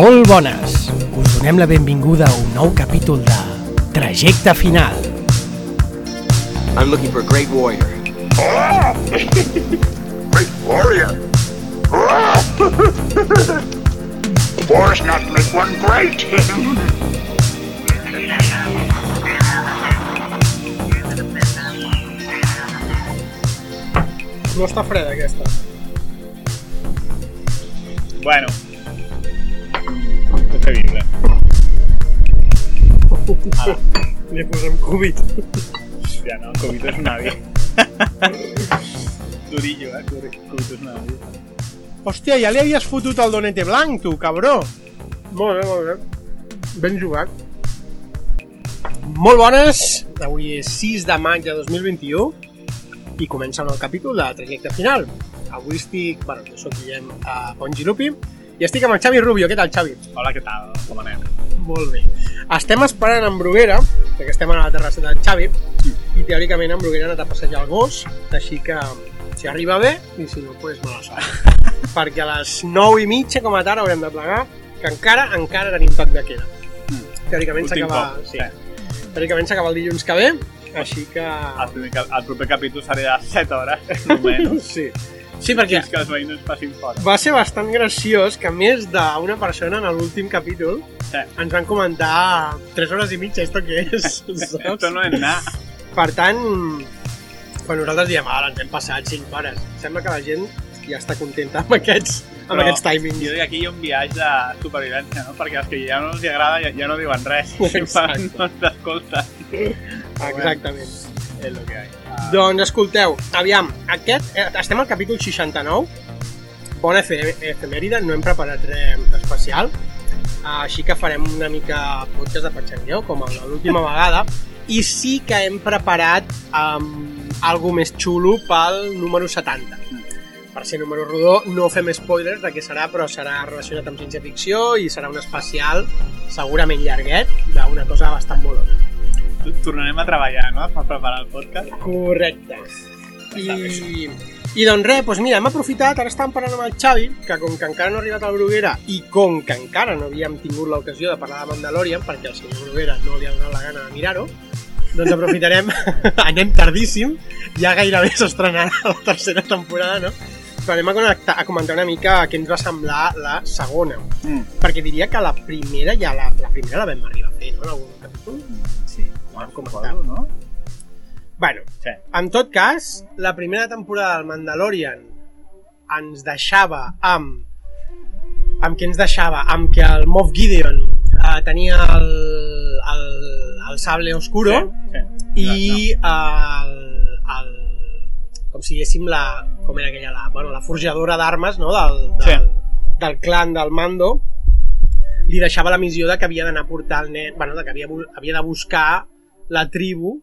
Molt bones! Us donem la benvinguda a un nou capítol de Trajecte Final. I'm looking for a great warrior. Great warrior. Wars not make one great. No està freda aquesta. Bueno. És bevible. Li posem Covid. Hòstia, no, Covid és una vida. Durillo, eh? Covid és una vida. Hòstia, ja li havies fotut el donete blanc, tu, cabró. Molt bé, molt bé. Ben jugat. Molt bones. Avui és 6 de maig de 2021 i comença un nou capítol de Trajecte Final. Avui estic, bueno, jo soc Guillem a Pongilupi i estic amb el Xavi Rubio. Què tal, Xavi? Hola, què tal? Com anem? Molt bé. Estem esperant en Bruguera, perquè estem a la terrassa del Xavi, i teòricament en Bruguera ha anat a passejar el gos, així que si arriba bé, i si no, doncs mala sort. perquè a les 9 i mitja, com a tard, haurem de plegar, que encara, encara tenim toc de queda. Teòricament Últim s'acaba... Sí. sí. Teòricament s'acaba el dilluns que ve, així que... El, primer, el proper capítol serà de 7 hores, només. Sí. Sí, perquè Fins que els veïns es passin fora. va ser bastant graciós que més d'una persona en l'últim capítol Sí. ens van comentar 3 hores i mitja, esto què és? Esto no és nada. Per tant, quan nosaltres diem, ara ens hem passat 5 hores, sembla que la gent ja està contenta amb aquests, amb Però aquests timings. Jo dic que aquí hi ha un viatge de supervivència, no? Perquè els que ja no els agrada ja, ja no diuen res. Exacte. no t'escolten. Exactament. És el que hi ha. Doncs escolteu, aviam, aquest, eh, estem al capítol 69, bona efe- efemèride, no hem preparat res especial, així que farem una mica podcast de patxangueu, com l'última vegada, i sí que hem preparat um, algo més xulo pel número 70. Per ser número rodó, no fem spoilers de què serà, però serà relacionat amb ciència-ficció i serà un especial segurament llarguet d'una cosa bastant molona. Tornarem a treballar, no? Per preparar el podcast. Correcte. I, i doncs res, doncs mira, hem aprofitat, ara estàvem parlant amb el Xavi, que com que encara no ha arribat al Bruguera i com que encara no havíem tingut l'ocasió de parlar de Mandalorian, perquè al senyor Bruguera no li ha donat la gana de mirar-ho, doncs aprofitarem, anem tardíssim, ja gairebé s'estrenarà la tercera temporada, no? Però anem a, connectar, a comentar una mica què ens va semblar la segona. Mm. Perquè diria que la primera ja la, la primera la vam arribar a fer, no? En algun capítol. Sí. Com comentar. no? Bueno, Sí. En tot cas, la primera temporada del Mandalorian ens deixava amb... Amb què ens deixava? Amb que el Moff Gideon eh, tenia el, el, el sable oscuro Sí, sí. i el, el, com si diguéssim la, com era aquella, la, bueno, la forjadora d'armes no? del, del, del clan del Mando li deixava la missió de que havia d'anar a portar el nen, bueno, de que havia, havia de buscar la tribu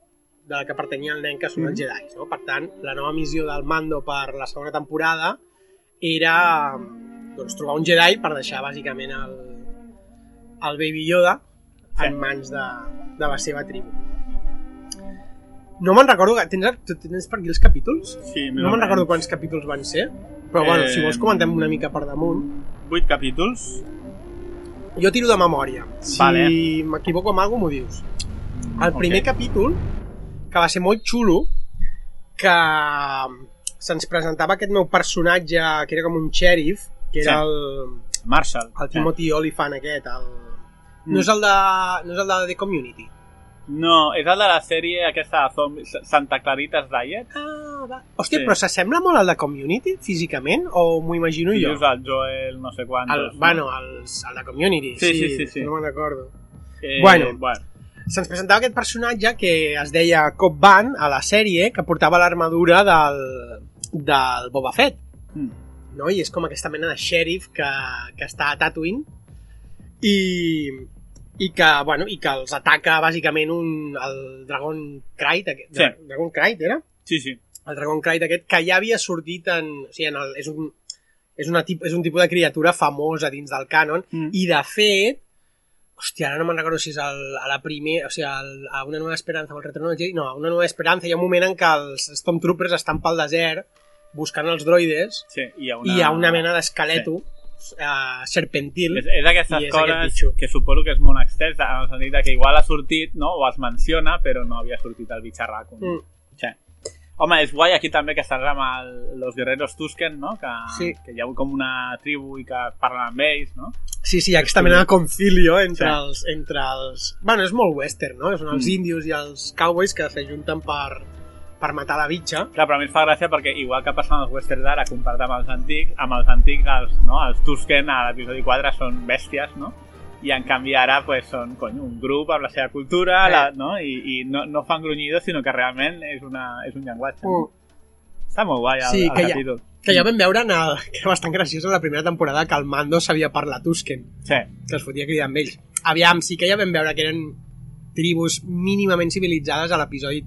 de la que pertanyia el nen que són els Jedi. No? Per tant, la nova missió del Mando per la segona temporada era doncs, trobar un Jedi per deixar bàsicament el, el Baby Yoda en Sí. mans de, de la seva tribu. No me'n recordo, tens, tens per aquí els capítols? Sí, No me'n recordo quants capítols van ser, però bueno, si Eh, vols comentem una mica per damunt. 8 capítols. Jo tiro de memòria. Si Vale. m'equivoco amb alguna m'ho dius. El primer capítol, que va ser molt xulo, que se'ns presentava aquest nou personatge que era com un xèrif, que era Sí. el, Marshall. el Timothy Olyphant aquest, el... Mm. No és el de, no és el de The Community. No, és el de la sèrie aquesta de zombies, Santa Claritas Diet. Ah, va. Hòstia, Sí. però s'assembla molt al de Community, físicament, o m'ho imagino I jo? dius el Joel no sé quantos. El, no? bueno, el, el de Community, Sí, sí, sí, sí, sí. no me'n recordo. Eh, bueno. bueno. Se'ns presentava aquest personatge que es deia Cobb Van a la sèrie, que portava l'armadura del, del Boba Fett, Mm. no? I és com aquesta mena de xèrif que, que està a Tatooine i, i que, bueno, i que els ataca bàsicament un, el Dragon Krayt, aquest, Sí. Dragon Krayt era? Sí, sí. El Dragon Krayt aquest, que ja havia sortit en... O sigui, en el, és, un, és, una tip, és un tipus de criatura famosa dins del canon, Mm. i de fet, hòstia, ara no me'n recordo si és el, a la primera, o sigui, el, a una nova esperança o el retorno del Jedi, no, a una nova esperança hi ha un moment en què els Stormtroopers estan pel desert buscant els droides sí. I hi ha una... i hi ha una mena d'esqueleto uh, serpentil. És, és aquestes I és aquest coses que suposo que és molt extès, en el sentit que igual ha sortit, no? o es menciona, però no havia sortit el bitxarraco. Mm. Sí. Home, és guai aquí també que estàs amb el, los guerreros Tusken, no? Que, Sí. que hi ha com una tribu i que parlen amb ells, no? Sí, sí, aquesta mena de concilio entre, Sí. els, entre els... Bueno, és molt western, no? Són els Mm. índios i els cowboys que s'ajunten per, per matar la bitxa. Clar, però a mi em fa gràcia perquè igual que passa amb els westerns d'ara comparat amb els antics, amb els antics els, no, els Tusken a l'episodi 4 són bèsties, no? I en canvi ara pues, són cony, un grup amb la seva cultura Sí. la, no? i, i no, no fan grunyidos sinó que realment és, una, és un llenguatge. No? Mm. Està molt guai el, Sí, el que ja- capítol. Que ja vam veure en el, que era bastant graciós en la primera temporada que el Mando sabia parlar Tusken, Sí, que els fotia cridar amb ells. Aviam, sí que ja vam veure que eren tribus mínimament civilitzades a l'episodi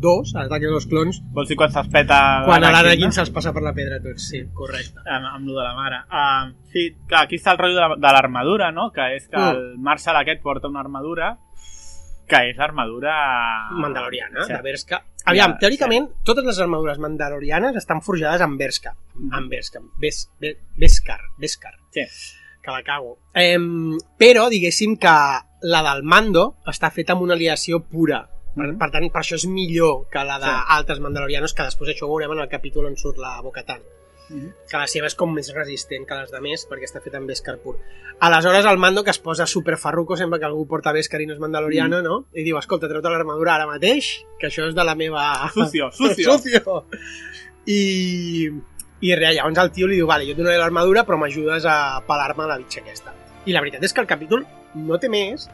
2, a l'ataque dels clons, vols dir quan se'ls peta quan a l'Anakin, se'ls passa per la pedra tots, sí, correcte. amb, amb lo de la mare. Uh, sí, clar, aquí està el rotllo de, la- de l'armadura, no? Que és que Mm. el Marshall aquest porta una armadura que és l'armadura... Mandaloriana, Sí. de Berska. Aviam, Ja, teòricament, totes les armadures mandalorianes estan forjades amb Berska. Mhm. Amb Berska. Bes, Be- Beskar. Beskar. Sí. Que la cago. Em, però, diguéssim que la del Mando està feta amb una aliació pura. Per, Mhm. per tant, per això és millor que la Sí. d'altres mandalorianos, que després això ho veurem en el capítol on surt la Mhm. Que la seva és com més resistent que les de més, perquè està feta amb Beskar pur. Aleshores, el Mando, que es posa super farruco sempre que algú porta Beskar i no és mandaloriano, no? I diu, escolta, treu-te l'armadura ara mateix, que això és de la meva... Sucio, sucio. sucio. I, i res, llavors el tio li diu, vale, jo et donaré l'armadura, però m'ajudes a pelar-me la bitxa aquesta. I la veritat és que el capítol no té més,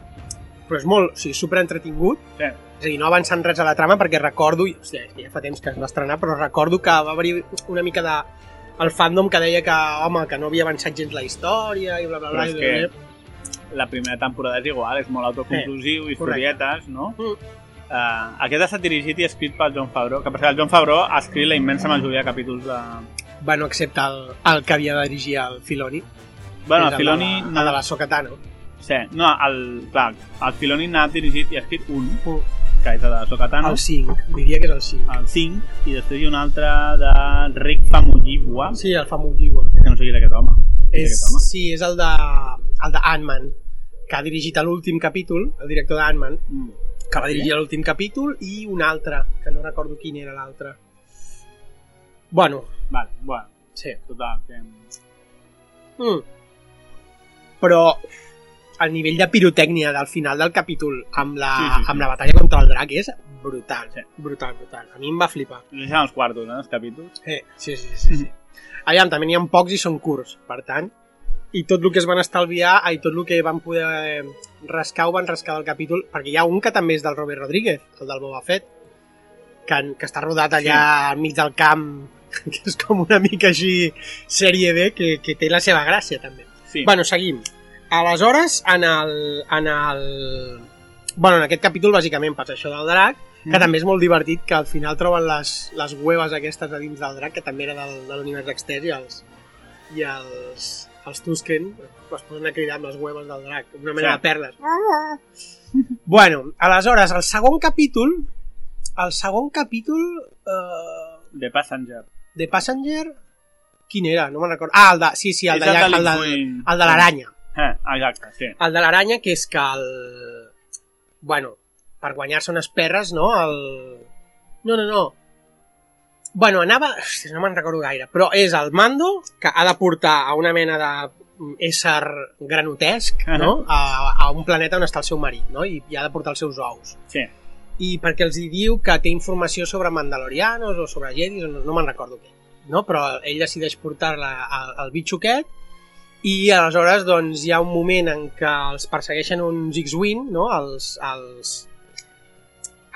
però és molt, o sigui, super entretingut, Sí. és a dir, no avançant res a la trama perquè recordo, i, hòstia, ja fa temps que es va estrenar, però recordo que va haver una mica de el fandom que deia que, home, que no havia avançat gens la història i bla, bla, Però bla. és i que bla, bla. la primera temporada és igual, és molt autoconclusiu, Eh, historietes, no? Mm. Uh, aquest ha estat dirigit i escrit pel John Favreau, que per cert, el John Favreau ha escrit la immensa majoria de capítols de... Bueno, excepte el, el que havia de dirigir el Filoni. Bueno, que el Filoni... El de, la- de la Sokatano. Sí, no, el, clar, el Filoni n'ha dirigit i ha escrit un. Que és de Sokatano, El 5, diria que és el 5. el 5, i després hi ha un altre de Rick Famuyiwa, Sí, el Famuyiwa. que no sé qui és aquest home. És, aquest home? sí, és el de, el de Ant-Man, que ha dirigit l'últim capítol, el director d'Ant-Man, Mm. que va dirigir l'últim capítol, i un altre, que no recordo quin era l'altre. Bueno, Vale, bueno, sí. total, que... Mm. Però el nivell de pirotècnia del final del capítol amb la, Sí, sí, sí. amb la batalla contra el drac és brutal, Sí. brutal, brutal. A mi em va flipar. Deixen els quartos, eh, els capítols. Eh, sí, sí, sí, sí. Aviam, també n'hi ha pocs i són curts, per tant, i tot el que es van estalviar, i tot el que van poder eh, rascar ho van rascar del capítol, perquè hi ha un que també és del Robert Rodríguez, el del Boba Fett, que, que està rodat allà enmig del camp, que és com una mica així sèrie B, que, que té la seva gràcia també. Sí, Bueno, seguim. Aleshores, en el, en el... Bueno, en aquest capítol, bàsicament, passa això del drac, que Mhm. també és molt divertit, que al final troben les, les hueves aquestes a dins del drac, que també era del, de l'univers extès, i els, i els, els Tusken es posen a cridar amb les hueves del drac, una mena Sí. de perles. bueno, aleshores, el segon capítol, el segon capítol eh, The Passenger. de Passenger, quin era? No me'n recordo. Ah, el de, sí, sí, el, de, el de el, l'X-Wing. el de l'aranya. Eh, exacte, sí. El de l'aranya, que és que el... Bueno, per guanyar-se unes perres, no? El... No, no, no. Bueno, anava... Hòstia, no me'n recordo gaire, però és el mando que ha de portar a una mena de ésser granotesc, no? A, a un planeta on està el seu marit, no? I, i ha de portar els seus ous. Sí. I perquè els hi diu que té informació sobre mandalorianos o sobre jedis, no, no me'n recordo què. No? Però ell decideix portar-la al, al bitxo aquest i aleshores doncs, hi ha un moment en què els persegueixen uns X-Wing, no? els, els,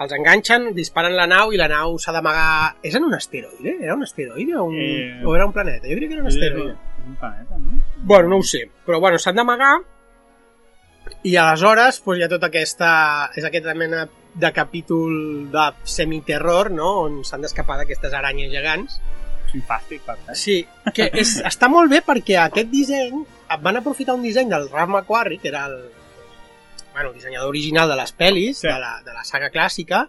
els enganxen, disparen la nau i la nau s'ha d'amagar... És en un asteroide? Era un asteroide o, un... Eh, o era un planeta? Jo diria que era un asteroide. És un planeta, no? Bueno, no ho sé, però bueno, s'han d'amagar i aleshores doncs, hi ha tota aquesta... és aquesta mena de capítol de semiterror, no?, on s'han d'escapar d'aquestes aranyes gegants. És fàstic, per tant. Sí, que és, està molt bé perquè aquest disseny van aprofitar un disseny del Ralph McQuarrie, que era el, bueno, el dissenyador original de les pel·lis, Sí. de, la, de la saga clàssica,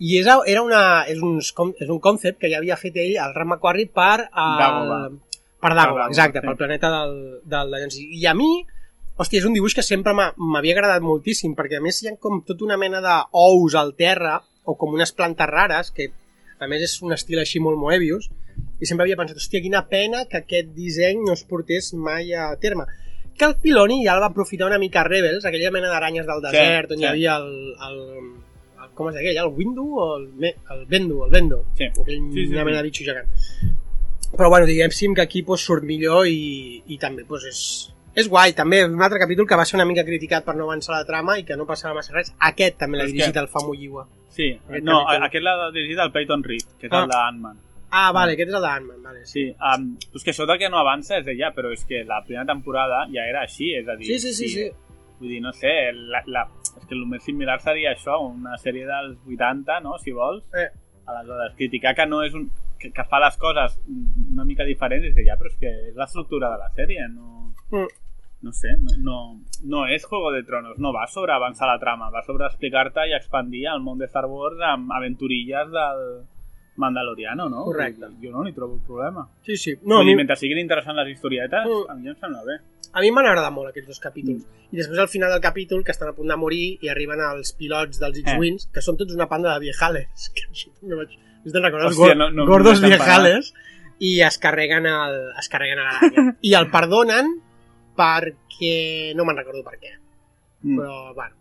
i és, era una, és, uns, com- és un concept que ja havia fet ell, el Ralph McQuarrie, per, el, Per Dago, Per Dago, exacte, sí. pel planeta del, del Dallons. I a mi, hòstia, és un dibuix que sempre m'ha- m'havia agradat moltíssim, perquè a més hi ha com tota una mena d'ous al terra, o com unes plantes rares, que a més és un estil així molt Moebius, i sempre havia pensat, hòstia, quina pena que aquest disseny no es portés mai a terme. Que el Filoni ja el va aprofitar una mica a Rebels, aquella mena d'aranyes del desert, on sí. hi havia el, el, el com es deia aquell, el Windu o el, el Bendu, el Bendo, Sí. aquell, Sí, sí, una sí. mena de bitxo gegant. Però bueno, diguéssim que aquí pues, surt millor i, i també pues, és, és guai. També un altre capítol que va ser una mica criticat per no avançar la trama i que no passava massa res. Aquest també l'ha És dirigit que- el Famu Lliua. Sí, Aquest no, capítol. a- aquest l'ha dirigit el Peyton Reed, que és Ah. el d'Ant-Man. Ah, vale, aquest és el d'Ant-Man, vale. Sí. Sí, um, és que això del que no avança és ja, però és que la primera temporada ja era així, és a dir... Sí, sí, sí, sí. Vull dir, no sé, la, la, és que el més similar seria això, una sèrie dels 80, no?, si vols. Eh, Aleshores, criticar que no és un... que, que fa les coses una mica diferents, és ja, però és que és l'estructura de la sèrie, no... mm, No sé, no, no, no és Juego de Tronos, no va sobre avançar la trama, va sobre explicar-te i expandir el món de Star Wars amb aventurilles del Mandaloriano, no? Correcte. Jo no hi trobo problema. sí, sí. No, No, mi, mentre siguin interessants les historietes, Mm. a mi em sembla bé. a mi m'han agradat molt aquests dos capítols. I després al final del capítol, que estan a punt de morir i arriben els pilots dels X-Wings, que són tots una panda de viejales. Que això també vaig... Us te'n recordes? Hòstia, no- no- gordos no viejales. I es carreguen el, es carreguen a l'aranya. I el perdonen perquè... No me'n recordo per què. Mm. Però, bueno,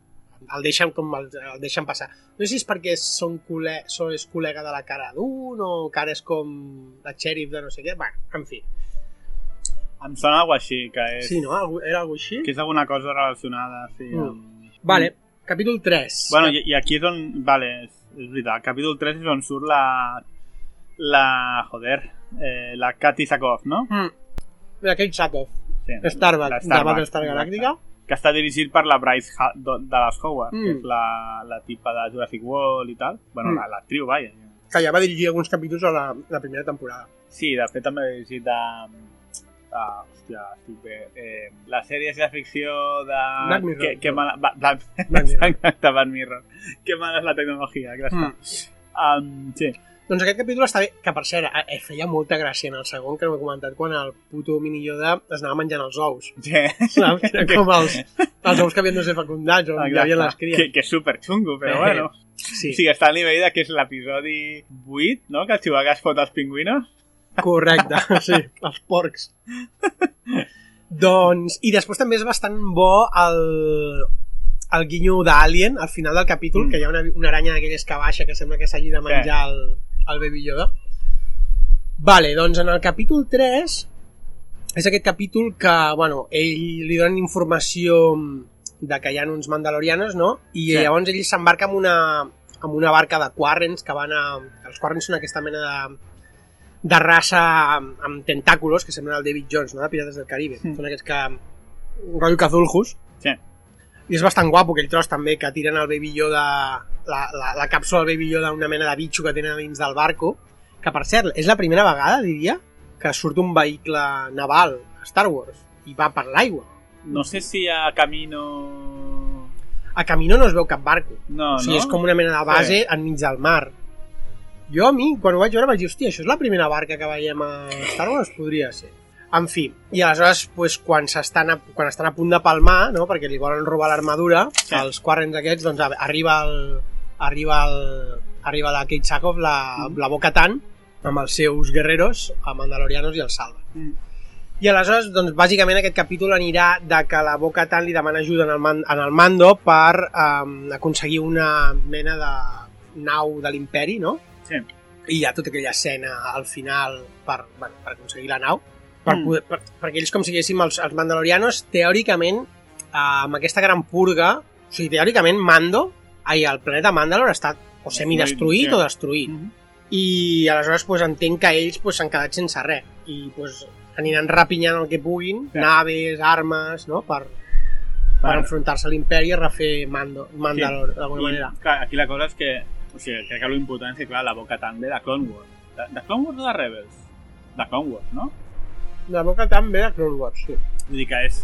el deixen, com el, el deixen passar. No sé si és perquè són col·le, són, és col·lega de la cara d'un o que ara és com la xèrif de no sé què. Bueno, en fi. Em sona alguna així, que és, Sí, no? Era alguna així? que és alguna cosa relacionada, sí. Mm. Amb... Vale, capítol 3. Bueno, i, i aquí és on... Vale, és, és veritat, capítol 3 és on surt la... La... Joder, eh, la Katy Sakov, no? Mm. Mira, Kate Sackhoff, Sí, Starbuck, la de Battlestar Galàctica. Que està dirigit per la Bryce ha Dallas Howard, Mm. que és la, la tipa de Jurassic World i tal. Bueno, Mm. la- l'actriu, vaja. que ja va dirigir alguns capítols a la, la primera temporada. Sí, de fet també he dirigit a... a hòstia, estic bé. Eh, la sèrie de ficció de... Black Mirror. Que, que mala... Ba, Black, Black Mirror. Exacte, Black Mirror. Que mala és la tecnologia, que està. Um, sí. Doncs aquest capítol està bé, que per cert, eh, feia molta gràcia en el segon, que no ho he comentat, quan el puto mini Yoda es anava menjant els ous. sí. Saps? Era com els, els ous que havien de ser fecundats, on hi havia les cries. Que, que és super xungo, però Eh, bueno. Sí, O sigui, està al nivell de que és l'episodi 8, no? Que el Chewbacca es fot als pingüinos. correcte, sí, els porcs. doncs, i després també és bastant bo el, el guinyo d'Alien al final del capítol, Mm. que hi ha una, una aranya d'aquelles que baixa que sembla que s'hagi de menjar el, el Baby Yoda. Vale, doncs en el capítol 3 és aquest capítol que, bueno, ell li donen informació de que hi ha uns mandalorianos, no? I Sí. llavors ell s'embarca amb una, amb una barca de Quarrens que van a... Els Quarrens són aquesta mena de, de raça amb, amb tentàculos que semblen el David Jones, no? De Pirates del Caribe. Mm. Són aquests que... Un rotllo Cthulhus. Sí. I és bastant guapo aquell tros també, que tiren el Baby Yoda, la, la, la càpsula del Baby Yoda, una mena de bitxo que tenen dins del barco, que per cert, és la primera vegada, diria, que surt un vehicle naval a Star Wars i va per l'aigua. No sé si a Camino... A Camino no es veu cap barco. No, o sigui, no? és com una mena de base Sí. enmig del mar. Jo a mi, quan ho vaig veure, vaig dir, hòstia, això és la primera barca que veiem a Star Wars? Podria ser. En fi, i aleshores, pues, quan, s'estan a, quan estan a punt de palmar, no?, perquè li volen robar l'armadura, Sí. els Quarrens aquests, doncs arriba el, arriba el, arriba la Kate Sackhoff, la, Mm. la Boca Tan, amb els seus guerreros, a Mandalorianos i el salva. Mm. I aleshores, doncs, bàsicament aquest capítol anirà de que la Boca Tan li demana ajuda en el, man, en el mando per um, aconseguir una mena de nau de l'imperi, no? Sí. I hi ha tota aquella escena al final per, bueno, per aconseguir la nau. Per Mm. poder, per, perquè ells, com si diguéssim, els, els mandalorianos, teòricament, eh, amb aquesta gran purga, o sigui, teòricament, Mando, ai, el planeta Mandalor està o semidestruït Sí. o destruït. Mhm. I aleshores pues, entenc que ells pues, s'han quedat sense res i pues, aniran rapinyant el que puguin, Sí. naves, armes, no? per, per enfrontar-se a l'imperi i refer Mando, Mandalor, d'alguna I, manera. Clar, aquí la cosa és que... O sigui, crec que l'important és que, clar, la boca també de Clone Wars. De, de Clone Wars o de Rebels? De Clone Wars, no? La boca també de Clone Wars, sí. Vull dir que és,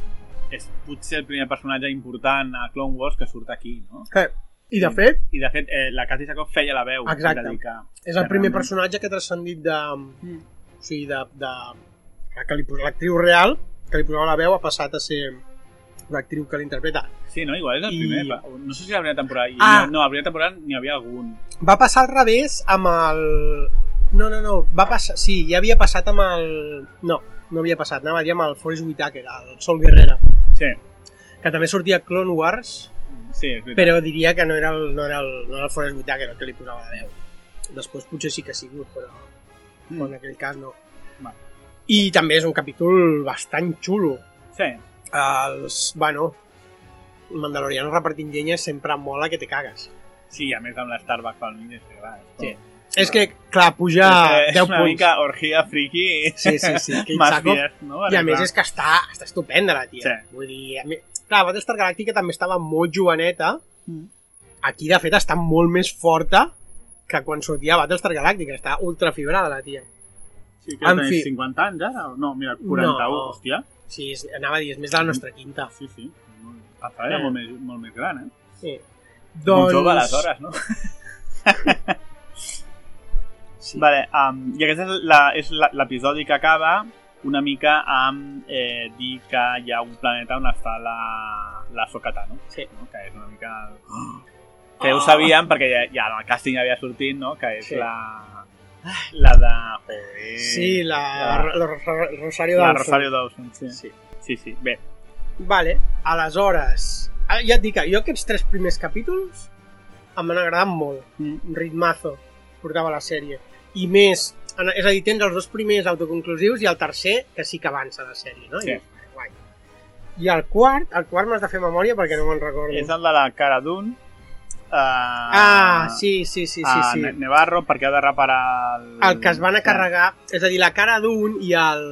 és potser el primer personatge important a Clone Wars que surt aquí, no? Eh, I de fet, I de fet, eh, la Katy Sackhoff feia la veu. Exacte. És dir que, és el que primer realment- personatge que ha transcendit de... O sigui, de, de que li posa l'actriu real, que li posava la veu, ha passat a ser l'actriu que l'interpreta. Sí, no? Igual és el I- primer. No sé si la primera temporada. I Ah. No, no, la primera temporada n'hi havia algun. Va passar al revés amb el... No, no, no, va passar... Sí, ja havia passat amb el... No, no havia passat, anava a dir amb el Forrest Whitaker, el Sol Guerrera, Sí, que també sortia Clone Wars, sí, és veritat. però diria que no era el, no era el, no era el Forrest Whitaker el que li posava la veu. Després potser sí que ha sigut, però Mm. en aquell cas no. Vale. I també és un capítol bastant xulo. Sí, Els, bueno, Mandalorians repartint llenya sempre mola que te cagues. sí, a més amb la Starbucks pel mig, és que clar. és Sí. És que, clar, puja és 10 una punts. mica orgia friki Sí, sí, sí, Sackhoff. fies, no? I a més és que està, està estupenda la tia. Sí. Vull dir, a mi... clar, Battlestar Galàctica també estava molt joveneta. Mm. Aquí, de fet, està molt més forta que quan sortia Battlestar Galàctica. Està ultra fibrada la tia. Sí, que En fi. 50 anys ara? No, mira, 41, No. hòstia. Sí, és, anava a dir, és més de la nostra quinta. Sí, sí. Pensava era Eh. molt més, molt més gran, eh? Sí. Doncs... Un jove, aleshores, no? Sí. Vale, um, i aquest és la- la- l'episodi que acaba una mica amb eh, dir que hi ha un planeta on està la, la Sokata, no? Sí. no? Que és una mica... Que ho sabíem perquè ja, ja el càsting ja havia sortit, no? Que és Sí. la... La de... Joder, Sí, la, la, la, Ro- Rosario la Dawson. Rosario Dawson, sí. Sí. Sí, sí. Bé, Vale, aleshores... ah, Ja et dic que jo aquests tres primers capítols em van agradar molt. Mm. Un ritmazo portava la sèrie. I més, és a dir, tens els dos primers autoconclusius i el tercer que sí que avança la sèrie, no? Sí. I, guai. I el quart, el quart m'has de fer memòria perquè no me'n recordo. és el de la cara d'un... Uh, Ah, sí, sí, sí, sí, sí. Ne- Nevarro perquè ha de reparar el... El que es van a carregar, és a dir, la cara d'un i el...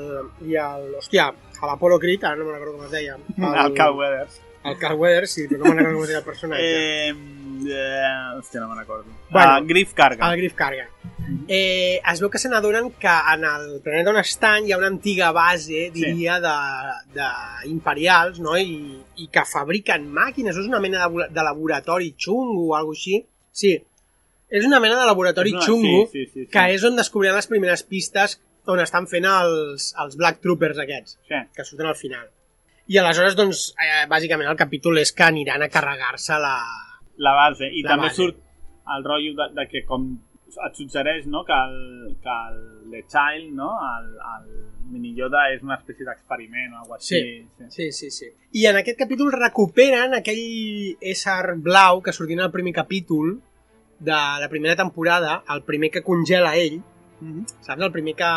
I el hòstia, a l'Apollo Creed, ara no me'n recordo com es deia. El Cal Weathers. El Carl Weathers, sí, però no me'n recordo com es deia el personatge. Eh, eh, hòstia, no me'n recordo. Bueno, uh, Griff Carga. El Griff Carga. Eh, es veu que se n'adonen que en el planeta on estan hi ha una antiga base, diria, de, de imperials, no? I, i que fabriquen màquines. És una mena de, de laboratori xungo o alguna així. Sí, és una mena de laboratori una- xungo sí, sí, sí, sí. que és on descobriran les primeres pistes on estan fent els, els Black Troopers aquests, Sí. que surten al final. I aleshores, doncs, eh, bàsicament el capítol és que aniran a carregar-se la... La base. I La també base. surt el rotllo de, de que com et suggereix no? que, el, que el The Child, no? el, el mini Yoda és una espècie d'experiment o alguna cosa així. Sí. Sí, sí, sí. I en aquest capítol recuperen aquell ésser blau que sortia en el primer capítol de la primera temporada, el primer que congela ell, Mm -hmm. saps? El primer que,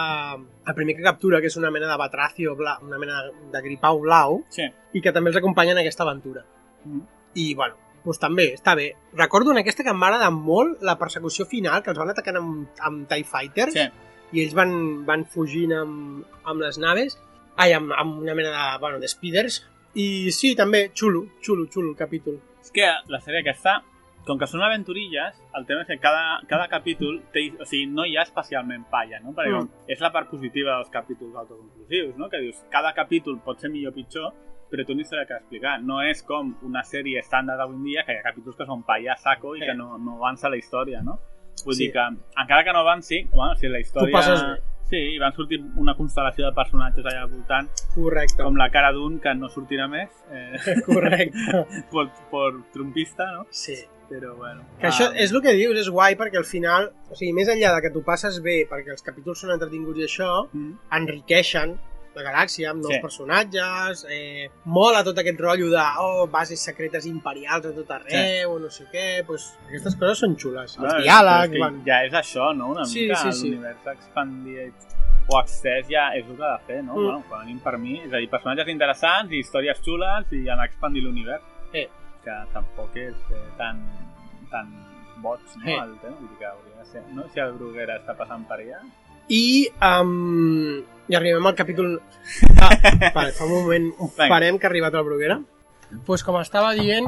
el primer que captura, que és una mena de batracio blau, una mena de gripau blau, sí. i que també els acompanya en aquesta aventura. Mm. I, bueno, doncs també, està bé. Recordo en aquesta que em va agradar molt la persecució final, que els van atacant amb, amb TIE Fighters, Sí. i ells van, van fugint amb, amb les naves, ai, amb, amb una mena de, bueno, de speeders, i sí, també, xulo, xulo, xulo el capítol. És que la sèrie aquesta, com que són aventurilles, el tema és que cada, cada capítol té, o sigui, no hi ha especialment palla, no? Perquè Mm. és la part positiva dels capítols autoconclusius, no? Que dius, cada capítol pot ser millor o pitjor, però tu història que explicar. No és com una sèrie estàndard d'avui en dia, que hi ha capítols que són palla a saco i Eh. que no, no avança la història, no? Vull Sí. dir que, encara que no avanci, bueno, si la història... passes bé. Sí, i van sortir una constel·lació de personatges allà al voltant, Correcte, com la cara d'un que no sortirà més, eh, correcte. por, por trumpista, no? Sí. Però bueno. Que això ah, és el que dius, és guai, perquè al final, o sigui, més enllà de que tu passes bé, perquè els capítols són entretinguts i això, mm, enriqueixen la galàxia amb nous Sí. personatges, eh, mola tot aquest rotllo de oh, bases secretes imperials a tot arreu, o no sé què, pues, aquestes coses són xules. Els diàlegs, és van... Ja és això, no? Una Sí, mica sí, sí. l'univers expandit o accés ja és el que ha de fer, no? Mm. Bueno, com a mínim per mi, és a dir, personatges interessants i històries xules i anar expandint l'univers. Eh. Que tampoc és eh, tan, tan boig, no? Eh. El tema, vull dir que hauria de ser... No? Si el Bruguera està passant per allà... I, um, i arribem al capítol... Ah, vale, fa un moment, parem que ha arribat el Bruguera. Doncs pues com estava dient,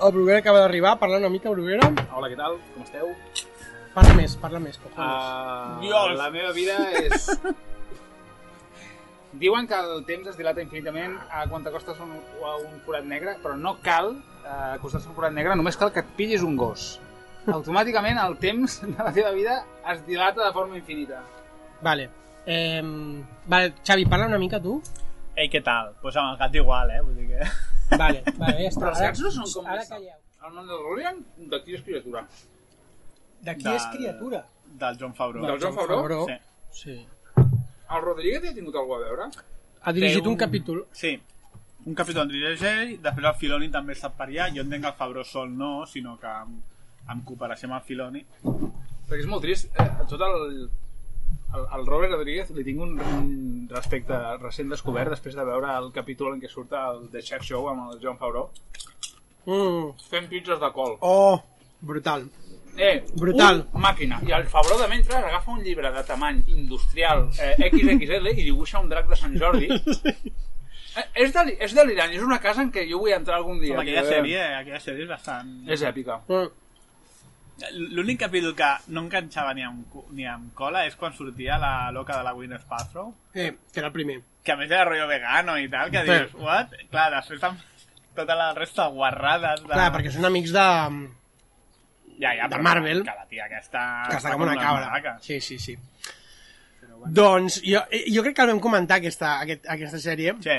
el Bruguera acaba d'arribar, parla una mica, Bruguera. Hola, què tal? Com esteu? Parla més, parla més, cojones. Uh, Dios. la meva vida és... Diuen que el temps es dilata infinitament a quan t'acostes a un, a un forat negre, però no cal uh, acostar-se a un forat negre, només cal que et pillis un gos. Automàticament el temps de la teva vida es dilata de forma infinita. Vale. Eh, vale, Xavi, parla una mica tu. Ei, què tal? Pues amb el gat igual, eh? Vull dir que... Vale, vale, ja està. Però els gats no són com... Ara calleu. El Mandalorian, de qui és criatura? De qui Del- és criatura? Del John Favreau. Del John Favreau? Sí. Sí. El Rodríguez hi ha tingut alguna a veure? Ha dirigit Té un... capítol. Sí. Un capítol en dirigeix ell, després el Filoni també està per allà. Jo entenc que el Favreau sol no, sinó que en cooperació amb el Filoni. Perquè és molt trist. Eh, tot el, el, el Robert Rodríguez li tinc un, un respecte recent descobert després de veure el capítol en què surt el The Chef Show amb el John Favreau Mm. fent pizzas de col. Oh, brutal. Eh, Brutal. Màquina. I el Favreau de mentre agafa un llibre de tamany industrial eh, XXL i dibuixa un drac de Sant Jordi. Eh, és, deli és delirant, és una casa en què jo vull entrar algun dia. Com aquella eh? sèrie, aquella sèrie és bastant... És èpica. Mm. L'únic capítol que no enganxava ni amb, ni amb cola és quan sortia la loca de la Gwyneth Paltrow, Eh, que era el primer. que a més era rotllo vegano i tal, que Sí. dius, what? Clar, després amb tota la resta de guarrades de... Clar, perquè són amics de... ja, ja, de però Marvel. Que la tia aquesta... que està com una cabra. Sí, sí, sí. Doncs jo, eh, jo crec que el vam comentar aquesta, aquest, aquesta sèrie Sí,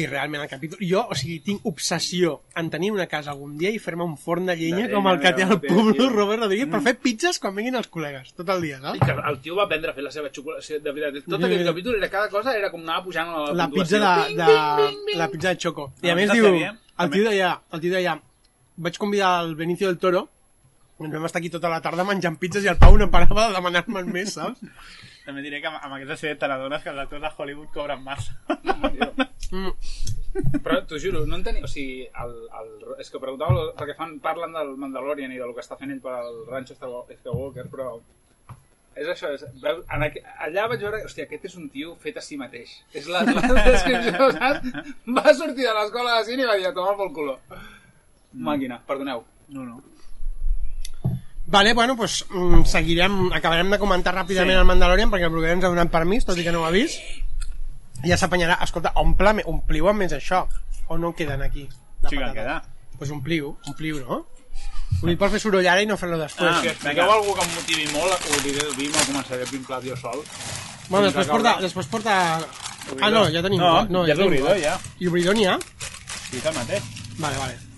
i realment el capítol... Jo, o sigui, tinc obsessió en tenir una casa algun dia i fer-me un forn de llenya De com el llenya, que té el Pablo. Robert Rodríguez per fer pizzas quan vinguin els col·legues, tot el dia, I saps? que el tio va aprendre a fer la seva xocolata. De veritat, tot aquell capítol era cada cosa era com anava pujant la, La pizza de, de, la pizza de Choco. I a més diu, el tio deia, el tio deia, vaig convidar el Benicio del Toro, ens vam estar aquí tota la tarda menjant pizzas i el Pau no parava de demanar-me'n més, saps? També diré que amb, amb aquesta sèrie te n'adones que els actors de Hollywood cobren massa. Mm. Però t'ho juro, no en tenia... O sigui, el, el, és que preguntava... Perquè fan, parlen del Mandalorian i del que està fent ell per al Rancho Skywalker, però... És això, és, veu, en aqu... allà vaig veure... Hòstia, aquest és un tio fet a si mateix. És la, la descripció, saps? Va sortir de l'escola de cine i va dir a tomar pel culo. Màquina, perdoneu. No, no. Vale, bueno, pues mm, seguirem, acabarem de comentar ràpidament Sí. el Mandalorian perquè el Bruguer ens ha donat permís, tot i que no ho ha vist. I ja s'apanyarà. Escolta, omple, ompliu amb més això. O no queden aquí? de Sí que queda. Pues ompliu, ompliu, no? Ho dic per fer soroll ara i no fer-lo després. Ah, si expliqueu algú que em motivi molt, obriré el vi i me'l començaré a pimplar jo sol. bueno, després porta, després porta... Ah, no, ja tenim. No, no ja tenim l'obridor, ja. I obridor n'hi ha? Sí, el mateix. Vale, vale.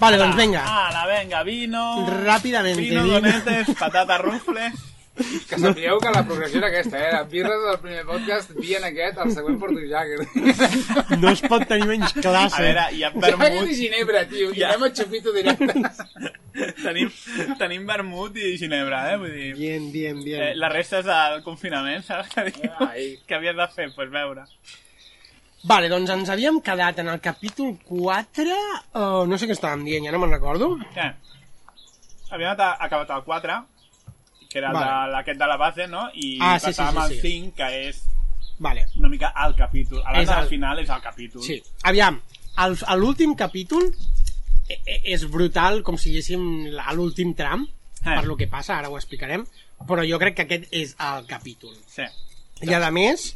Vale, doncs vinga. Ala, venga, vino... Ràpidament, Vino, vino. donetes, patata rufles... Que sapigueu que la progressió era aquesta, eh? La birres del primer podcast, vi en aquest, el següent Porto Jagger. No es pot tenir menys classe. A veure, hi ha Jagger i vermut... Ginebra, tio. I Ja. anem a xupito directe. tenim, tenim vermut i ginebra, eh? Vull dir... Bien, bien, bien. Eh, les restes del confinament, saps què diu? Ai. Què havies de fer? Doncs pues veure. Vale, doncs ens havíem quedat en el capítol 4... Uh, no sé què estàvem dient, ja no me'n recordo. Què? Havíem at- acabat el 4, que era Vale. aquest de la base, no? I Ah, sí, sí, sí, al sí. 5, que és Vale, una mica el capítol. És del el- final és el capítol. sí. Aviam, a l'últim capítol e- e- és brutal, com si diguéssim a l'últim tram, Eh. per lo que passa, ara ho explicarem, però jo crec que aquest és el capítol. sí. I a més,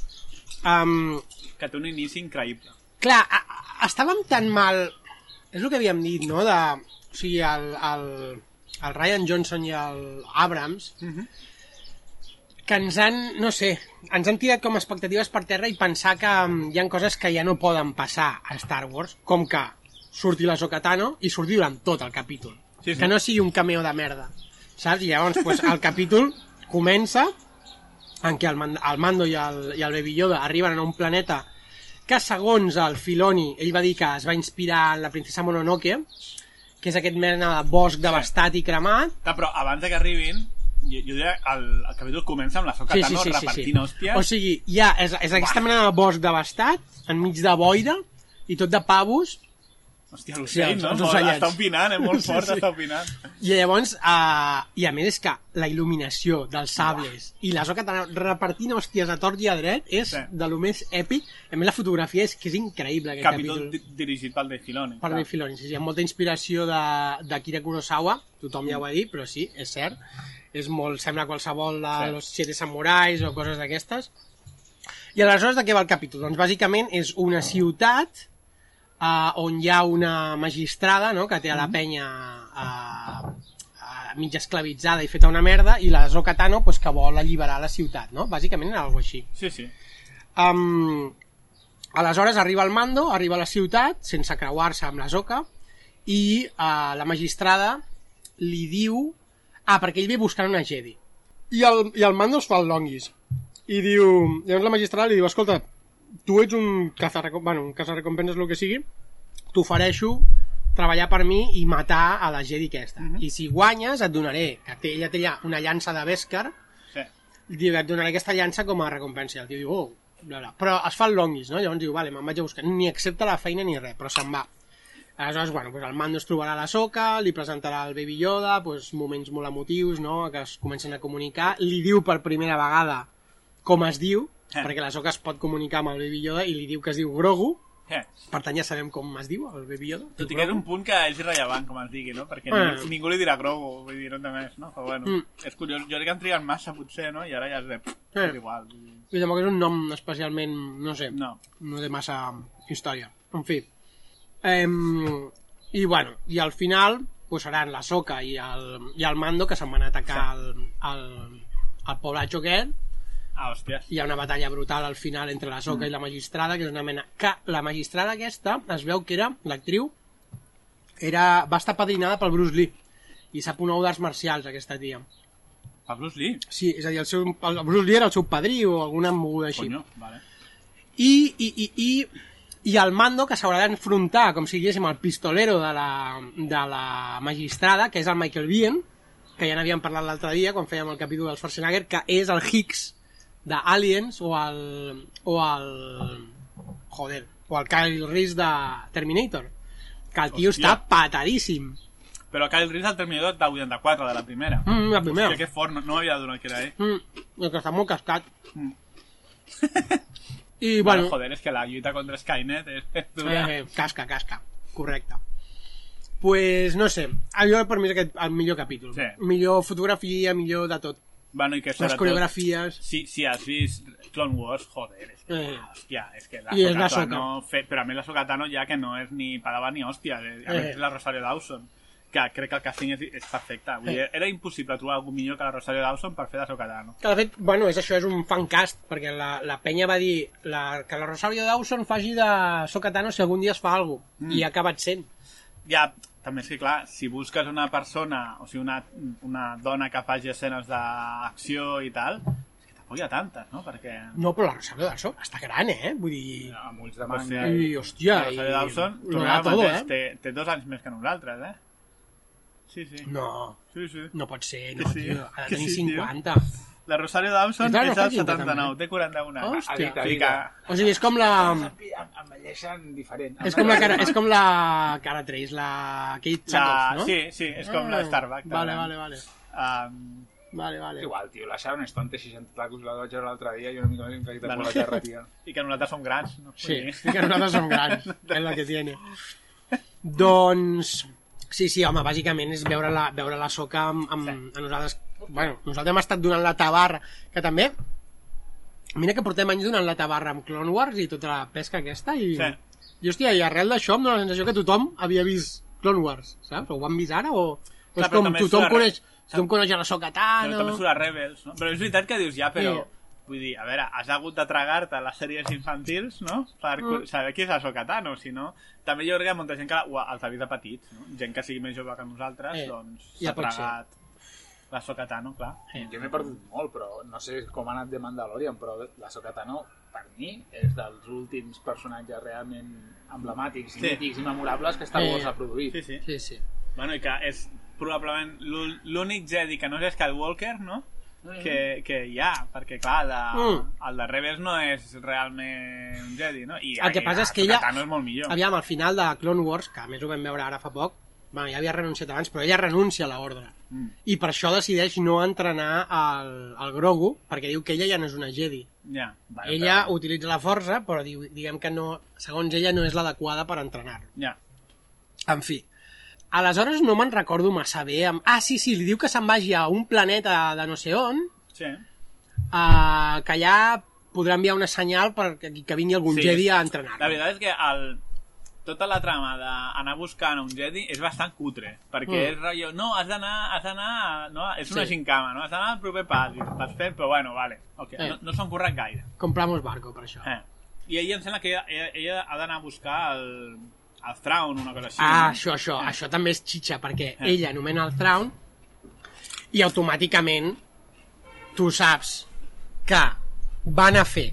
um, Que té un inici increïble. clar, a, a, estàvem tan mal... És el que havíem dit, no? De, o sigui, el, el, el Ryan Johnson i el Abrams, que ens han, no sé, ens han tirat com a expectatives per terra i pensar que mm, hi han coses que ja no poden passar a Star Wars, com que surti la Sokatano i surti durant tot el capítol. Sí, sí. Que no sigui un cameo de merda. Saps? I llavors, pues, el capítol comença en què el, el Mando i el, i el Baby Yoda arriben a un planeta que segons el Filoni, ell va dir que es va inspirar en la princesa Mononoke, que és aquest mena de bosc devastat i cremat. Clar, però abans que arribin, jo, jo diria el, el capítol comença amb la Soca Sí, sí, Tano sí, sí, sí. repartint hòsties. O sigui, ja, és, és aquesta mena de bosc devastat, enmig de boira, i tot de pavos, Hòstia, Sí, l'ocell, els- no? els ocellets. Està opinant, eh? Molt Sí, fort, sí. està opinant. I llavors, uh, i a més és que la il·luminació dels sables i la soca tan- repartint hòsties a tort i a dret és Sí. de lo més èpic. A més, la fotografia és que és increïble, aquest Capítol capítol. di dirigit pel Dave Filoni. Per Dave Filoni, sí, sí, amb molta inspiració de, de Kira Kurosawa, tothom ja ho ha dit, però sí, és cert. És molt, sembla qualsevol de Sí. los siete samurais o coses d'aquestes. I aleshores de què va el capítol? Doncs bàsicament és una ciutat uh, on hi ha una magistrada no? que té a la penya uh, uh, mig esclavitzada i feta una merda, i la Zoka Tano pues, que vol alliberar la ciutat, no? Bàsicament era alguna així. Sí, sí. Um, aleshores arriba el mando, arriba a la ciutat, sense creuar-se amb la Zoka, i uh, la magistrada li diu... Ah, perquè ell ve buscant una Jedi. I el, i el mando es fa el longuis. I diu... Llavors la magistrada li diu, escolta, tu ets un cazarrecompenses, bueno, un cazarrecompenses, el que sigui, t'ofereixo treballar per mi i matar a la Jedi aquesta. I si guanyes et donaré, que té, ella té allà una llança de Beskar, sí. diu, et donaré aquesta llança com a recompensa. I el tio diu, oh, bla, bla. Però es fa el longuis, no? Llavors diu, vale, me'n vaig a buscar. Ni accepta la feina ni res, però se'n va. Aleshores, bueno, pues el Mando es trobarà a la soca, li presentarà el Baby Yoda, pues, moments molt emotius, no?, que es comencen a comunicar. Li diu per primera vegada com es diu, Eh. perquè la soca es pot comunicar amb el Baby Yoda i li diu que es diu Grogu, Eh. per tant ja sabem com es diu el Baby Yoda. Tot i que és un punt que és irrellevant, com es digui, no? Perquè Eh. ningú, ningú li dirà Grogu, vull dir, no té més, no? Però bueno, Mm. és curiós. Jo crec que han trigat massa, potser, no? I ara ja és de... Eh. És igual. I tampoc és un nom especialment, no sé, No. no té massa història. En fi. Em, I bueno, i al final pues, seran la Soca i el, i el Mando que se'n van a atacar el, el, el poblatge aquest Ah, hòsties. hi ha una batalla brutal al final entre la Soca mm. i la magistrada que és una mena... que la magistrada aquesta es veu que era, l'actriu era, va estar padrinada pel Bruce Lee i sap un ou d'arts marcials aquesta tia Pa Bruce Lee. sí, és a dir, el, seu, el Bruce Lee era el seu padrí o alguna moguda així Coño, vale. i, i, i, i, i el mando que s'haurà d'enfrontar com si diguéssim el pistolero de la, de la magistrada que és el Michael Biehn que ja n'havíem parlat l'altre dia quan fèiem el capítol del Schwarzenegger que és el Higgs de Aliens o el o el joder, o el Kyle Reese de Terminator que el tio Hòstia. està patadíssim Però Kyle Reese el Terminator de 84, de la primera. mm, la primera Hòstia, que fort, no, no m'havia donat que era ell. mm, el que està molt cascat Mm. i Bueno, bueno, joder, és que la lluita contra Skynet és, és dura. Eh, eh, casca, casca. Correcte. Pues, no sé, allò per mi és aquest, el millor capítol. Sí. Millor fotografia, millor de tot. Bueno, i que Les coreografies... Si, si has vist Clone Wars, joder, és que, Eh. hòstia, és que la I és la Sokatano, fe, però a més la Sokatano ja que no és ni Padawan ni hòstia, eh, a Eh. més la Rosario Dawson, que crec que el casting és, és perfecte. Vull dir, Eh. era impossible trobar algú millor que la Rosario Dawson per fer de Sokatano. Que de fet, bueno, és això, és un fancast, perquè la, la penya va dir la, que la Rosario Dawson faci de Sokatano si algun dia es fa alguna cosa. Mm. I ha acabat sent. Ja, també és que, clar, si busques una persona, o sigui, una, una dona que faci escenes d'acció i tal, és que tampoc hi ha tantes, no? Perquè... No, però la Rosario Dawson està gran, eh? Vull dir... Amb ulls de O manga. sigui, I, hòstia, la Rosario i- Dawson, lo tornem al mateix, eh? té, té dos anys més que nosaltres, eh? Sí, sí. No, Sí, sí. no pot ser, no, sí, tio. Ha de tenir sí, tio. 50. La Rosario Dawson És és el quinta, 79, també. té 41 anys. Hòstia. Sí, edita. que... O sigui, és com la... Envelleixen diferent. És com la cara, és com la cara Trace, la Kate La... Sackhoff, no? Sí, sí, és com la Ah, Starbucks. Vale, vale, vale. Um, Vale, vale. Igual, tio, la Sharon Stone té 60 tacos, la vaig veure l'altre dia i una mica més infectada Bueno. per la terra, tio. I que nosaltres som grans. No? Sí, sí que nosaltres som grans, és la que tiene. Doncs... Sí, sí, home, bàsicament és veure la, veure la soca amb, amb a nosaltres... Bueno, nosaltres hem estat donant la tabarra, que també... Mira que portem anys donant la tabarra amb Clone Wars i tota la pesca aquesta i... Sí. I, hòstia, i arrel d'això em dóna la sensació que tothom havia vist Clone Wars, saps? O ho han vist ara o... o és com tothom coneix, tothom coneix a la Soca Però també surt a Rebels, no? Però és veritat que dius, ja, però... Sí. Vull dir, a veure, has hagut de tragar-te les sèries infantils, no? Per Mm. saber qui és el Sokatano, si no... També jo crec que hi ha molta gent que ho- els ha vist de petits, no? Gent que sigui més jove que nosaltres, Eh, doncs ja s'ha pot ser. La Sokatano, clar. Jo m'he perdut molt, però no sé com ha anat de Mandalorian, però la Sokatano, per mi, és dels últims personatges realment emblemàtics, Sí. mítics i memorables que Star Eh, Wars ha produït. Sí, sí. Sí, sí. Bueno, i que és probablement l'ú- l'únic Jedi que no és Skywalker, no? Que, que hi ha, perquè clar, de, Mm. el de Rebels no és realment un Jedi, no? I, El que i passa és que ella- Sokatano és molt millor. Aviam, al final de Clone Wars, que a més ho vam veure ara fa poc, bueno, ja havia renunciat abans, però ella renuncia a l'ordre. Mm. I per això decideix no entrenar el, el Grogu, perquè diu que ella ja no és una Jedi. Ja. Bueno, ella però- utilitza la força, però diu, diguem que no, segons ella no és l'adequada per entrenar-lo. Ja. En fi. Aleshores no me'n recordo massa bé. Amb... Ah, sí, sí, li diu que se'n vagi a un planeta de no sé on, Sí. uh, que allà podrà enviar una senyal perquè que vingui algun Sí, Jedi a entrenar-lo. La veritat és que el, tota la trama d'anar buscant un Jedi és bastant cutre, perquè Mm. és rotllo, no, has d'anar, has d'anar, no, és una Sí. gincama, no, has d'anar al proper pas, i vas fent, però bueno, vale, okay. Eh. no, no s'han currat gaire. Compramos barco, per això. Eh. I ella em sembla que ella, ella, ella ha d'anar a buscar el, el Thrawn, una cosa així. Ah, no? això, això, això també és xitxa, perquè Eh. ella anomena el Thrawn i automàticament tu saps que van a fer,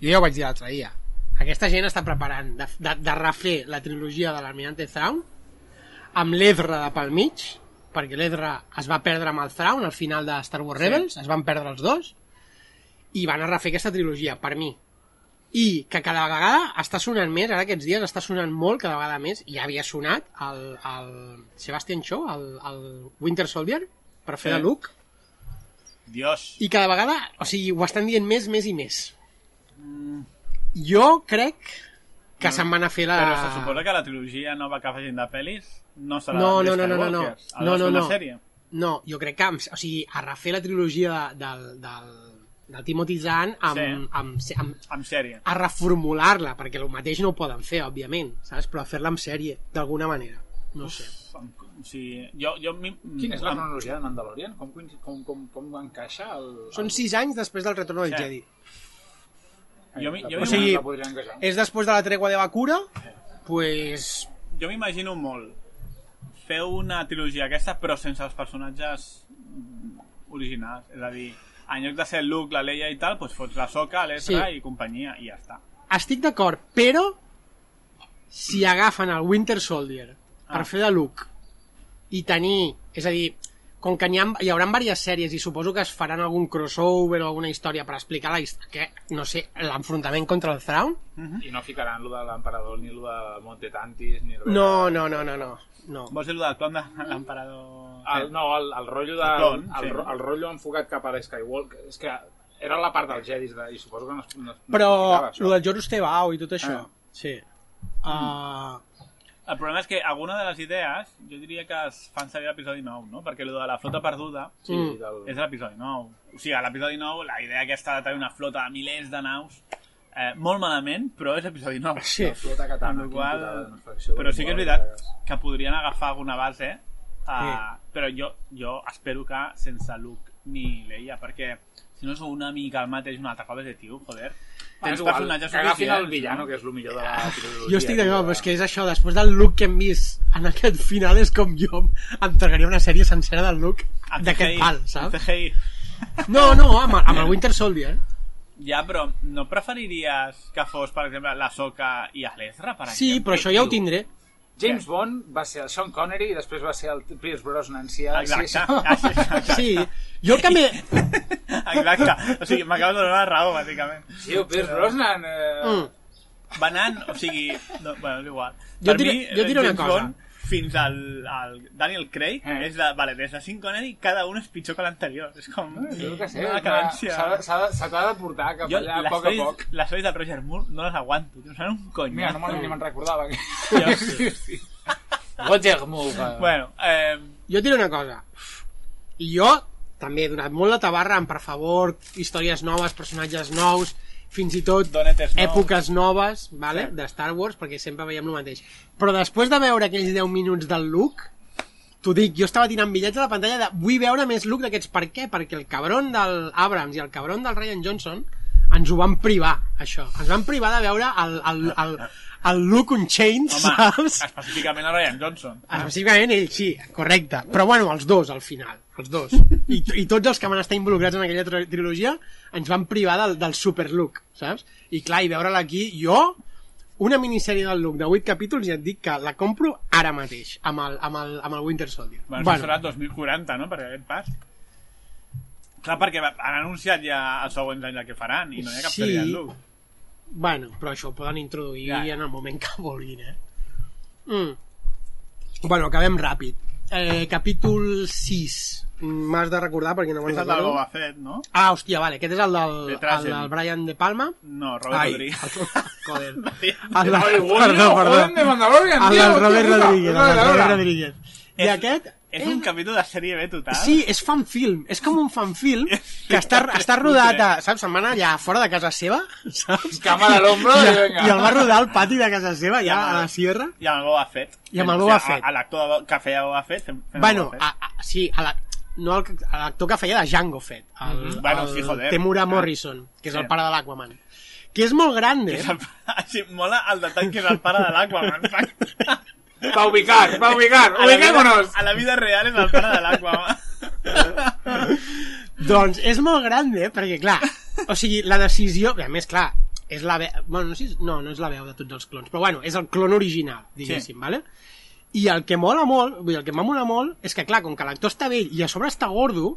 jo ja ho vaig dir l'altre dia, aquesta gent està preparant de, de, de refer la trilogia de l'Almirante Thrawn amb l'Edra de pel mig, perquè l'Edra es va perdre amb el Thrawn al final de Star Wars Rebels, es van perdre els dos, i van a refer aquesta trilogia, per mi. I que cada vegada està sonant més, ara aquests dies està sonant molt cada vegada més, i ja havia sonat el, el Sebastian Shaw, el, el Winter Soldier, per fer Sí. de Luke, Dios. i cada vegada, o sigui, ho estan dient més, més i més. Jo crec que se'n van a fer la... Però se suposa que la trilogia nova que facin de pel·lis no serà No, no, no, no, no, no. No, no, no. sèrie. No, jo crec que, amb, o sigui, a refer la trilogia de, del, del, del Timothy Zahn amb, Sí. amb, amb, Amb sèrie. a reformular-la, perquè el mateix no ho poden fer, òbviament, saps? Però a fer-la en sèrie, d'alguna manera. No sé. Amb- O sigui, jo, jo, mi- Quina és la amb- cronologia de Mandalorian? Com, com, com, com encaixa el... Són sis anys després del retorn del Sí. Jedi. Jo mi- jo O sigui. És després de la tregua de Bakura, pues... jo m'imagino molt fer una trilogia aquesta però sense els personatges originals. És a dir, en lloc de ser Luke, la Leia i tal, doncs fots la Soca, l'Ezra Sí. i companyia i ja està. Estic d'acord, però si agafen el Winter Soldier per Ah. fer de Luke i tenir... És a dir, com que hi, ha, hi haurà diverses sèries i suposo que es faran algun crossover o alguna història per explicar la història, que, no sé, l'enfrontament contra el Thrawn? I no ficaran lo de l'emperador, ni lo de Monte Tantis, ni. No, no, no, no, no. no. Vols dir el del clon de l'emperador... El, no, el, el rotllo de, El clon, el, sí. ro- el rotllo enfocat cap a l'Skywalker. És que era la part dels Jedis de, i suposo que no es, no es Però no el del Jorus Tebau i tot això, Ah. sí. Uh, El problema és que alguna de les idees jo diria que es fan servir a l'episodi 9, no? Perquè el de la flota perduda Sí, Mm. del... és l'episodi 9. O sigui, a l'episodi 9 la idea aquesta de tenir una flota de milers de naus eh, molt malament, però és episodi 9. sí. La flota katana. Amb qual... putada, Però sí que és veritat que podrien agafar alguna base, uh, Sí. però jo, jo espero que sense Luke ni Leia, perquè si no sou una mica el mateix un altre cop és de tio, joder. Tens igual, personatges que agafin el villano, no? que és el millor de la trilogia. Jo estic d'acord, de- però és que és això, després del look que hem vist en aquest final és com jo em tragaria una sèrie sencera del look d'aquest pal, saps? CGI. No, no, amb, amb el Winter Soldier. Ja, però no preferiries que fos, per exemple, la Soca i l'Ezra, per Sí, exemple? però això ja ho tindré. James Bond va ser el Sean Connery i després va ser el Pierce Brosnan. Si ha, Exacte. Si, Ah, sí, exacte. Sí, jo el que m'he... Exacte. O sigui, m'acabes de donar la raó, bàsicament. sí, el Pierce Brosnan... Eh... Mm. Va anant, o sigui... No, bueno, és igual. Jo per diré- mi, jo diré una James cosa. Bond, fins al, al Daniel Craig, Eh. és de, vale, des de Sean Connery, cada un és pitjor que l'anterior. És com Jo què sé, una una- cadència... s'ha de- s'ha de- se t'ha de portar cap Jo, allà a poc a poc. Les sèries del Roger Moore no les aguanto, tio, són un cony. Mira, no me'n ni me'n recordava. Que... Jo sí, sí. Roger Moore. Bueno, eh, Jo et diré una cosa. I jo també he donat molt la tabarra en, per favor, històries noves, personatges nous, fins i tot Donetes nous. èpoques noves vale? Sí. de Star Wars, perquè sempre veiem el mateix. Però després de veure aquells 10 minuts del Luke, t'ho dic, jo estava tirant bitllets a la pantalla de vull veure més Luke d'aquests. Per què? Perquè el cabron del Abrams i el cabron del Ryan Johnson ens ho van privar, això. Ens van privar de veure el, el, el, el Luke Unchained, home, saps? específicament a Ryan Johnson. Específicament ell, sí, correcte. Però bueno, els dos, al final. Els dos. I, I tots els que van estar involucrats en aquella tri- trilogia ens van privar del, del super look, saps? I clar, i veure-la aquí, jo, una minissèrie del look de 8 capítols, ja et dic que la compro ara mateix, amb el, amb el, amb el Winter Soldier. Bueno, bueno. serà 2040, no?, per aquest pas. Clar, perquè han anunciat ja els següents anys el que faran i no hi ha cap Sí. sèrie de Luke. Bueno, però això ho poden introduir Ja. en el moment que vulguin, eh? Mm. Bueno, acabem ràpid. Eh, capítol 6. M'has de recordar perquè no me'n És el del. Boba Fett, no? Ah, hòstia, vale, aquest és el del, De el del Brian De Palma. No, Robert Ai, Rodríguez. joder. El de, Ay, perdó, perdó. joder, de Mandalorian, El del Robert. Rodríguez, el del. Robert Rodríguez. I aquest, És un capítol de sèrie B total. Sí, és fanfilm. És com un fanfilm que està, està rodat, a, saps? Se'n va anar allà fora de casa seva, saps? Cama de l'ombro I, i el va rodar al pati de casa seva, allà a la sierra. I amb el Boba Fett. I amb el O Boba Fett. a- a L'actor de- que feia Boba Fett. Fent Bueno, Boba Fett. a, a, sí, a la, no l'actor que feia de Jango Fett, el, Mhm. Bueno, el sí, joder. Temura. Morrison, que és Sí. el pare de l'Aquaman. Que és molt grande. És el, sí, mola el detall que és el pare de l'Aquaman. Va ubicar, va ubicar, A la vida- ubiquémonos. A la vida real és el pare de l'Aquaman. Doncs és molt grande, eh? perquè clar, o sigui, la decisió, a més clar, és la veu, bueno, no, sé, si- no, no és la veu de tots els clons, però bueno, és el clon original, diguéssim, sí. vale? I el que mola molt, vull dir, el que m'ha molat molt, és que clar, com que l'actor està vell i a sobre està gordo,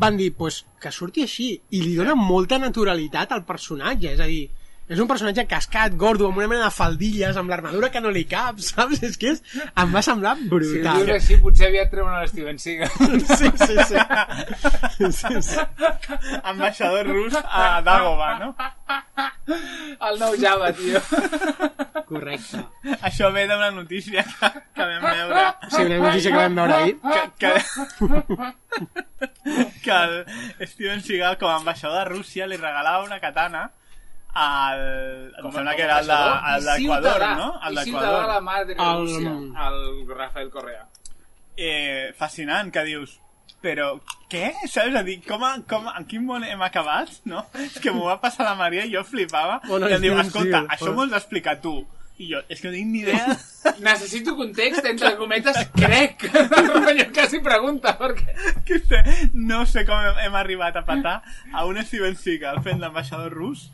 van dir, pues, que surti així, i li dona molta naturalitat al personatge, és a dir, és un personatge cascat, gordo, amb una mena de faldilles, amb l'armadura que no li cap, saps? És que és, em va semblar Si ho brutal. dius així, potser aviat treuen a l'Steven Seagal. Sí, sí, sí. sí, sí. Ambaixador rus a Dagoba, no? El nou Java, tio. Correcte. Això ve d'una notícia que, que vam veure. Sí, una notícia que vam veure ahir. Que, que, que el Steven Seagal, com a ambaixador de Rússia, li regalava una katana al... Em sembla que era el de- el d'Equador, no? El I ciutadà de la d'Equador. madre de El- Rússia, el Rafael Correa. Eh, fascinant, que dius, però què? Saps? A dir, com, a, com, en quin món hem acabat, no? És que m'ho va passar la Maria i jo flipava. On I em diu, escolta, sí, això m'ho has d'explicar tu. I jo, és que no tinc ni idea. Necessito context, entre cometes, crec. jo quasi pregunta, perquè... que sé, no sé com hem, hem arribat a patar a un Steven Seagal fent d'ambaixador rus.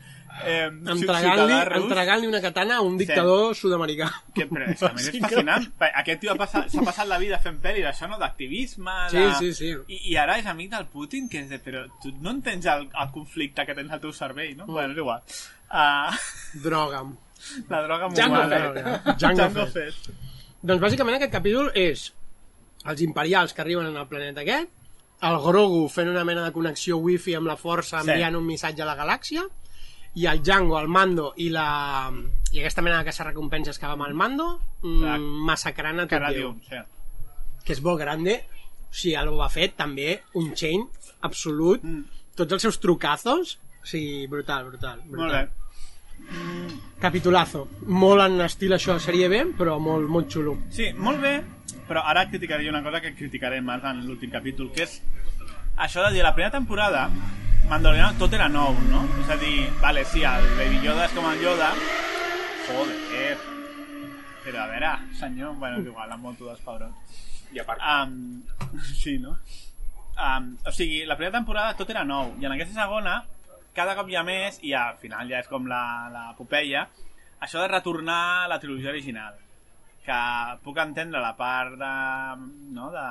Eh, Entregant-li entregant una katana a un dictador sud-americà. Que, però és, que a més és fascinant. Aquest tio ha passat- s'ha passat la vida fent pel·lis, això no, d'activisme... Sí, de... sí, sí. I, I ara és amic del Putin, que és de... Però tu no entens el, el conflicte que tens al teu cervell, no? Bueno, és igual. Uh, Droga. la droga Django mongol. Fett. Django Fett. Doncs bàsicament aquest capítol és els imperials que arriben en el planeta aquest, el Grogu fent una mena de connexió wifi amb la força Sí. enviant un missatge a la galàxia i el Django, el Mando i la i aquesta mena de caça recompenses que va amb el Mando mm, massacrant a tot Déu sí. que és molt grande o sigui, el Boba Fett també un chain absolut Mm. tots els seus trucazos o sigui, brutal, brutal, brutal. Molt bé. capitulazo molt en estil això, sèrie B però molt, molt xulo Sí, molt bé, però ara criticaré una cosa que criticaré més en l'últim capítol, que és això de dir, la primera temporada, Mandaloriano tot era nou, no? És a dir, vale, sí, el Baby Yoda és com el Yoda, joder, però a veure, senyor, bueno, és igual, la moto dels pebrons. I a part, Um, sí, no? Um, o sigui, la primera temporada tot era nou, i en aquesta segona cada cop hi ha més, i al final ja és com la, la Popeia, això de retornar a la trilogia original que puc entendre la part de, no, de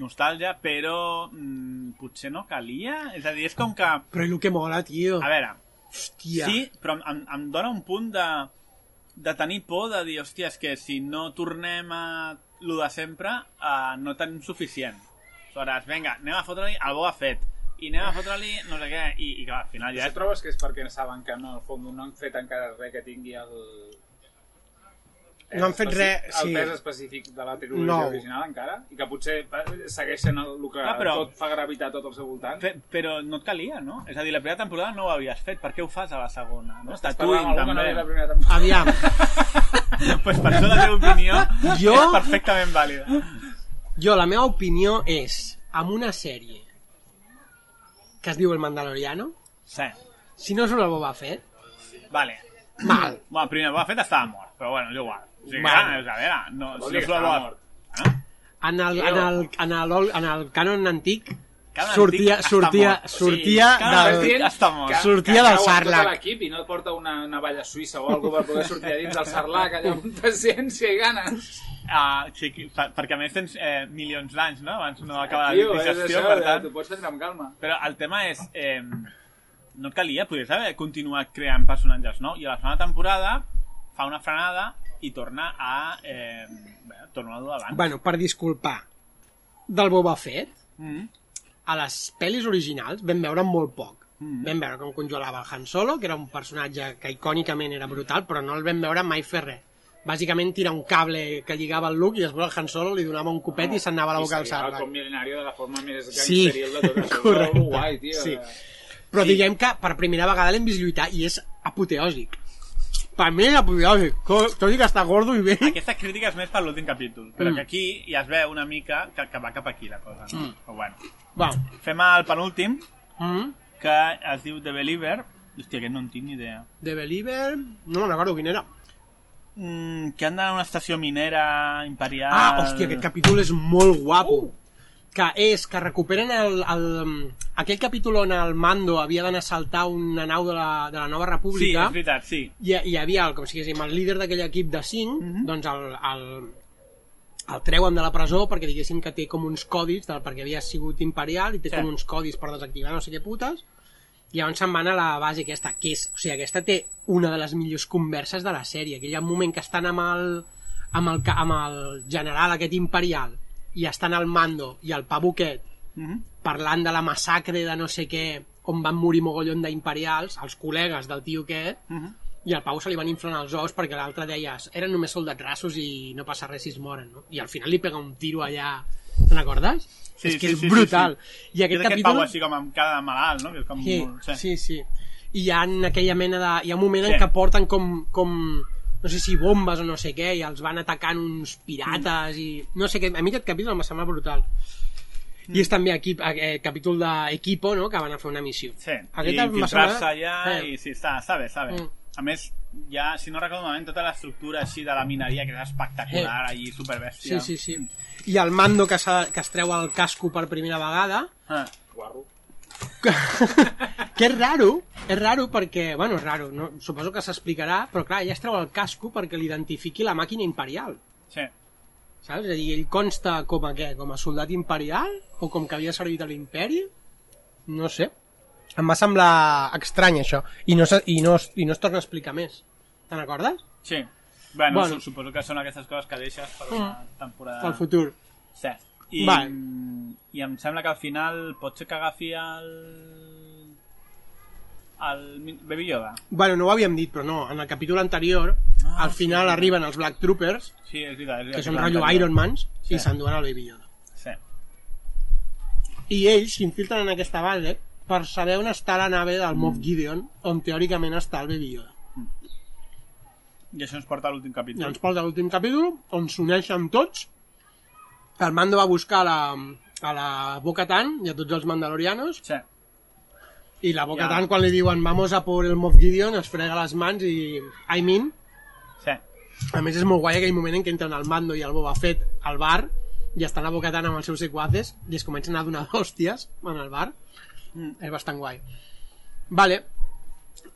nostàlgia, però mm, potser no calia. És a dir, és com que... però i el que mola, tio A veure, hòstia sí, però em, em dona un punt de, de tenir por de dir, hòstia, és que si no tornem a lo de sempre, uh, no tenim suficient. Aleshores, vinga, anem a fotre-li el Boba Fett, i anem a fotre-li no sé què, i, i clar, al final ja és... trobes que és perquè saben que no, al fons no han fet encara res que tingui el... No han fet res, sí. El pes específic de la trilogia No. original encara, i que potser segueixen el, el que Clar, però- tot fa gravitar tot al seu voltant. Pe- Però no et calia, no? És a dir, la primera temporada no ho havies fet, per què ho fas a la segona? No? Està Estàs parlant amb algú que no ha també. vist la primera temporada. aviam, pues per això la teva opinió Jo- és perfectament vàlida. jo la meva opinió és amb una sèrie que es diu El Mandaloriano Sí. si no surt el Boba Fett Vale. mal Bueno, primer Boba Fett estava mort, però bueno, és igual. Bueno. bueno. a veure, no, si no Boba mort. Ah? en el, en el, en el, en el canon antic Canon sortia, antic està sortia, sortia Sí, del, està mort. Sortia del Sarlacc. Tot l'equip i no porta una navalla suïssa o alguna per poder sortir a dins del Sarlac allà amb paciència i ganes. Ah, sí, per, perquè a més tens eh, milions d'anys, no? Abans no acaba la digestió, això, per eh, tant... t'ho pots prendre amb calma. Però el tema és... Eh, no calia, podries haver continuat creant personatges nous. I a la segona temporada fa una frenada i torna a... Eh, bé, torna davant. bueno, per disculpar del Boba Fett Mm. a les pel·lis originals vam veure molt poc Mm. vam veure com conjugava el Han Solo que era un personatge que icònicament era brutal però no el vam veure mai fer res bàsicament tira un cable que lligava el Luke i després el Han Solo li donava un copet i se'n anava a la boca I el sable. com mil·lenario de la forma més Sí, gangsteril de tot això. correcte. Guai, tio. Sí. Però Sí. diguem que per primera vegada l'hem vist lluitar i és apoteòsic. Per mi és apoteòsic, co- tot i que està gordo i bé. Aquesta crítica és més per l'últim capítol, però Mm. que aquí ja es veu una mica que, que va cap aquí la cosa. Mm. Però bueno. Va. Fem el penúltim, Mm. que es diu The Believer. Hòstia, aquest no en tinc ni idea. The Believer... No me'n recordo quin era. Mm, que han d'anar a una estació minera imperial... Ah, hòstia, aquest capítol és molt guapo. Que és que recuperen el, el, aquell capítol on el Mando havia d'anar a saltar una nau de la, de la Nova Sí, República és veritat, sí. hi, hi havia, el, com si diguéssim, el líder d'aquell equip de 5, Mhm. doncs el, el, el treuen de la presó perquè diguéssim que té com uns codis, del, perquè havia sigut imperial i té Sí. com uns codis per desactivar no sé què putes, i llavors se'n van a la base aquesta, que és, o sigui, aquesta té una de les millors converses de la sèrie, un moment que estan amb el, amb el, amb el general aquest imperial, i estan al mando, i el pavo aquest, Mhm. parlant de la massacre de no sé què, on van morir mogollon d'imperials, els col·legues del tio aquest, Mhm. i al Pau se li van inflant els ous perquè l'altre deia eren només soldats rassos i no passa res si es moren, no? I al final li pega un tiro allà... Te'n recordes? Sí, és que sí, és sí, brutal. sí, I aquest aquest capítol... pau així com amb cara de malalt, no? Que és com Sí, molt... sí, sí. I hi ha aquella mena de... Hi ha un moment Sí. en què porten com, com no sé si bombes o no sé què, i els van atacant uns pirates i... No sé què, a mi aquest capítol em sembla brutal. I és també aquí, aquest capítol d'Equipo, no?, que van a fer una missió. Sí, Aquest i infiltrar-se semblar- allà Sí. i sí, està, està bé, està bé. Mm. A més, ja, si no recordo malament, tota l'estructura així de la mineria que és espectacular, allí, superbèstia. Sí, sí, sí. I el mando que, que es treu el casco per primera vegada, Ah, Guarro. que és raro, és raro perquè, bueno, és raro, no? suposo que s'explicarà, però clar, ja es treu el casco perquè l'identifiqui la màquina imperial. sí. Saps? És a dir, ell consta com a què? Com a soldat imperial? O com que havia servit a l'imperi? No sé. Em va semblar estrany, això. I no, i no, i no es torna a explicar més. Te'n recordes? Sí. Bueno, Bueno. su- suposo que són aquestes coses que deixes per una temporada... Pel futur. Sí. I, Vale. I em sembla que al final pot ser que agafi el... el Baby Yoda. Bueno, no ho havíem dit, però no. En el capítol anterior, Ah, al final sí. arriben els Black Troopers, Sí, és veritat. És veritat que són rotllo. Iron Mans, Sí. i s'enduen el Baby Yoda. Sí. I ells s'infiltren en aquesta base per saber on està la nave del Moff Gideon, on teòricament està el Baby Yoda. I això ens porta a l'últim I capítol. ens porta a l'últim capítol, on s'uneixen tots. El Mando va buscar a la, a la Bo-Katan i a tots els mandalorianos, Sí. I la Bo-Katan, Ja. quan li diuen vamos a por el Moff Gideon, es frega les mans i... I mean, Sí. a més és molt guai aquell moment en què entren el Mando i el Boba Fett al bar i estan la Bo-Katan amb els seus sequaces i es comencen a donar hòsties en el bar. Mm. És bastant guai. Vale.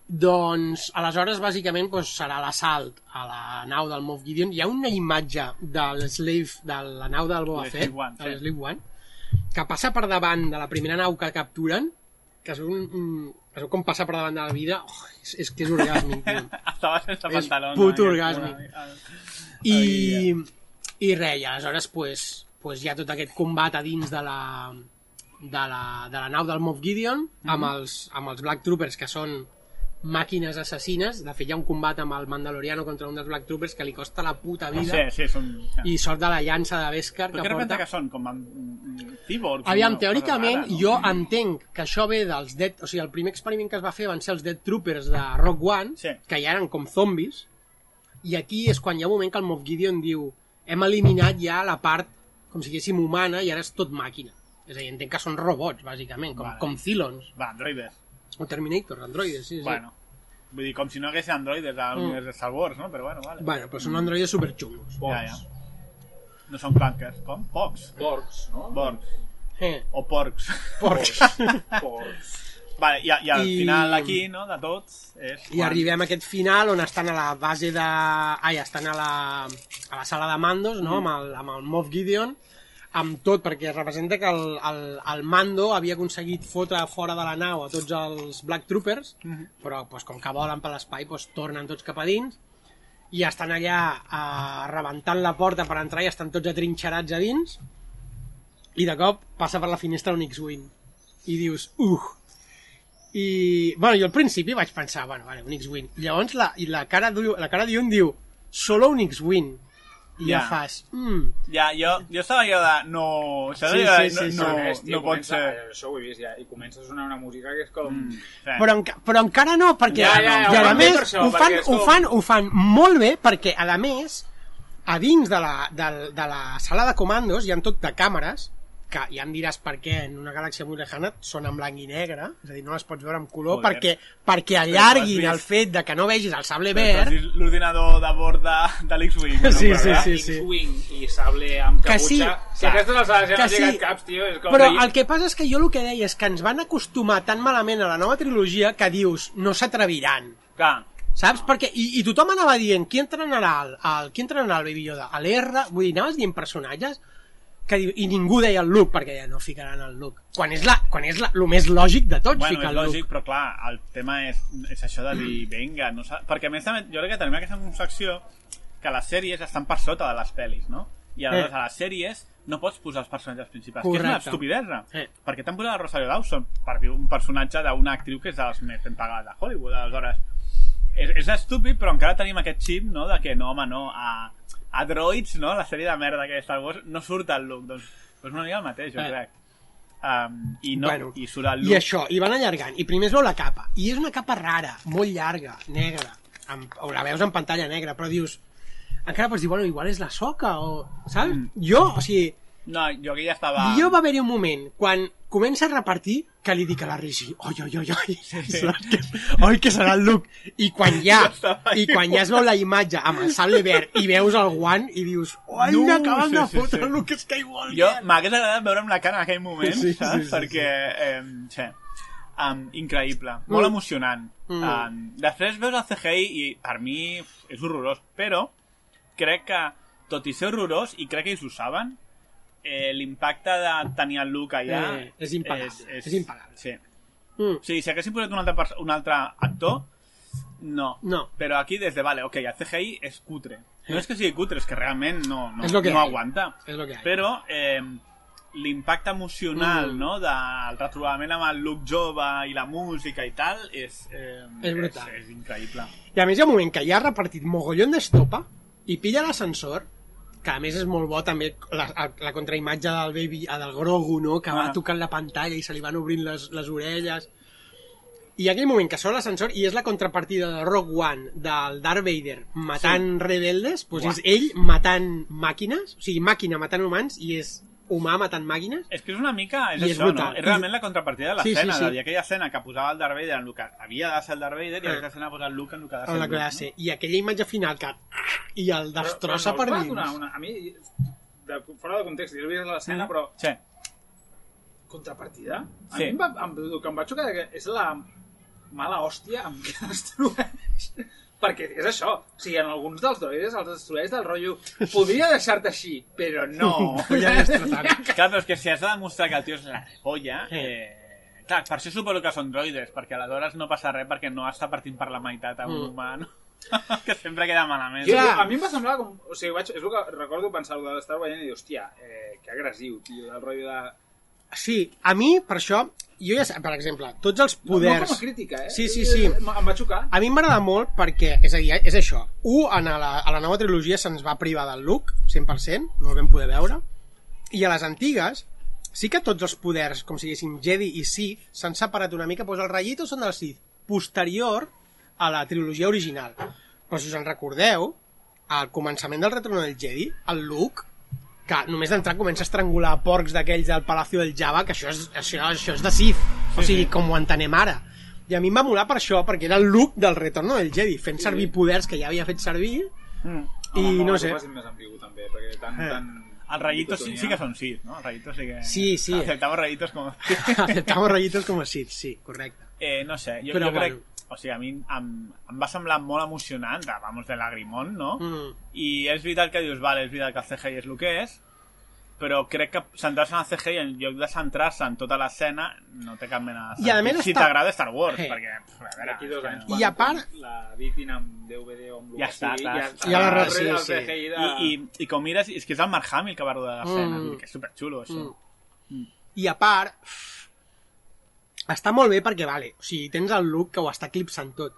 Doncs, aleshores, bàsicament, doncs, serà l'assalt a la nau del Moff Gideon. Hi ha una imatge de l'Slave, de la nau del Boba Fett, de l'Slave One, que passa per davant de la primera nau que capturen, que és un, un es veu com passa per davant de la vida, oh, és, és que és orgàsmic. Estava sense És pantalons. puto no? orgàsmic. Aquest- I, i res, i aleshores pues, pues hi ha tot aquest combat a dins de la, de la, de la nau del Moff Gideon amb, els, amb els Black Troopers que són màquines assassines de fet hi ha un combat amb el Mandaloriano contra un dels Black Troopers que li costa la puta vida Sí, sí, són... i sort de la llança de Beskar Però que porta que són? Com amb cyborgs? Aviam, una cosa teòricament, rara, no? jo entenc que això ve dels Dead... O sigui, el primer experiment que es va fer van ser els Dead Troopers de Rock One, Sí. que ja eren com zombis, i aquí és quan hi ha un moment que el Moff Gideon diu hem eliminat ja la part, com si diguéssim, humana i ara és tot màquina. És a dir, entenc que són robots, bàsicament, com, Vale. com Cylons, Va, androides. O Terminator, androides, sí, sí. Bueno. Vull dir, com si no haguessin androides a l'univers de Star Wars, no? Però bueno, vale. bueno, però són androides superxungos. Ja, ja. No són clunkers, com? Pocs. Porcs, no? Borgs. Eh, O porcs. porcs. Porcs. Vale, i, i al I- final aquí, no, de tots, és... I arribem a aquest final on estan a la base de... Ai, estan a la, a la sala de mandos, no? Amb, el, amb el Moff Gideon, amb tot, perquè representa que el, el, el mando havia aconseguit fotre fora de la nau a tots els Black Troopers, però pues, com que volen per l'espai, pues, tornen tots cap a dins, i estan allà eh, rebentant la porta per entrar i estan tots atrinxerats a dins, i de cop passa per la finestra un X-Wing. I dius, uh, i, bueno, jo al principi vaig pensar, bueno, vale, un X-Wing. Llavors la, i la cara la cara d'Ion diu, solo un X-Wing. I ja, Ja. fas... Mm, Ja, jo, jo estava allò de... No, això Sí, de, sí, no, sí, no, sí. Tio, no pot comença, ser... Això ho he vist ja, i comença a sonar una música que és com... Mm, sí. però, enca però encara no, perquè... Ja, ja, ja, I ho a més, això, ho, fan, és ho, com- fan, ho fan molt bé, perquè, a més, a dins de la, de, de la sala de comandos hi ha tot de càmeres, que ja em diràs per què en una galàxia molt lejana són en blanc i negre, és a dir, no les pots veure en color, Joder. perquè, perquè allarguin vist- el fet de que no vegis el sable verd, L'ordinador de bord de, de l'X-Wing. no? Sí, sí, sí, sí. X-Wing i sable amb Que sí, caputxa. si aquestes alçades ja Que no sí. caps, tio, és com... Però que- el que passa és que jo el que deia és que ens van acostumar tan malament a la nova trilogia que dius, no s'atreviran. Clar, Saps? Perquè, i, I tothom anava dient qui entrenarà el, el, qui entrenarà el Baby Yoda? A l'R? Vull dir, anaves dient personatges que diu, i ningú deia el Luke perquè ja no ficaran el Luke quan és, la, quan és la, el més lògic de tots bueno, ficar és el lògic, Luke però clar, el tema és, és això de dir, vinga, no perquè a més també, jo crec que tenim aquesta concepció que les sèries estan per sota de les pel·lis, no? I aleshores Eh. a les sèries no pots posar els personatges principals, que és una Correcte. estupidesa. Eh. Perquè t'han posat a Rosario Dawson per dir un personatge d'una actriu que és de les més ben pagades de Hollywood, aleshores és, és estúpid, però encara tenim aquest xip, no?, de que no, home, no, a, a Droids, no?, la sèrie de merda que és Star Wars, no surt el Luke, doncs, doncs una mica el mateix, jo Eh. crec. Um, i, no, Bueno, i surt el i Luke això, i van allargant i primer es veu la capa, i és una capa rara molt llarga, negra amb, o la veus en pantalla negra, però dius encara pots dir, bueno, igual és la soca o, saps? Mm. Jo, o sigui No, jo aquí ja estava... I jo va haver-hi un moment, quan comença a repartir, que li dic a la Rigi, oi, oi, oi, oi, saps que, oi, que serà el Luke. I quan ja, i quan ja es veu la imatge amb el sable verd i veus el guant i dius, oi, No, m'acaben sí, de sí, fotre sí. el Luke Skywalker. Jo m'hagués agradat veure'm la cara en aquell moment, Sí, sí, saps? sí, sí. Perquè, eh, sí, um, increïble, molt Mm. emocionant. Mm. Um, després veus el CGI i per mi és horrorós, però crec que, tot i ser horrorós, i crec que ells ho saben, eh, l'impacte de tenir el look allà... Eh, és impagable, és impagable. Sí. Mm. Sigui, si haguessin posat un altre, un altre actor, no. No. Però aquí, des de, vale, ok, el CGI és cutre. No és que sigui cutre, és que realment no, no, És lo que no hay. aguanta. És lo que hay. Però eh, l'impacte emocional Mm. no, del retrobament amb el look jove i la música i tal és, eh, És brutal. És, és increïble. I a més hi ha un moment que ja ha repartit mogollon d'estopa i pilla l'ascensor, que a més és molt bo també la, la contraimatge del baby, a del Grogu, no? que va Ah. tocant la pantalla i se li van obrint les, les orelles i aquell moment que surt l'ascensor i és la contrapartida de Rogue One del Darth Vader matant sí. rebeldes doncs Uah. és ell matant màquines o sigui, màquina matant humans i és humà matant màquines És que és una mica, és, I és això, no? brutal. És realment la contrapartida de Sí, sí, l'escena, sí. de dir aquella escena que posava el Darth Vader en el que havia de ser el Darth Vader i aquesta escena posa el Luke en el que ha de ser el Luke, classe i aquella imatge final que i el destrossa Però- per però no us dins donar Una, a mi, de, fora de context, jo he vist l'escena, Mm. però Sí. contrapartida? A Sí. mi em va, em, el que em va xocar que és la mala hòstia amb què destrueix. Perquè és això, o sigui, en alguns dels droides els destrueix del rotllo podria deixar-te així, però no. Ja. Clar, però és que si has de demostrar que el tio és la polla... Eh... Clar, per això suposo que són droides, perquè aleshores no passa res perquè no està partint per la meitat a un Mm. humà, no? que sempre queda malament. Clar. a mi em va semblar com... O sigui, vaig, és el que recordo pensar-ho de l'estar veient i dir, hòstia, eh, que agressiu, tio, del rotllo de... Sí, a mi, per això, jo ja sé, per exemple, tots els No, no poders... com a crítica, eh? Sí, sí, sí. Em em va xocar. A mi m'agrada molt perquè, és a dir, és això. Un, a la, a la nova trilogia se'ns va privar del look, 100%, no el vam poder veure. I a les antigues, sí que tots els poders, com si diguéssim Jedi i Sith, s'han separat una mica, doncs els rayitos són del Sith, posterior a la trilogia original. Però si us en recordeu, al començament del Retorno del Jedi, el Luke, que només d'entrar comença a estrangular porcs d'aquells del Palacio del Java, que això és, això, això és de Sith, o sigui, com ho entenem ara. I a mi em va molar per això, perquè era el look del Retorno del Jedi, fent servir poders que ja havia fet servir, Mm. i Home, no sé. ho facin més ambigu, també, perquè tan... Eh. tan... Els rayitos sí, sí que són Sith, no? Els rayitos sí que... Sí, sí. Aceptamos rayitos com... Aceptamos rayitos com a Sith, sí, correcte. Eh, no sé, jo, Però jo crec... O sigui, a mi em, em va semblar molt emocionant, de, vamos, de lagrimón, no? Mm. I és veritat que dius, vale, és veritat que el CGI és el que és, però crec que centrar-se en el CGI en lloc de centrar-se en tota l'escena no té cap mena de I a sentit. més si està- t'agrada Star Wars, Eh. perquè, pff, a veure, D'aquí dos anys, no. I a part- la editin amb DVD o amb Ja està, clar. ja, Ja la sí, sí. De... I, i, I com mires, és que és el Mark Hamill que va rodar l'escena, Mm. que és superxulo, això. Mm. I a part, està molt bé perquè, vale, o sigui, tens el look que ho està eclipsant tot.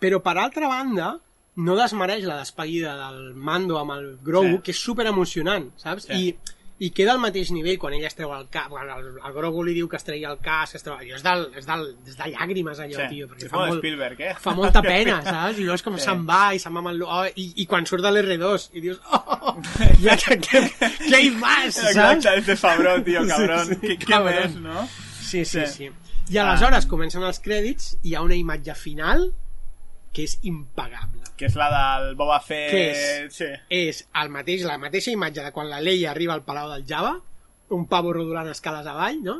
Però, per altra banda, no desmereix la despedida del Mando amb el Grogu, Sí. que és super emocionant, saps? Sí. I, I queda al mateix nivell quan ell es treu el cas, quan el, el Grogu li diu que es tregui el cas, que es treu... allò és, del, és, del, és de llàgrimes allò, Sí. tio, perquè És fa, molt, Spielberg, eh? fa molta pena, saps? I llavors com Sí. se'n va i se'n va amb el... Oh, i, I quan surt de l'R2 i dius, oh, ja que, que, que hay más, saps? Exacte, este Fabró, tio, Sí, cabron. sí, Què, què més, no? Sí, sí, Sí. sí. I aleshores comencen els crèdits i hi ha una imatge final que és impagable. Que és la del Boba Fett... Què és? Sí. És el mateix, la mateixa imatge de quan la Leia arriba al Palau del Java, un pavo rodolant escales avall, no?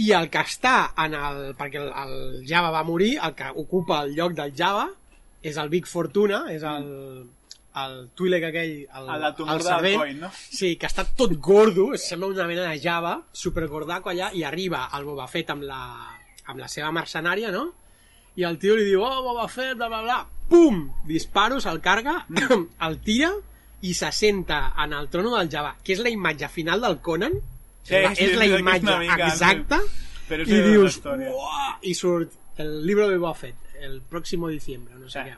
I el que està en el... perquè el, el Java va morir, el que ocupa el lloc del Java és el Big Fortuna, és el, el Twi'lek aquell, el, El del servent. coll, no? Sí, que està tot gordo, sembla una mena de Java, supergordaco allà, i arriba el Boba Fett amb la, amb la seva mercenària, no? I el tio li diu, oh, Boba Fett, bla, bla, bla. Pum! Disparo, se'l carga, el tira i se senta en el trono del Java, que és la imatge final del Conan. Sí, és la, sí, és la imatge mica, exacta. Però I dius, uah, i surt el libro de Boba Fett, el pròximo diciembre, no sé Sí. què.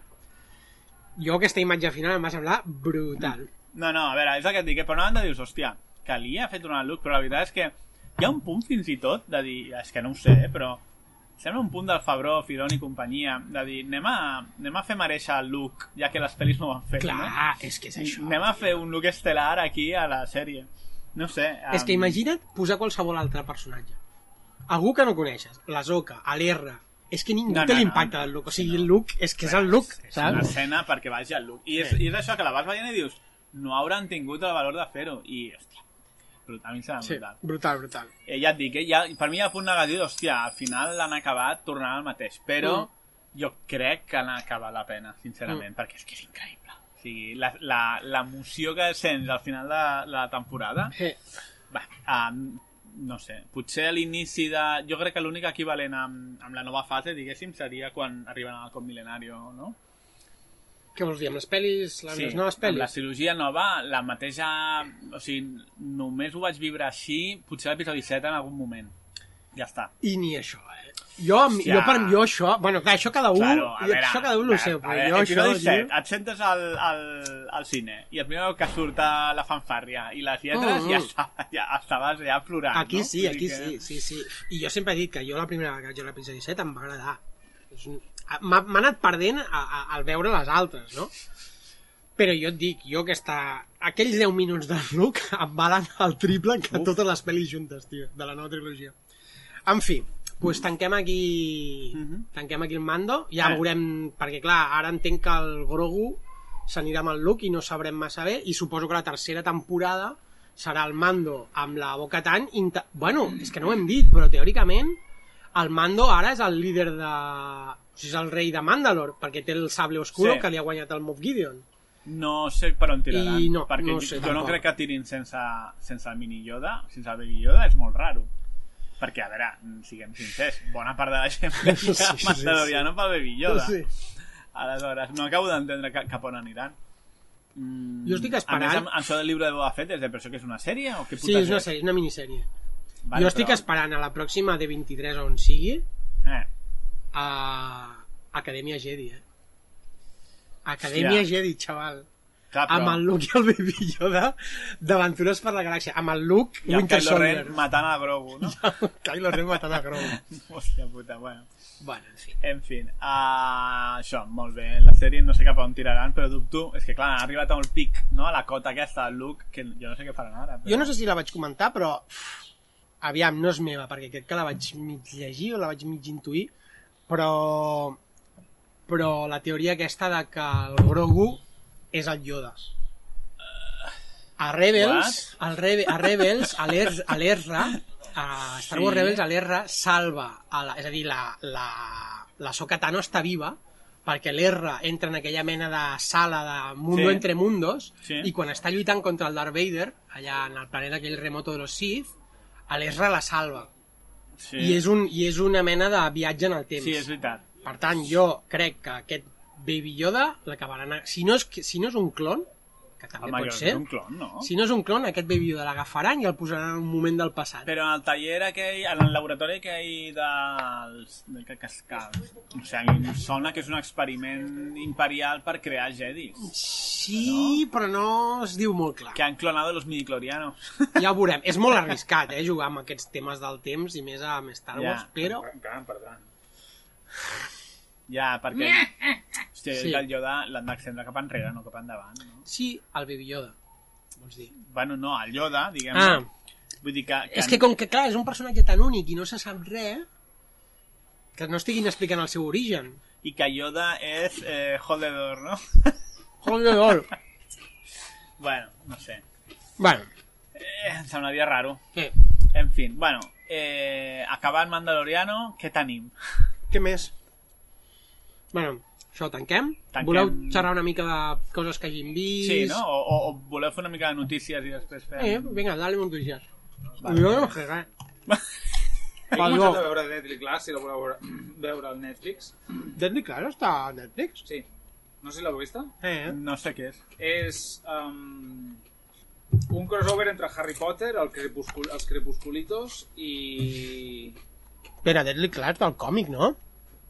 Jo aquesta imatge final em va semblar brutal. No, no, a veure, és el que et dic, que per una banda dius, hòstia, calia fer tornar el look, però la veritat és que hi ha un punt fins i tot de dir, és que no ho sé, eh, però sembla un punt del Fabró, Filon i companyia, de dir, anem a, anem a fer mereixer el look, ja que les pel·lis no ho han fet, Clar, no? és que és això. Anem a fer un look estel·lar aquí a la sèrie. No sé. És que imagina't posar qualsevol altre personatge. Algú que no coneixes, la Zoka, l'R, és que ningú No, té no, l'impacte no, del look. O sí, sigui, no. el look és que és el look, És una saps? escena perquè vagi al look. I és, I és això, que la vas veient i dius, no hauran tingut el valor de fer-ho. I, hòstia, brutal, a mi em sembla Sí, brutal. brutal, brutal. Eh, ja et dic, eh, ja, per mi hi ha punt negatiu d'hòstia, al final l'han acabat tornant al mateix, però Mm. jo crec que han acabat la pena, sincerament, perquè és que és increïble. O sigui, la- la- l'emoció que sents al final de la temporada, Eh, va, um, no sé, potser a l'inici de... Jo crec que l'únic equivalent amb, amb la nova fase, diguéssim, seria quan arriben al Cop Milenario, no? què vols dir, amb les pel·lis, les, les noves pel·lis? la cirurgia nova, la mateixa... O sigui, només ho vaig viure així, potser l'episodi 7 en algun moment. Ja està. I ni això, eh? Jo, Hòstia. jo, per, jo això... Bueno, clar, això cada un... Claro, a veure, això cada un ho sé, però jo això... episodi 7, tio, et sentes al, al, al cine i el primer que surt a la fanfàrria i les lletres Mm, ja, mm. estava, ja estaves ja plorant, Aquí no? sí, aquí que- sí, sí, sí. I jo sempre he dit que jo la primera vegada que vaig veure l'episodi 7 em va agradar. M'ha m'ha anat perdent a, a, al veure les altres, no? Però jo et dic, jo que està... Aquells 10 minuts del look em valen el triple que Uf. totes les pel·lis juntes, tio, de la nova trilogia. En fi, doncs tanquem aquí... Mhm. Tanquem aquí el mando. Ja Eh. veurem... Perquè, clar, ara entenc que el Grogu s'anirà amb el look i no sabrem massa bé i suposo que la tercera temporada serà el Mando amb la boca tan... Inter... Bueno, és que no ho hem dit, però teòricament el Mando ara és el líder de... O sigui, és el rei de Mandalore, perquè té el sable oscuro Sí. que li ha guanyat el Moff Gideon. No sé per on tiraran, I no, perquè no jo, sé, jo no tampoc. crec que tirin sense, sense el mini Yoda, sense el baby Yoda, és molt raro. Perquè, a veure, siguem sincers, bona part de la gent Sí, sí, sí, sí. Mandaloriano pel baby Yoda. Sí. Aleshores, no acabo d'entendre ca- cap on aniran. Mm, Jo estic esperant- A més, amb, amb això del llibre de Boba Fett, és de per això que és una sèrie? O què Sí, és una, sèrie, és una minissèrie. Vale, jo estic però- esperant a la pròxima de 23 on sigui Eh, a Acadèmia Jedi, eh? Acadèmia Hòstia. Jedi, xaval. Clar, però... Amb el Luke i el Baby Yoda d'Aventures per la Galàxia. Amb el Luke I el Winter Kylo Ren matant a Grogu, no? Kylo Ren matant a Grogu. Hòstia puta, bueno. bueno, en fi. En fi, uh, això, molt bé. La sèrie no sé cap on tiraran, però dubto. És que, clar, han arribat a un pic, no?, a la cota aquesta del Luke, que jo no sé què faran ara. Però... Jo no sé si la vaig comentar, però uf, aviam, no és meva, perquè crec que la vaig mig llegir o la vaig mig intuir, però però la teoria aquesta de que el Grogu és el Yoda. A Rebels, al Rebe, a Rebels, a l'Er- a l'Erra, a Star Wars Sí. Rebels, a l'Erra salva, a la, és a dir, la, la, la Soka Tano està viva perquè l'Erra entra en aquella mena de sala de mundo Sí. entre mundos Sí. i quan està lluitant contra el Darth Vader, allà en el planeta aquell remoto de los Sith, a l'Ezra la salva. Sí. I, és un, I és una mena de viatge en el temps. sí, és veritat. Per tant, jo crec que aquest Baby Yoda l'acabaran... a- Si, no és, que- si no és un clon, que també Mario pot ser. és un clon, no? Si no és un clon, aquest Baby Yoda l'agafaran i el posaran en un moment del passat. Però en el taller aquell, en el laboratori aquell dels... De, que, que, que, o sigui, em sona que és un experiment imperial per crear jedis. Sí, però no es diu molt clar. Que han clonado los midiclorianos. Ja ho veurem. És molt arriscat, eh, jugar amb aquests temes del temps i més a amb Star Ja. Wars, però... Encara en perdran. Ja, perquè... Hòstia, Sí. el Yoda l'han d'extendre cap enrere, no cap endavant. No? Sí, el Baby Yoda, vols dir. Bueno, no, el Yoda, diguem Ah, Vull dir que... que és que com que, clar, és un personatge tan únic i no se sap res, que no estiguin explicant el seu origen. I que Yoda és eh, jodedor, no? Joder, bueno, no sé. Bueno, Eh, em semblaria raro. què? En fi, bueno, eh, acabant Mandaloriano, què tenim? Què més? Bueno, això ho tanquem. Tanquem. Voleu xerrar una mica de coses que hagin vist? Sí, no? O, o, o voleu fer una mica de notícies i després fem... Eh, vinga, dale notícies. Vale. Jo no sé res. He començat a veure Deadly Class, si la voleu veure, veure al Netflix. Deadly Class està a Netflix? Sí. No sé si l'heu vista. Eh, No sé què és. És um, un crossover entre Harry Potter, el crepuscul els Crepusculitos i... Espera, Deadly Class del còmic, no?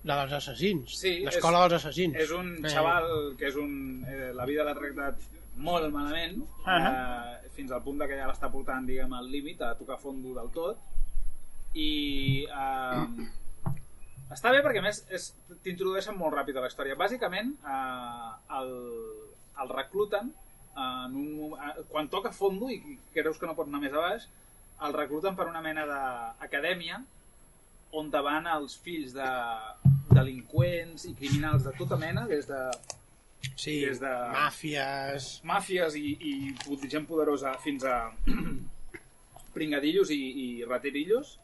La dels assassins. Sí, L'escola dels assassins. És un Eh. xaval que és un... Eh, la vida l'ha tractat molt malament, eh, fins al punt que ja l'està portant, diguem, al límit, a tocar fondo del tot. I... Eh, està bé perquè, a més, és- t'introdueixen molt ràpid a la història. Bàsicament, eh, el, el recluten en un, eh, quan toca fondo i creus que no pot anar més a baix, el recluten per una mena d'acadèmia on van els fills de delinqüents i criminals de tota mena, des de Sí, des de- màfies... màfies i, i gent poderosa fins a pringadillos i, i raterillos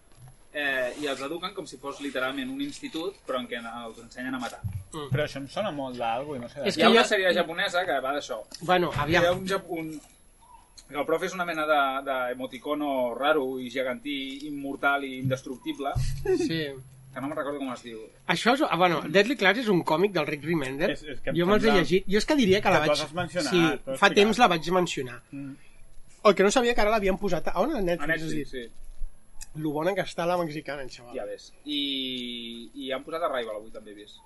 eh, i els eduquen com si fos literalment un institut però en què els ensenyen a matar. Però això em sona molt d'algú i no sé de És Hi que ha una jo- sèrie japonesa que va d'això. Bueno, Hi ha aviam. un, un... El profe és una mena de- d'emoticono raro i gegantí, immortal i indestructible, Sí. que no me'n recordo com es diu. Això és... ah, Bueno, Deadly Class és un còmic del Rick Remender. És- és que jo me'ls he llegit. Jo és que diria que la que tu vaig... sí, fa explicat. temps la vaig mencionar. Mm. El que no sabia que ara l'havien posat a on? A A Netflix, has Netflix, sí. Lo bona que està la mexicana, xaval. Ja ves. I, i han posat Arrival avui també he vist.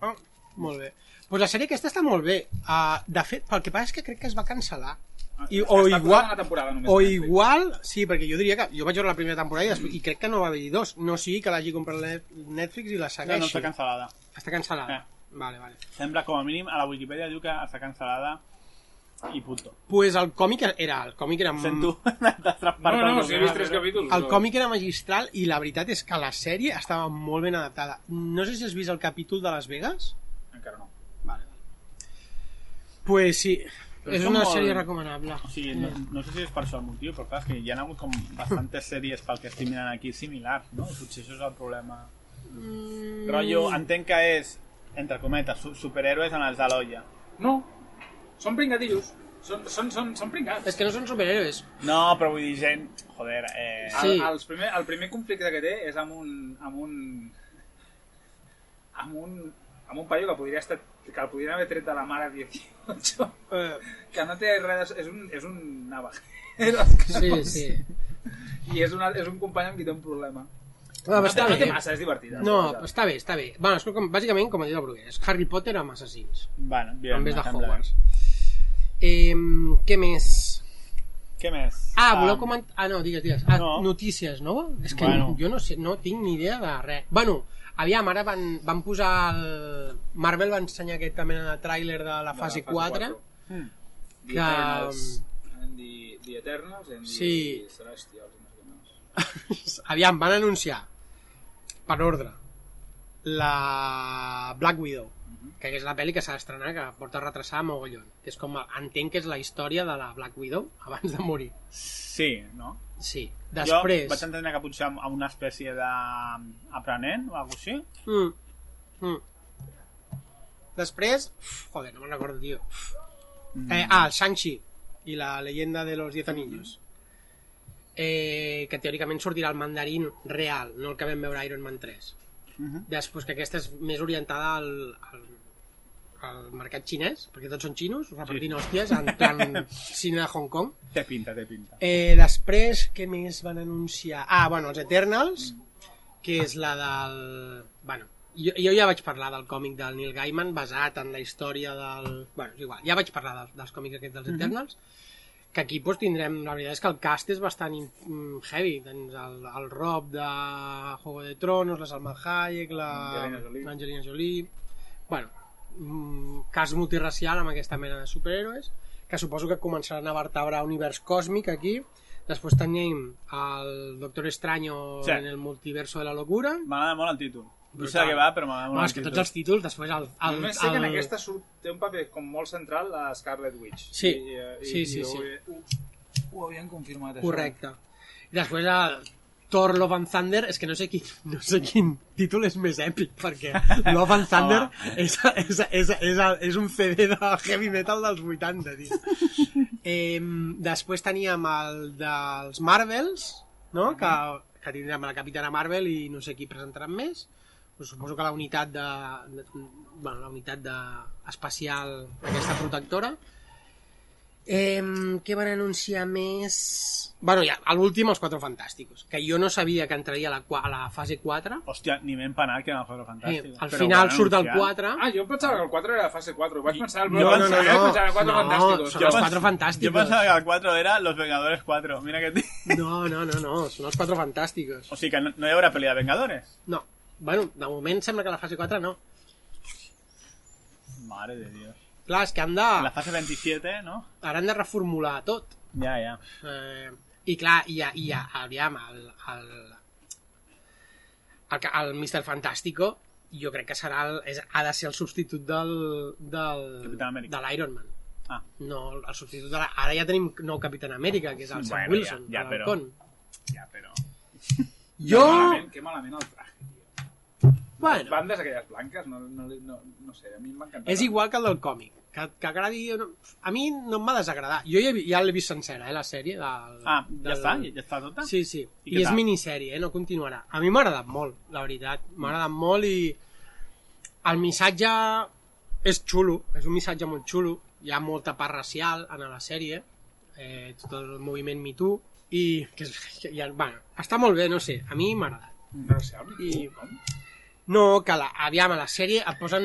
Ah, molt bé. Pues la sèrie aquesta està molt bé. Uh, de fet, pel que passa és que crec que es va cancel·lar. I, Està o igual, temporada només o Netflix. igual, sí, perquè jo diria que jo vaig veure la primera temporada i, després, i crec que no va haver-hi dos. No sigui que l'hagi comprat Netflix i la No, segueixi. no està cancel·lada. Està cancel·lada. Eh. Vale, vale. Sembla, com a mínim, a la Wikipedia diu que està cancel·lada i punto. Pues el còmic era, el còmic era, Sento No, no, si he vist tres capítols. el còmic era magistral i la veritat és que la sèrie estava molt ben adaptada. No sé si has vist el capítol de Las Vegas. Encara no. Vale. Pues sí, Però és una molt- sèrie recomanable. O sigui, no, no sé si és per això el motiu, però clar, és que hi ha hagut com bastantes sèries pel que estic mirant aquí similars, no? Potser això és el problema. Mm, Rollo, entenc que és, entre cometes, su superhéroes en els de l'olla. No. Són pringadillos. Són, són, són, són pringats. És que no són superhéroes. No, però vull dir, gent... Joder, eh... Sí. El, els primer, el primer conflicte que té és amb un... amb un... amb un, amb un paio que podria estar que el podrien haver tret de la mare 18 Eh, que no té res de, és un, és un navajero sí, sí. i és, una, és un company amb qui té un problema No, no, té, està no té bé. massa, és divertida No, però està bé, està bé. Bueno, és com, bàsicament, com ha dit el Bruguer, és Harry Potter amb assassins, Bueno, bien, en vez de Hogwarts. Eh, què més? Què més? Ah, voleu comentar... Ah, no, digues, digues. Ah, No. notícies, no? És que Bueno. jo no sé, no tinc ni idea de res. Bueno, aviam, ara van, van posar el... Marvel va ensenyar aquesta mena de tràiler de la De fase, la 4. Mm. The que- Eternals the, the Eternals and Sí. the Celestials. Aviam, van anunciar, per ordre, la Black Widow, que és la pel·li que s'ha d'estrenar, que porta retrasada mogollon. Que és com, entenc que és la història de la Black Widow abans de morir. Sí, no? Sí. Jo Després... vaig entendre que potser amb amb una espècie d'aprenent o alguna així. Mm. Mm. Després... Joder, no me'n recordo, tio. Mm. Eh, ah, el Shang-Chi i la leyenda de los Diez Anillos. Eh, que teòricament sortirà el mandarín real, no el que vam veure a Iron Man 3. Mhm. Després que aquesta és més orientada al, al, al mercat xinès, perquè tots són xinos, repartint hòsties, en plan cine de Hong Kong. Té pinta, té pinta. Eh, després, què més van anunciar? Ah, bueno, els Eternals, que és la del... Bueno, jo, jo ja vaig parlar del còmic del Neil Gaiman basat en la història del... Bueno, és igual, ja vaig parlar dels, dels còmics aquests dels Eternals, que aquí doncs, tindrem... La veritat és que el cast és bastant mm, heavy. Tens el, el Rob de Juego de Tronos, la Salma Hayek, la- Angelina Jolie. l'Angelina Jolie... Bueno, mm, cas multiracial amb aquesta mena de superhéroes que suposo que començaran a vertebrar univers còsmic aquí. Després tenim el Doctor Extraño Sí. en el multiverso de la locura. M'agrada molt el títol. No sé de què va, però m'agrada No, molt és que el tots els títols, després el... el, Només sé que en el- aquesta surt, té un paper com molt central la Scarlet Witch. Sí. I, eh, i, Sí, sí, i sí. Ho, ho, ho havien confirmat, això. Correcte. I després el Thor Love and Thunder, és que no sé quin, no sé quin títol és més èpic, perquè Love and Thunder és, és, és, és, és un CD de heavy metal dels 80, tio. Eh, després teníem el dels Marvels, no? que, que tindrem la Capitana Marvel i no sé qui presentaran més. Pues suposo que la unitat de, de bueno, la unitat de espacial aquesta protectora Eh, què van anunciar més? Bueno, ja, a l'últim, els Quatre Fantàsticos, que jo no sabia que entraria a la, a la fase 4. Hòstia, ni m'he empanat que era el juego Eh, fantàstic. al final surt el 4. Ah, jo pensava que el 4 era la fase 4. Vaig pensar... No, no, no, no. Vaig pensar que 4 No, fantàsticos. són Jo els pens- Quatre Fantàsticos. Jo pensava que el 4 era Los Vengadores 4. Mira que... t- No, no, no, no, són els Quatre Fantàsticos. O sigui que no, no hi haurà pel·li de Vengadores. No, bueno, de moment sembla que la fase 4 no. Mare de Dios. Clar, és que han de... La fase 27, no? Ara han de reformular tot. Ja, ja. Eh, I clar, i ja, i ja aviam, el, el, el, el Mr. Fantástico jo crec que serà el, és, ha de ser el substitut del, del, de l'Iron Man. Ah, No, el substitut de la... Ara ja tenim nou Capitán Amèrica, que és el Sam Bueno, Wilson, ja- ja, però- l'Halcón. ja, però... Jo... Que malament, que malament el traje. Bueno, Bandes aquelles blanques, no, no, no, no sé, a mi m'ha encantat. és igual que el del còmic. Que, que agradi... No, a mi no em va desagradar. Jo ja, ja l'he vist sencera, eh, la sèrie. Del, Ah, ja del- està? Ja està tota? Sí, sí. I I, és tal? minissèrie, eh? no continuarà. A mi m'ha agradat molt, la veritat. M'ha agradat molt i el missatge és xulo, és un missatge molt xulo. Hi ha molta part racial en la sèrie, eh, tot el moviment Me Too, i que que ja, bueno, està molt bé, no sé, a mi m'ha agradat. Racial, I- com? No, que la, aviam, a la sèrie et posen,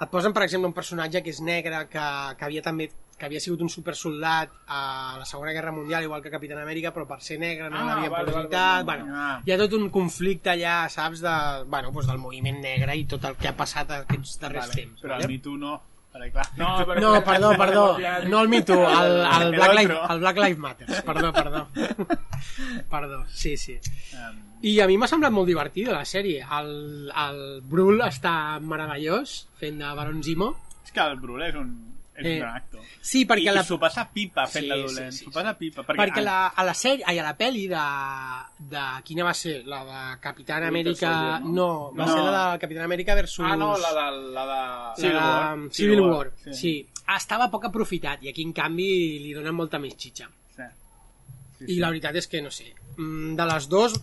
et posen, per exemple, un personatge que és negre, que, que havia també que havia sigut un supersoldat a la Segona Guerra Mundial, igual que Capitán Amèrica, però per ser negre no Ah, l'havia vale, vale, vale, vale. Bueno, Ah. hi ha tot un conflicte allà, saps, de, bueno, doncs del moviment negre i tot el que ha passat aquests darrers Vale, temps. però vale? el Me Too no. Perquè, clar, No. No, perdó, perdó, no el Me Too, el, el, Black, Lives, otro. el Black Lives Matter, perdó, perdó. Perdó, sí, sí. Um, I a mi m'ha semblat molt divertida la sèrie. El, el Brul està meravellós fent de Baron Zimo. és que el Brul és un, és Eh, un gran actor. Sí, perquè I, la... i s'ho passa pipa fent Sí, de sí, dolent. sí, S'ho sí. passa pipa. Perquè, Perquè la, a la sèrie, ai, a la pel·li de, de... Quina va ser? La de Capitán Amèrica... No? no? va No. ser la de Capitán Amèrica versus... Ah, no, la de... La de... la Civil de War. Civil, Civil War, War, sí. sí. Estava poc aprofitat i aquí, en canvi, li donen molta més xitxa. Sí. Sí, I la veritat és que, no sé, mm, de les dues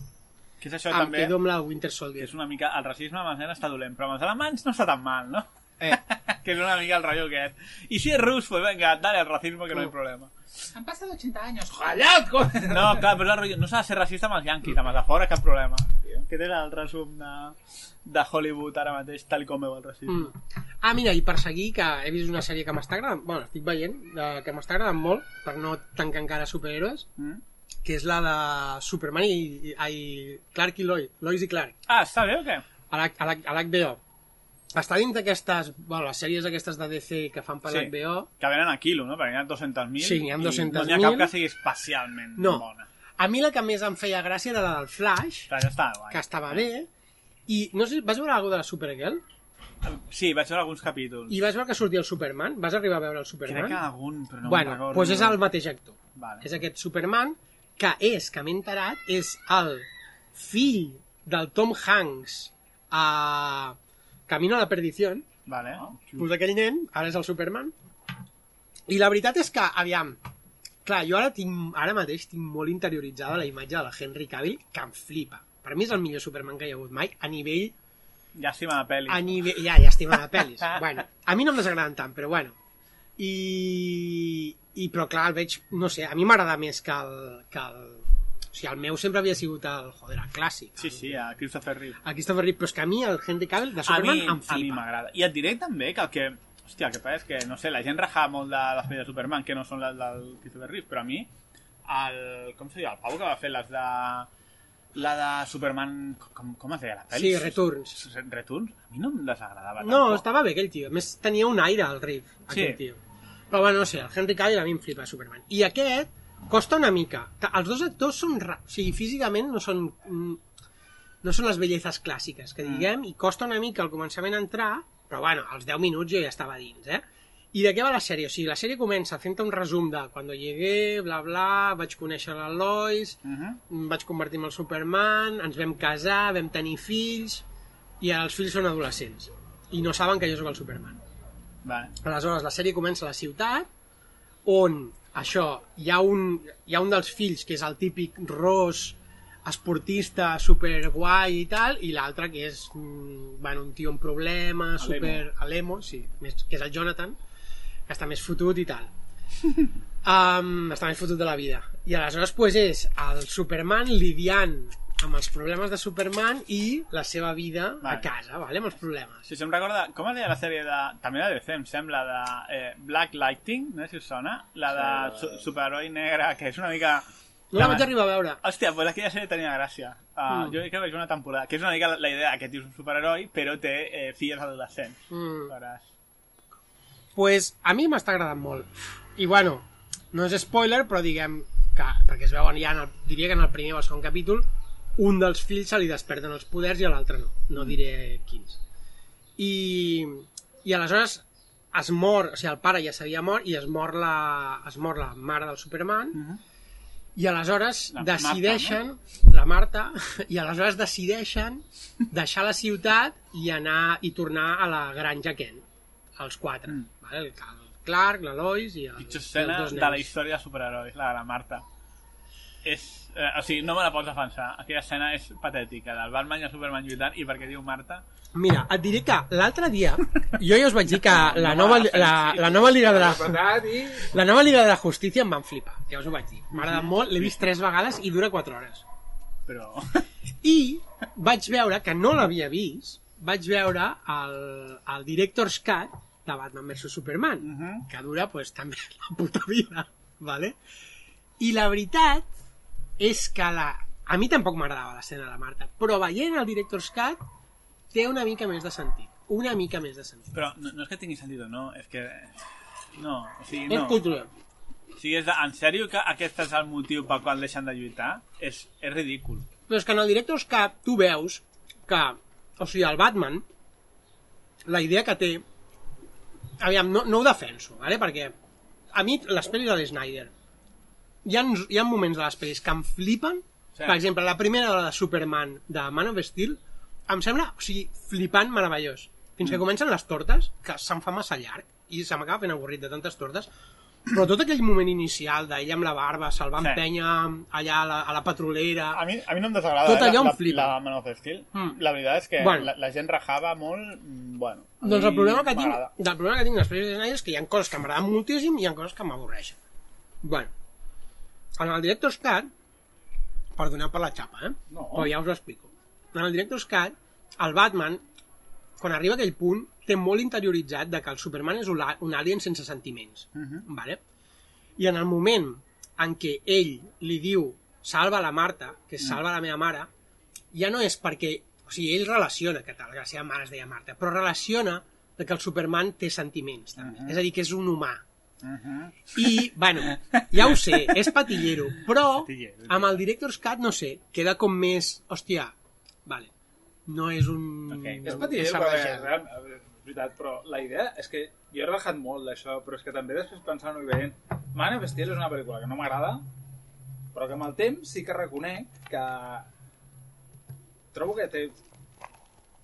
Que és això em també, quedo amb la Winter que Soldier. és una mica... El racisme amb els nens està dolent, però amb els alemanys no està tan mal, no? Eh, que és una mica el rotllo aquest. I si és rus, pues venga, dale al racismo que no hay Mm. problema. Han pasado 80 años. ¡Jallat! coño! No, clar, però rotllo, no s'ha de ser racista amb els yanquis, amb els de fora cap problema. Aquest era el resum de, de Hollywood ara mateix, tal com veu el racisme. Mm. Ah, mira, i per seguir, que he vist una sèrie que m'està agradant, bueno, estic veient, de, que m'està agradant molt, per no tancar encara superhéroes, Mm. Que és la de Superman i, i, i Clark i Lois, Lois i Clark, Ah, està bé o què? a l'HBO. Està dins d'aquestes, bueno, les sèries aquestes de DC que fan per Sí. l'HBO. Que venen a quilo, no? Perquè n'hi ha 200.000 Sí, ha i 200.000. no n'hi ha cap que sigui especialment No. bona. A mi la que més em feia gràcia era la del Flash, està guai. que estava bé, i no sé, vas veure alguna de la Supergirl? Sí, vaig veure alguns capítols. I vas veure que sortia el Superman? Vas arribar a veure el Crec Superman? que algun, però no bueno, me'n recordo. doncs és el mateix actor. Vale. És aquest Superman, que és, que m'he enterat, és el fill del Tom Hanks a Camino a la Perdición, Vale. pues aquell nen, ara és el Superman. I la veritat és que, aviam, clar, jo ara, tinc, ara mateix tinc molt interioritzada la imatge de la Henry Cavill, que em flipa. Per mi és el millor Superman que hi ha hagut mai, a nivell Llàstima de pel·li. a nivell... Ja, ja estima de pel·lis. bueno, a mi no em desagraden tant, però bueno. I, i però clar, el veig, no sé, a mi m'agrada més que el, que el... O sigui, el meu sempre havia sigut el, joder, el clàssic. Sí, sí, a Christopher Reeve. El Christopher Reeve, però és que a mi el Henry Cavill de A Superman mi, em a mi flipa. m'agrada. I et diré també que el que... Hòstia, el que passa és que, no sé, la gent rajava molt de les pel·lis de Superman, que no són les del Christopher Reeve, però a mi, el... Com se diu? El Pau que va fer les de... La de Superman... Com, com es deia la pel·li? Sí, Returns. Returns? A mi no em desagradava No, tampoc. estava bé aquell tio. A més, tenia un aire al Reeve, aquell Sí. tio. Però bueno, no sé, el Henry Cavill a mi em flipa Superman. I aquest costa una mica. Que Els dos actors són... Ra... O sigui, físicament no són... mm, No són les bellezes clàssiques, Mm. que diguem, i costa una mica al començament entrar, però bueno, als 10 minuts jo ja estava dins, eh? I de què va la sèrie? O sigui, la sèrie comença fent un resum de quan llegué, bla bla, vaig conèixer la Lois, Mhm. em vaig convertir en el Superman, ens vam casar, vam tenir fills, i els fills són adolescents. I no saben que jo sóc el Superman. Vale. Aleshores, la sèrie comença a la ciutat, on això, hi ha un, hi ha un dels fills que és el típic ros esportista super guai i tal, i l'altre que és mm, bueno, un tio amb problemes, super... L'emo, sí, més, que és el Jonathan, que està més fotut i tal. um, està més fotut de la vida. I aleshores pues, és el Superman lidiant amb els problemes de Superman i la seva vida Vale. a casa, vale? amb els problemes. Si se'm recorda... Com es deia la sèrie de... També de DC, em sembla, de eh, Black Lightning, no sé si us sona, la de su superheroi negre, que és una mica... No la vaig arribar a veure. Hòstia, pues aquella sèrie tenia gràcia. Uh, Mm. Jo crec que vaig una temporada, que és una mica la, la idea que tio és un superheroi, però té eh, filles adolescents. Mm. Veuràs. pues a mi m'està agradant molt. I bueno, no és spoiler, però diguem que, perquè es veuen ja, en el, diria que en el primer o el segon capítol, un dels fills se li desperten els poders i a l'altre no. No diré quins. I, I aleshores es mor, o sigui, el pare ja s'havia mort i es mor la, es mor la mare del Superman i aleshores La decideixen la Marta i aleshores decideixen deixar la ciutat i anar i tornar a la granja Kent els quatre Mm. vale? el, el Clark, la Lois i, el, Pitjor i escena els dos de la nens. història de superherois, la de la Marta. És... Eh, o sigui, no me la pots defensar. Aquella escena és patètica, del Batman i el Superman lluitant, i perquè diu Marta... mira, et diré que l'altre dia jo ja us vaig dir que la nova, la, la nova Liga de la, la nova Liga de la Justícia em van flipar ja us ho vaig dir, m'ha agradat molt, l'he vist tres vegades i dura 4 hores Però... I vaig veure, que no l'havia vist, vaig veure el, el Director's Cut de Batman vs Superman, Mhm. que dura pues, també la puta vida. ¿vale? I la veritat és que la... a mi tampoc m'agradava l'escena de la Marta, però veient el Director's Cut té una mica més de sentit. Una mica més de sentit. Però no, no és que tingui sentit o no, és que... No, o sigui, És no. cultura. O sigui, és de, en sèrio que aquest és el motiu pel qual deixen de lluitar? És, és ridícul. Però és que en el Director's Cut tu veus que, o sigui, el Batman, la idea que té... Aviam, no, no ho defenso, ¿vale? perquè a mi les pel·lis de l'Snyder hi ha, hi ha moments de les pel·lis que em flipen Sí. per exemple, la primera de Superman de Man of Steel em sembla, o sigui, flipant meravellós fins que comencen les tortes que se'm fa massa llarg i se m'acaba fent avorrit de tantes tortes però tot aquell moment inicial d'ella amb la barba salvant Sí. penya allà a la, a la petrolera A mi, a mi no em desagrada Tot eh, allò em la, flipa. la, la Man of Steel. Mm. La veritat és que Bueno. la, la gent rajava molt... mm, Bueno, Doncs el problema que tinc, el problema que tinc pel·lis de és que hi ha coses que m'agraden moltíssim i hi ha coses que m'avorreixen. Bueno, en el Director's Cut, perdoneu per la xapa, eh? No. Però ja us ho explico. En el Director's Cut, el Batman, quan arriba a aquell punt, té molt interioritzat de que el Superman és un, alien sense sentiments. Mhm. vale? I en el moment en què ell li diu salva la Marta, que és salva la meva mare, ja no és perquè... O sigui, ell relaciona que tal, que la seva mare es deia Marta, però relaciona de que el Superman té sentiments, també. És a dir, que és un humà. Mhm. I, bueno, ja ho sé, és patillero, però amb el Director's Cut, no sé, queda com més... Hòstia, vale, no és un... Ok, és patillero, però és, veritat, però la idea és que jo he relajat molt d'això, però és que també després pensant-ho i veient Man of Steel és una pel·lícula que no m'agrada, però que amb el temps sí que reconec que trobo que té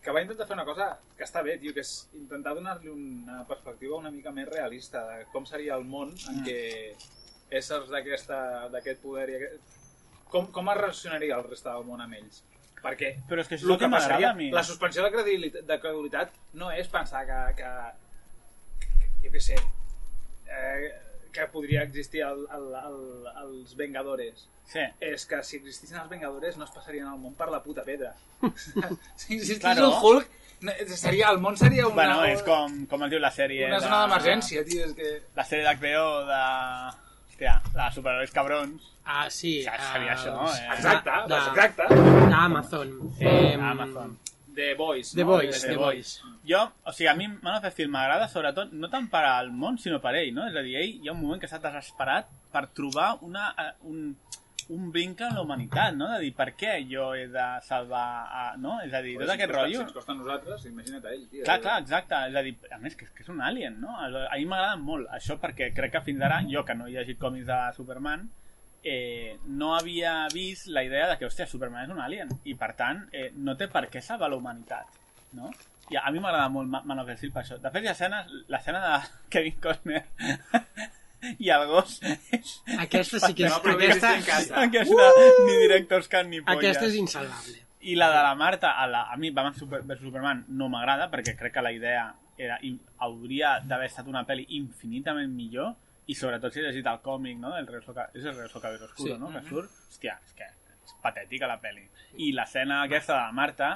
que va intentar fer una cosa que està bé, tio, que és intentar donar-li una perspectiva una mica més realista de com seria el món en què éssers d'aquest poder i aquest... Com, com es relacionaria el resta del món amb ells? Perquè Però és que això és el que m'agrada passaria- a mi. La suspensió de credibilitat, de credibilitat no és pensar que, que, que jo què sé, eh, que podria existir el, el, el, els Vengadores. Sí. És que si existissin els Vengadores no es passarien al món per la puta pedra. si existís Claro. el Hulk, no, seria, el món seria una, Bueno, és com, com es diu la sèrie... una de- zona d'emergència, tio. És que... La sèrie d'HBO de... Hòstia, la superherois cabrons. Ah, sí. Ja seria ah, això, eh? Exacte, de- exacte. D'Amazon. Sí, Em, Amazon. The Boys. The no? Boys, The The Boys. Jo, o sigui, a mi Man of Steel m'agrada sobretot no tant per al món, sinó per ell, no? És a dir, ell hi ha un moment que està desesperat per trobar una, eh, un, un vincle en la humanitat, no? De dir, per què jo he de salvar... A, no? És a dir, tot Si aquest costa- rotllo... Si ens costa a nosaltres, imagina't a ell, tio. Clar, clar, exacte. És a dir, a més, que, que és un alien, no? A mi m'agrada molt això perquè crec que fins ara, jo que no he llegit còmics de Superman, eh, no havia vist la idea de que, hòstia, Superman és un alien i per tant eh, no té per què salvar la humanitat, no? I a mi m'agrada molt Ma- Man of Steel per això. De fet, l'escena de Kevin Costner i el gos és... Aquesta sí que és... No, Aquesta, casa. Aquesta, ni directors que ni polles. aquesta és insalvable. I la de la Marta, a, la, a mi Batman Super, vs Superman no m'agrada perquè crec que la idea era, i hauria d'haver estat una pel·li infinitament millor i sobretot si he llegit el còmic no, del Real Soca, és el Real Socavero Oscuro, Sí. no? que surt, hòstia, és que és patètica la pel·li i l'escena aquesta de la Marta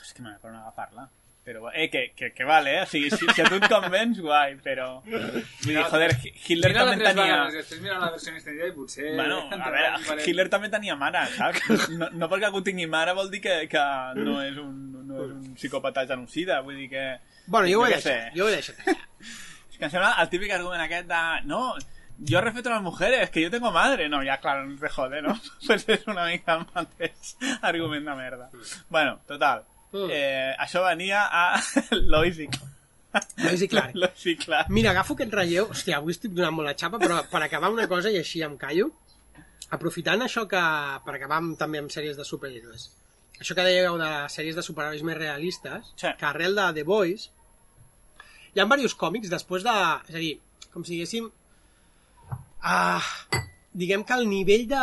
és que me per agafar-la però, eh, que, que, que vale, eh? O sigui, si, si a tu et convenç, guai, però... Vull dir, joder, Hitler Mira també tenia... després mira la versió extendida i potser... Bueno, a veure, Hitler també tenia mare, saps? No, no perquè algú tingui mare vol dir que, que no, és un, no és un psicòpata genocida, vull dir que... Bueno, jo ho he deixat, jo ho he deixat que em sembla el típic argument aquest de... No, yo respeto a las mujeres, que yo tengo madre. No, ya claro, no te jode, ¿no? Pues és una mica el mateix argument de merda. Bueno, total. Mm. Eh, això venia a Lois i Lois i Clark. Lois i Clark. Mira, agafo aquest relleu. Hòstia, avui estic donant molt la xapa, però per acabar una cosa i així em callo. Aprofitant això que... Per acabar amb, també amb sèries de superhéroes. Això que dèieu de sèries de superherois més realistes, Sí. que arrel de The Boys, hi ha diversos còmics després de... És a dir, com si diguéssim... Ah, diguem que el nivell de...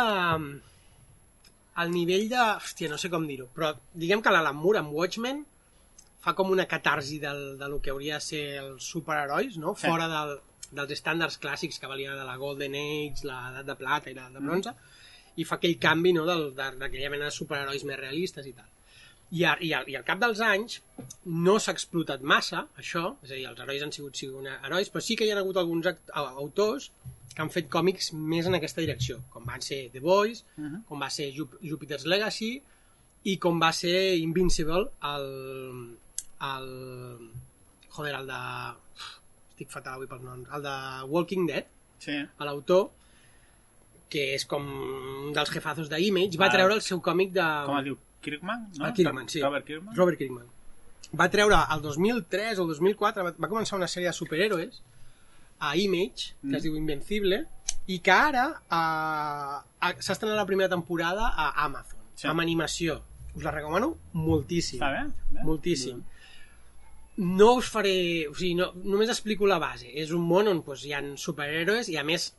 El nivell de... Hòstia, no sé com dir-ho, però diguem que l'Alan Moore amb Watchmen fa com una catarsi del, de lo que hauria de ser els superherois, no? Sí. Fora del, dels estàndards clàssics que valien de la Golden Age, l'edat de plata i la de bronze, i fa aquell canvi no, del- de- d'aquella mena de superherois més realistes i tal. I, a, i, al, I al cap dels anys no s'ha explotat massa, això, és a dir, els herois han sigut, sigut herois, però sí que hi ha hagut alguns autors que han fet còmics més en aquesta direcció, com van ser The Boys, uh -huh. com va ser Jup Jupiter's Legacy i com va ser Invincible, el, el... Joder, el de... Estic fatal avui pels noms. El de Walking Dead, Sí. l'autor, que és com un dels jefazos d'Image, va treure el seu còmic de... Com es diu? Kirkman? No? Ah, Kirkman, sí. Robert Kirkman? Robert Kirkman. Va treure el 2003 o el 2004, va, va començar una sèrie de superhéroes a Image, que Mm. es diu Invencible, i que ara uh, s'ha estrenat la primera temporada a Amazon, Sí. amb animació. Us la recomano moltíssim. Està bé? bé? Moltíssim. No us faré... O sigui, no, només explico la base. És un món on doncs, hi ha superhéroes i, a més,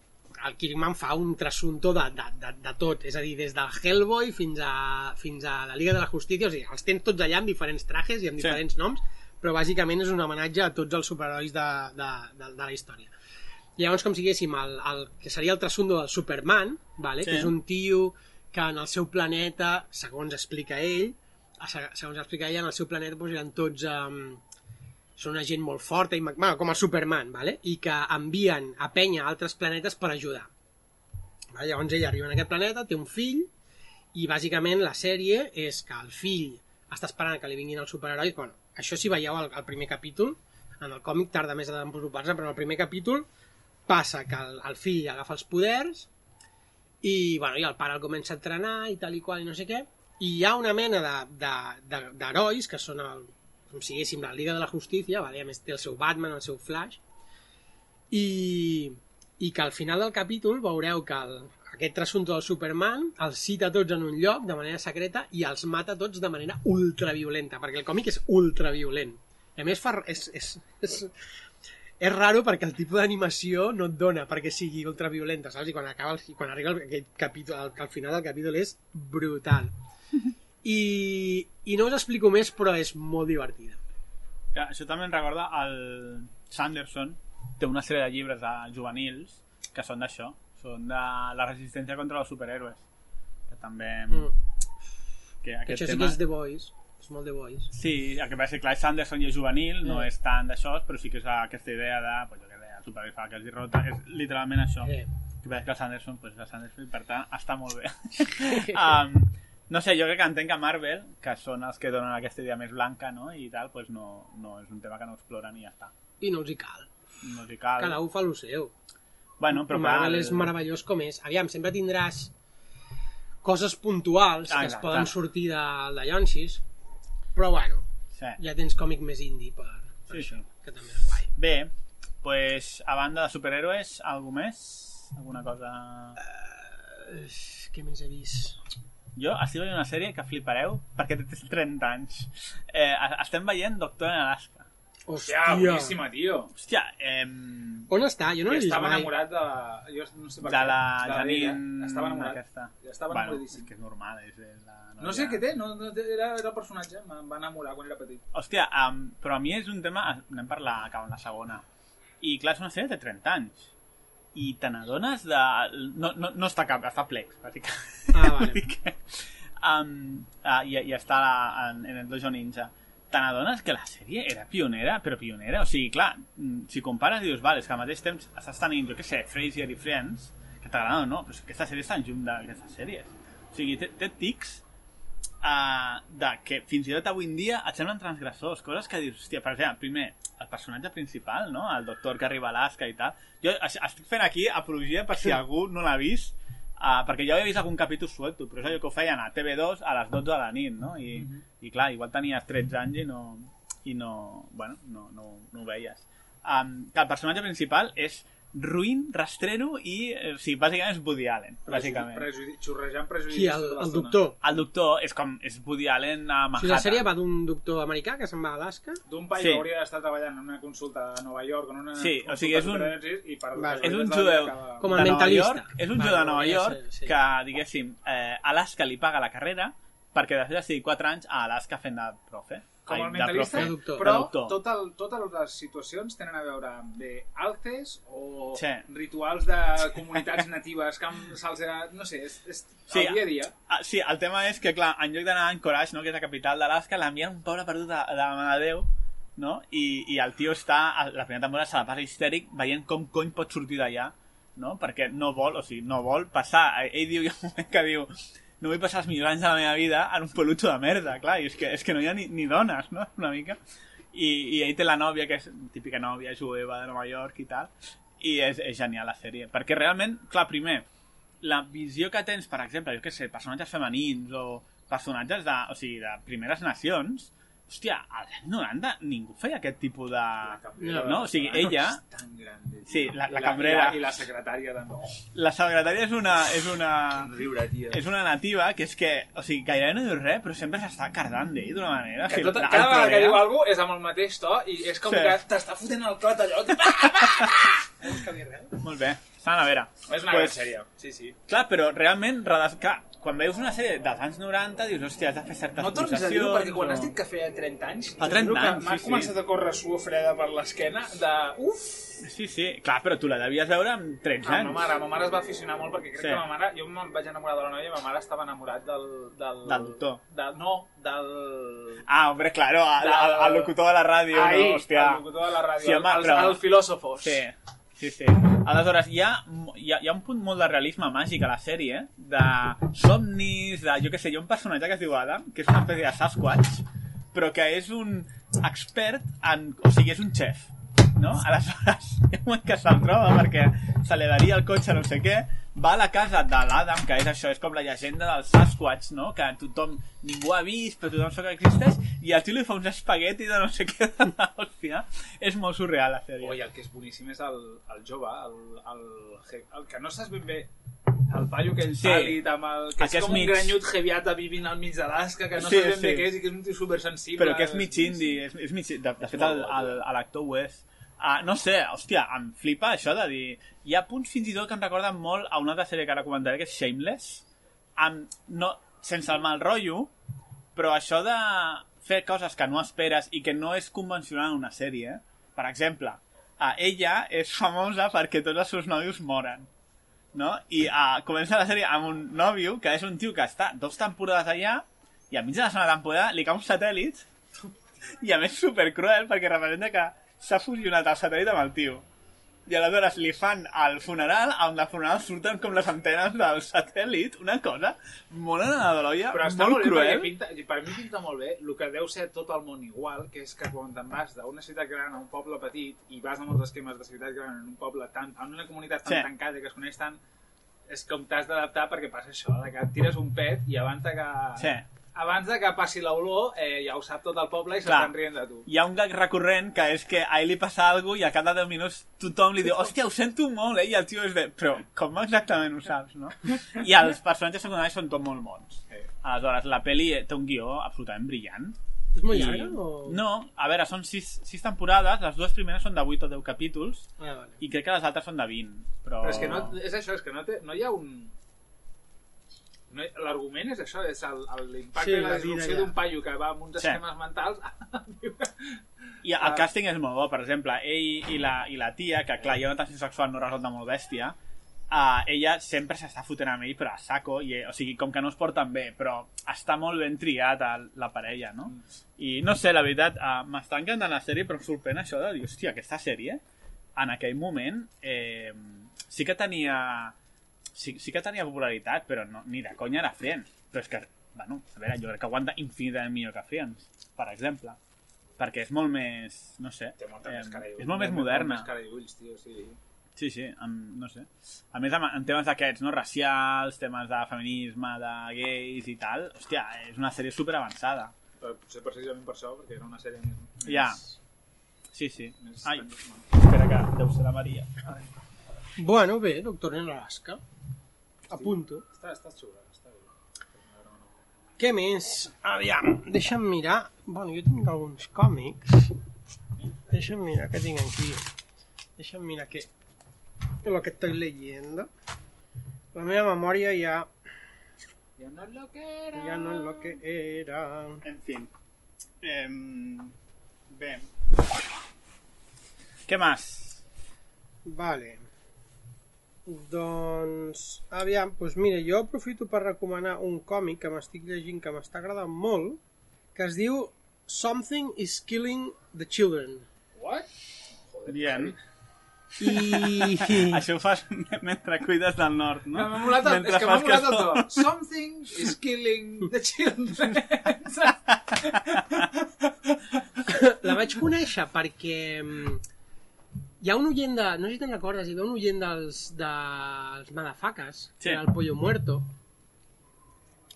el Kirkman fa un trasunto de, de, de, de tot. És a dir, des del Hellboy fins a, fins a la Liga de la Justícia. O sigui, els tens tots allà amb diferents trajes i amb Sí. diferents noms, però bàsicament és un homenatge a tots els superherois de, de, de, de la història. Llavors, com si diguéssim, el, el, que seria el trasundo del Superman, vale? Sí. que és un tio que en el seu planeta, segons explica ell, segons explica ell, en el seu planeta doncs, eren tots... Um, són una gent molt forta, i, bueno, com el Superman, vale? i que envien a penya a altres planetes per ajudar. Vale? Llavors ell arriba en aquest planeta, té un fill, i bàsicament la sèrie és que el fill està esperant que li vinguin els superherois. Bueno, això si veieu el, el primer capítol, en el còmic tarda més a desenvolupar-se, però en el primer capítol passa que el, el fill agafa els poders i, bueno, i el pare el comença a entrenar i tal i qual i no sé què i hi ha una mena d'herois que són el, com si diguéssim la Liga de la Justícia, vale? a més té el seu Batman, el seu Flash i, i que al final del capítol veureu que el, aquest trasunto del Superman els cita tots en un lloc de manera secreta i els mata tots de manera ultraviolenta perquè el còmic és ultraviolent a més fa, és, és, és, és raro perquè el tipus d'animació no et dona perquè sigui ultraviolenta, saps? I quan, acaba el, quan arriba el, aquest capítol, al, al final del capítol és brutal. I, I no us explico més, però és molt divertida. Que això també em recorda el Sanderson té una sèrie de llibres de juvenils que són d'això, són de la resistència contra els superhéroes que també Mm. que Que aquest això sí tema que és The Boys. És molt The Boys. Sí, el que passa és que clar, Sanderson i és juvenil, no Mm. és tant d'això, però sí que és aquesta idea de, pues, jo sé, tu per fa que els hi rota, és literalment això. Eh. Que passa que el Sanderson, pues, el Sanderson, per tant, està molt bé. um, no sé, jo crec que entenc que Marvel, que són els que donen aquesta idea més blanca, no?, i tal, pues no, no és un tema que no exploren i ja està. I no els hi cal. No els hi cal. Cada un fa el seu. Bueno, però clar, Marvel el- és meravellós com és. Aviam, sempre tindràs coses puntuals Ah, que es poden sortir de, de llancis, però bueno, Sí. ja tens còmic més indie per, per Sí, això, sí. que també és guai. Bé, pues, a banda de superhéroes, algú més? Alguna cosa... Eh, Què més he vist? Jo estic veient una sèrie que flipareu perquè té 30 anys. Eh, estem veient Doctor en Alaska. Hòstia! Boníssima, tio. Hòstia, eh, On està? Jo no l'he vist estava mai. enamorat de la... Jo no sé per de què. la ella. Janine... Estava enamorat. Aquesta. Ja estava bueno, enamoradíssim. és que és normal. És la No sé què té, no, no, era, era el personatge, em va enamorar quan era petit. Hòstia, um, però a mi és un tema... Anem per la, acabant la segona. I clar, és una sèrie de 30 anys. I te n'adones de... No, no, no està cap, està plex, bàsicament. Ah, vale. Que, um, uh, i, I està en, en el Dojo Ninja. Te n'adones que la sèrie era pionera, però pionera. O sigui, clar, mm, si compares dius, vale, és que al mateix temps estàs tenint, jo què sé, Frasier i Friends, que t'agraden o no, però és que aquesta sèrie està en junt d'aquestes sèries. O sigui, té, té tics uh, de que fins i tot avui en dia et semblen transgressors, coses que dius, hòstia, per exemple, primer, el personatge principal, no? el doctor que arriba a Alaska i tal. Jo es- estic fent aquí apologia per si algú no l'ha vist, uh, perquè jo havia vist algun capítol suelto, però és allò que ho feien a TV2 a les 12 de la nit, no? I, i clar, igual tenies 13 anys i no, i no, bueno, no, no, no ho veies. Um, que el personatge principal és ruïn, rastrero i, eh, o sigui, bàsicament és Woody Allen, bàsicament. Prejudi xorrejant prejudicis. Qui, el, el doctor? El doctor és com, és Woody Allen a O Manhattan. sigui, la sèrie va d'un doctor americà que se'n va a Alaska D'un paio Sí. que hauria d'estar treballant en una consulta a Nova York, en una Sí, o sigui, és un- i per Vale. És un judeu acaba- Com el mentalista. York, és un Vale, judeu de Nova York sé, sí. que, diguéssim, eh, Alaska li paga la carrera perquè després de seguir 4 anys a Alaska fent de profe. Com Ai, el mentalista. De doctor. però De doctor. tot el, totes les situacions tenen a veure amb de alces o Sí. rituals de comunitats natives que amb- se'ls ha... No sé, és, és Sí, el dia a dia. Ah, sí, el tema és que, clar, en lloc d'anar a Anchorage, no, que és la capital d'Alaska, l'envien un poble perdut de, de la mà de Déu, no? I, I el tio està, a la primera temporada se la passa histèric veient com cony pot sortir d'allà, no? Perquè no vol, o sigui, no vol passar. Ell diu, hi ha un moment que diu no vull passar els millors anys de la meva vida en un pelutxo de merda, clar, i és que, és que no hi ha ni, ni dones, no?, una mica. I, I ell té la nòvia, que és típica nòvia jueva de Nova York i tal, i és, és genial la sèrie, perquè realment, clar, primer, la visió que tens, per exemple, jo què sé, personatges femenins o personatges de, o sigui, de primeres nacions, hòstia, als anys 90 ningú feia aquest tipus de... No, o sigui, ella... Tan grande. Sí, la- la cambrera. I la, i la secretària també. Oh, La secretària és una... És una... riure, tio. És una nativa que és que, o sigui, gairebé no diu res, però sempre s'està cardant d'ell d'una manera. Que o sigui, la- cada vegada que diu alguna cosa és amb el mateix to i és com Sí. que t'està fotent el clot allò. No que dir res? Molt bé, s'ha a veure. És una Pues, gran sèrie, sí, sí. Clar, però realment, clar, quan veus una sèrie dels anys 90, dius, hòstia, has de fer certes No tornis a dir-ho, perquè quan o- has dit que feia 30 anys, Fa t'ho juro 30 que anys, m'ha sí, sí. començat a córrer suor freda per l'esquena de... Uf! Sí, sí, clar, però tu la devies veure amb 13 Ah, anys. ma mare, ma mare es va aficionar molt perquè crec Sí. que ma mare... Jo em vaig enamorar de la noia i ma mare estava enamorat del... Del, Del doctor. Del, no, del... Ah, hombre, claro, Del- al, al locutor de la ràdio, Ahí, no? Hòstia. el locutor de la ràdio, Sí, home, el, però- el filòsofos. Sí, sí, sí. Aleshores, hi ha, hi, ha, hi ha un punt molt de realisme màgic a la sèrie, de somnis, de, jo què sé, hi ha un personatge que es diu Adam, que és una espècie de Sasquatch, però que és un expert en... O sigui, és un xef, no? Aleshores, hi ha un moment que se'l troba perquè se li daria el cotxe no sé què, va a la casa de l'Adam, que és això, és com la llegenda del Sasquatch, no? Que tothom, ningú ha vist, però tothom sap que existeix, i el tio li fa uns espaguetis de no sé què de l'hòstia. És molt surreal, la sèrie. Oi, el que és boníssim és el, el jove, el, el, el que no saps ben bé el paio que ell Sí. pàl·lid amb el... Que El és com mig- un granyut heviata vivint al mig d'Alaska, que no Sí, bé sí. què és i que és un tio supersensible. però que és mig indie, és, és mig, de, de fet el- el- l'actor ho és. Uh, no sé, hòstia, em flipa això de dir... Hi ha punts fins i tot que em recorden molt a una altra sèrie que ara comentaré, que és Shameless, amb, no, sense el mal rotllo, però això de fer coses que no esperes i que no és convencional en una sèrie, per exemple, a ella és famosa perquè tots els seus nòvios moren no? I uh, comença la sèrie amb un nòvio que és un tio que està dos temporades allà i a mig de la segona temporada li cau un satèl·lit i a més supercruel perquè representa que s'ha fusionat el satèl·lit amb el tio i aleshores li fan al funeral on del funeral surten com les antenes del satèl·lit una cosa molt anada Però està molt molt, bé cruel perquè pinta, per mi pinta molt bé el que deu ser tot el món igual, que és que quan te'n vas d'una ciutat gran a un poble petit i vas amb els esquemes de ciutat gran en un poble tan, en una comunitat tan Sí. tancada que es coneix tant, és com t'has d'adaptar perquè passa això, de que tires un pet i abans de que... Sí. Abans de que passi l'olor, eh, ja ho sap tot el poble i s'estan rient de tu. hi ha un gag recurrent que és que a ell li passa alguna i a cada 10 minuts tothom li diu hòstia, ho sento molt, eh? I el tio és de... Però com exactament ho saps, no? I els personatges secundaris són tot molt bons. Sí. Aleshores, la peli té un guió absolutament brillant. És molt I- llarga o...? No, a veure, són 6, 6 temporades, les dues primeres són de 8 o 10 capítols, Ah, vale. i crec que les altres són de 20, però... Però és que no, és això, és que no, té, no hi ha un... No, L'argument és això, és l'impacte Sí, i la la disrupció d'un paio que va amb uns Sí. esquemes mentals I el càsting és molt bo, per exemple, ell i la, i la tia, que clar, hi ha una tensió sexual no resolta molt bèstia, uh, ella sempre s'està fotent amb ell, però a saco, i, o sigui, com que no es porten bé, però està molt ben triat el, la parella, no? I no sé, la veritat, uh, m'està encantant la sèrie, però em sorprèn això de dir, hòstia, aquesta sèrie, en aquell moment, eh, sí que tenia sí, sí que tenia popularitat, però no, ni de conya era Friends. Però és que, bueno, a veure, jo crec que aguanta infinitament millor que Friends, per exemple. Perquè és molt més, no sé, Té molta eh, més cara i ulls. és molt més Molt moderna. més cara i ulls, tio, sí. Sí, sí, amb, no sé. A més, amb, en temes d'aquests, no? Racials, temes de feminisme, de gais i tal, hòstia, és una sèrie super avançada. Però potser precisament per això, perquè era una sèrie més... més Ja. Sí, sí. Més, Ai, espera que deu ser la Maria. Bueno, bé, doctor en Alaska. Apunto. Està, està xula, està bé. Què més? Aviam, deixa'm mirar. Bueno, jo tinc alguns còmics. Deixa'm mirar què tinc aquí. Deixa'm mirar què... Lo que estoy leyendo. La meva memòria ja, Ja no és lo que era. ja no és lo que era. En fin. Eh, bé. Què més? Vale. Doncs, aviam, doncs mira, jo aprofito per recomanar un còmic que m'estic llegint que m'està agradant molt, que es diu Something is Killing the Children. What? Bien. I... Això ho fas mentre cuides del nord, no? M'ha molat el, és que m'ha molat el to. Something is killing the children. La vaig conèixer perquè mm, hi ha un oient de... No sé si te'n recordes, hi havia un oient dels, dels Madafacas, Sí. que era el Pollo Muerto,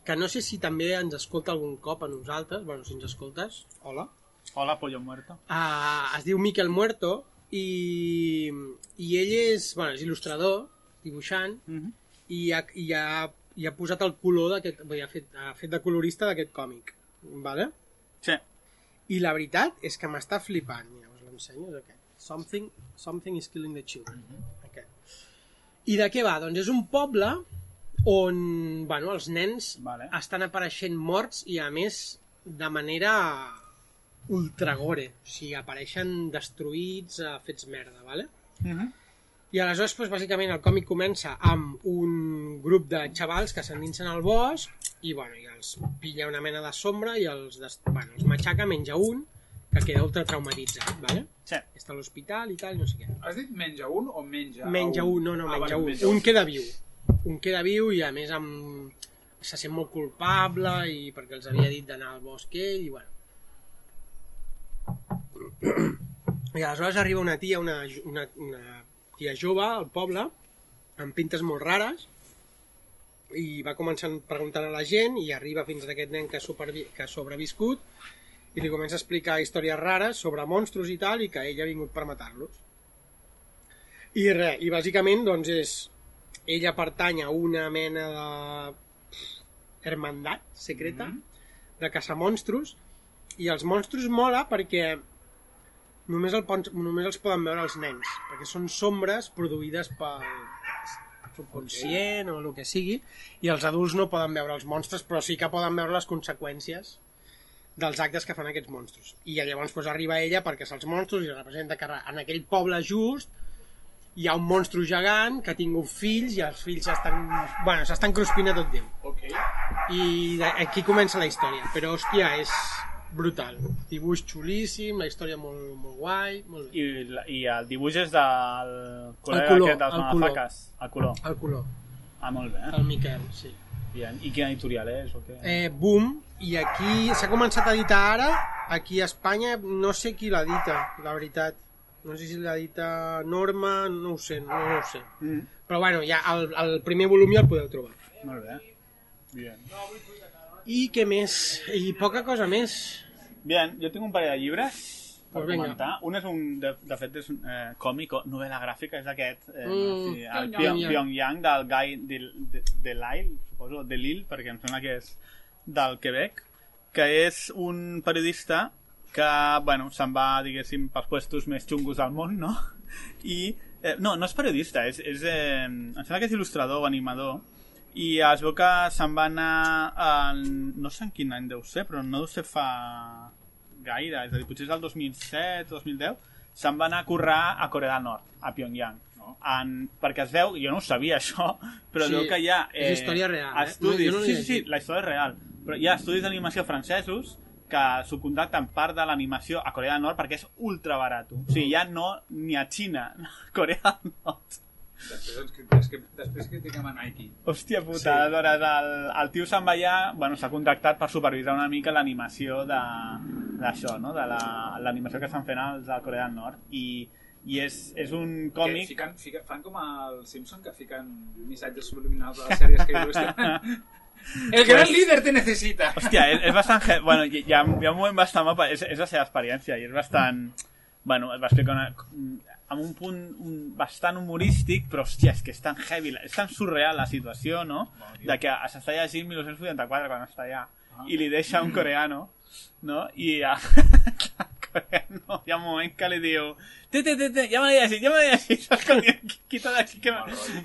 que no sé si també ens escolta algun cop a nosaltres, bueno, si ens escoltes, hola, Hola, pollo muerto. uh, es diu Miquel Muerto i, i ell és, bueno, és il·lustrador, dibuixant, Mm -hmm. i ha, i ha, i ha posat el color d'aquest, bé, ha fet, ha fet de colorista d'aquest còmic, vale? Sí. I la veritat és que m'està flipant. Ja us l'ensenyo, és aquest. Something, something is killing the children. aquest. I de què va? Doncs és un poble on bueno, els nens Vale. estan apareixent morts i a més de manera ultragore. O sigui, apareixen destruïts, eh, fets merda, vale? Mm -hmm. I aleshores, doncs, bàsicament, el còmic comença amb un grup de xavals que s'endinsen al bosc i, bueno, i els pilla una mena de sombra i els, des... bueno, els matxaca, menja un, que queda ultra traumatitzat, ¿vale? Sí. Està a l'hospital i tal, no sé què. Has dit menja un o menja Menja un, no, no, Ah, menja vale, un. Un queda viu. Un queda viu i, a més, amb... se sent molt culpable i perquè els havia dit d'anar al bosc ell i, bueno. I aleshores arriba una tia, una, una, una tia jove al poble, amb pintes molt rares, i va començant preguntant a la gent i arriba fins a aquest nen que ha, que ha sobreviscut i li comença a explicar històries rares sobre monstres i tal i que ell ha vingut per matar-los. I res, i bàsicament doncs és ella pertany a una mena de hermandat secreta mm -hmm. de caçar monstros i els monstros mola perquè només, el, només els poden veure els nens perquè són sombres produïdes pel subconscient o el que sigui i els adults no poden veure els monstres però sí que poden veure les conseqüències dels actes que fan aquests monstros. I llavors pues, arriba ella perquè els monstros i representa que en aquell poble just hi ha un monstru gegant que ha tingut fills i els fills estan, bueno, s'estan cruspint a tot Déu. Ok. I aquí comença la història. Però, hòstia, és brutal. Dibuix xulíssim, la història molt, molt guai, molt bé. I, I el dibuix és del col·lega color, aquest dels el madafaques. El color. El color, Ah, molt bé. el Miquel, sí. Bien. I quina editorial és? O què? Eh, boom, i aquí s'ha començat a editar ara, aquí a Espanya, no sé qui l'edita, la veritat. No sé si l'edita Norma, no ho sé, no, no ho sé. Mm. Però bueno, ja el, el primer volum ja el podeu trobar. Molt bé. Bien. I què més? I poca cosa més. Bien, jo tinc un parell de llibres per Pues comentar. Un és un, de, de fet, és un eh, còmic o novel·la gràfica, és aquest, eh, Mm, sí, el Pyongyang. Pyong- Pyongyang del Guy de, de, de Lille, suposo, de Lille, perquè em sembla que és del Quebec, que és un periodista que, bueno, se'n va, diguéssim, pels puestos més xungos del món, no? I, eh, no, no és periodista, és, és eh, em sembla que és il·lustrador o animador, i es veu que se'n va anar en, no sé en quin any deu ser, però no deu ser fa gaire, és a dir, potser és el 2007 o 2010, se'n va anar a currar a Corea del Nord, a Pyongyang. No? En, perquè es veu, jo no ho sabia això, però Sí, veu que hi ha... és història real, eh? Estudis, No, jo no sí, sí, sí, la història és real. Però hi ha estudis d'animació francesos que subcontracten part de l'animació a Corea del Nord perquè és ultra barat. O sigui, ja no ni a Xina, a Corea del Nord. Després, ens, que- després critiquem a Nike. Hòstia puta, sí. aleshores el, el tio se'n va allà, bueno, s'ha contractat per supervisar una mica l'animació d'això, no? de la- l'animació que estan fent els de Corea del Nord. I, i és, és un Que còmic... fiquen, fiquen, fan com els Simpson que fiquen missatges subliminals a les sèries que il·lustren. El gran Pues- líder te necessita. Hòstia, és, és bastant... he- Bueno, hi, hi, ha, hi ha un moment bastant... mapa- És, és la seva experiència i és bastant... Bueno, et va explicar una, amb un punt un, bastant humorístic, però hòstia, és que és tan heavy, és tan surreal la situació, no? De que s'està llegint 1984 quan està allà i li deixa un coreano, no? I a, hi ha un moment que li diu te, te, te, te, ja me l'he llegit, ja me l'he llegit, saps? Com dient, quita d'aquí que,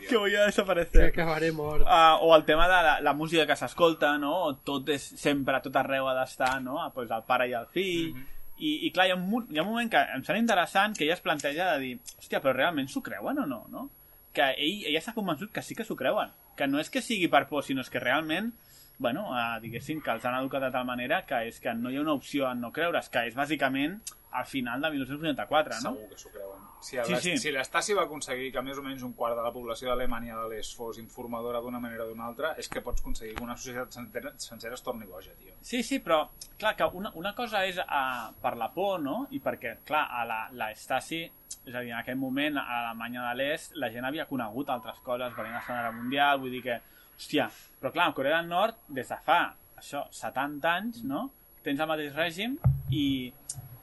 que voy a Que desaparecer. acabaré mort. Uh, o el tema de la, la música que s'escolta, no? Tot és sempre, a tot arreu ha d'estar, no? Ah, Pues el pare i el fill. I, I clar, hi ha, un, hi ha un moment que em sembla interessant que ella es planteja de dir, hòstia, però realment s'ho creuen o no, no? Que ell, ella s'ha convençut que sí que s'ho creuen. Que no és que sigui per por, sinó és que realment bueno, uh, diguéssim que els han educat de tal manera que és que no hi ha una opció en no creure's, que és bàsicament al final de 1984, no? Segur que s'ho creuen. Si, Sí, sí, si l'Estasi va aconseguir que més o menys un quart de la població d'Alemanya de l'est fos informadora d'una manera o d'una altra, és que pots aconseguir que una societat sencera, sencera es torni boja, tio. Sí, sí, però clar, que una, una cosa és uh, per la por, no? I perquè, clar, a la, la Stasi, és a dir, en aquell moment a l'Alemanya de l'Est la gent havia conegut altres coses venint a la Segona Guerra Mundial, vull dir que, hòstia, però clar, a Corea del Nord, des de fa, això, 70 anys, no? Tens el mateix règim i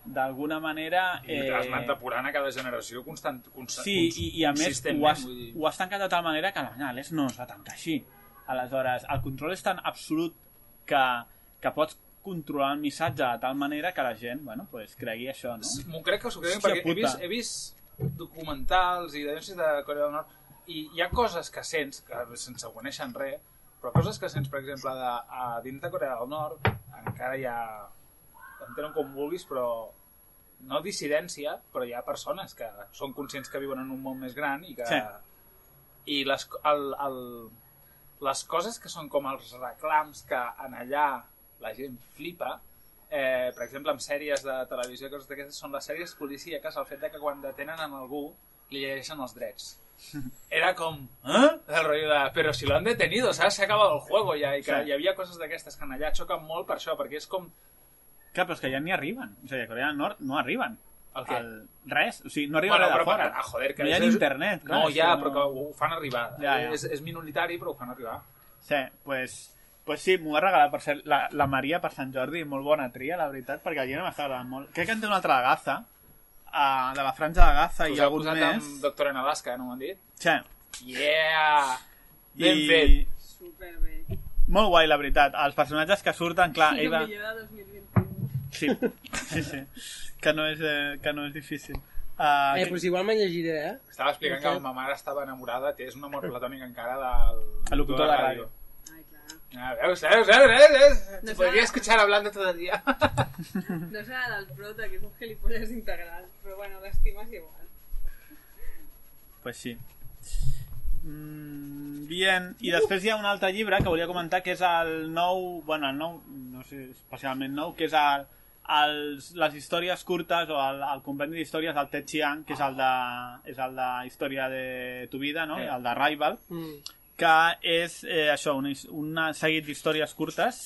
d'alguna manera... I eh... has anat depurant a cada generació constant, constant Sí, i, i a més ho has, dir. ho has tancat de tal manera que l'Est no es va tancar així. Aleshores, el control és tan absolut que, que pots controlar el missatge de tal manera que la gent, bueno, pues, cregui això, no? M'ho crec que s'ho Hòstia perquè he vist, he vist documentals i denúncies de Corea del Nord i hi ha coses que sents, que sense conèixer res, però coses que sents, per exemple, de, a dins de Corea del Nord, encara hi ha... Entenen com vulguis, però no dissidència, però hi ha persones que són conscients que viuen en un món més gran i que... Sí. I les, el, el, les coses que són com els reclams que en allà la gent flipa, eh, per exemple, amb sèries de televisió, coses d'aquestes, són les sèries policíaques, el fet de que quan detenen en algú li llegeixen els drets. Era com, eh? El rotllo de, però si lo han detenido, ¿sabes? Se ha acabado el juego ja, i que Sí. hi havia coses d'aquestes que allà xoquen molt per això, perquè és com... Clar, però és que ja ni arriben. A dir, a Corea del Nord no arriben. El què? El, res, o sigui, no arriba Bueno, res de però, fora. ah, joder, que no hi ha és- internet, clar. no, ja, que però que ho fan arribar. Ja, ja. És, és minoritari, però ho fan arribar. Sí, pues, pues sí, m'ho va regalar per ser la, la Maria per Sant Jordi, molt bona tria, la veritat, perquè el llibre m'està agradant molt. Crec que en té una altra de Gaza, uh, de la franja de Gaza Us i heu algun posat més. amb Doctor en Alaska, no m'han dit? Sí. Yeah! Ben I... fet. Superbé. Molt guai, la veritat. Els personatges que surten, clar, Sí, ell el va... millor de 2021. Sí, sí, sí. Que no és, eh, que no és difícil. Uh, Eh, doncs igual me'n llegiré, eh? Estava explicant que Ok. ma mare estava enamorada, té és un amor platònic encara del El locutor de ràdio. Ai, clar. Ah, veus, veus, veus, veus, veus? No podría serà, escuchar hablando todo el día. no serà del prota, que és un gilipolles integral, però bueno, l'estimes igual. Pues sí. Mm, bien, i després hi ha un altre llibre que volia comentar que és el nou, bueno, el nou, no sé especialment nou, que és el, els, les històries curtes o el, el compendi d'històries del Ted Chiang, que és el de, és el de Història de tu vida, no? Sí. el de Rival, Mm. Que és eh, això, un, un seguit d'històries curtes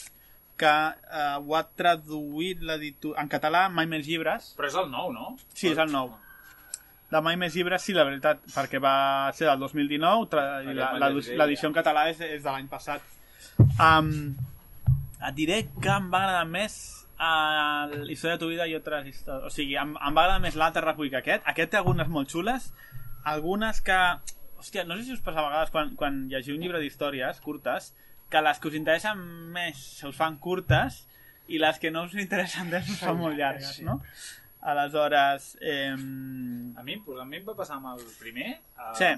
que eh, ho ha traduït l'editor en català Mai més llibres Però és el nou, no? Sí, és el nou. de Mai més llibres, sí, la veritat, perquè va ser del 2019 tra- i la- la- l'edició en català és, és de l'any passat. Um, et diré que em va agradar més uh, l'història de tu vida i altres històries. O sigui, em, em va agradar més l'altre recull que aquest. Aquest té algunes molt xules, algunes que... Hòstia, no sé si us passa a vegades quan, quan llegiu un llibre d'històries curtes que les que us interessen més se us fan curtes i les que no us interessen més us fan molt llargues, no? Aleshores, eh, A mi, a mi em va passar amb el primer. Uh, Sí.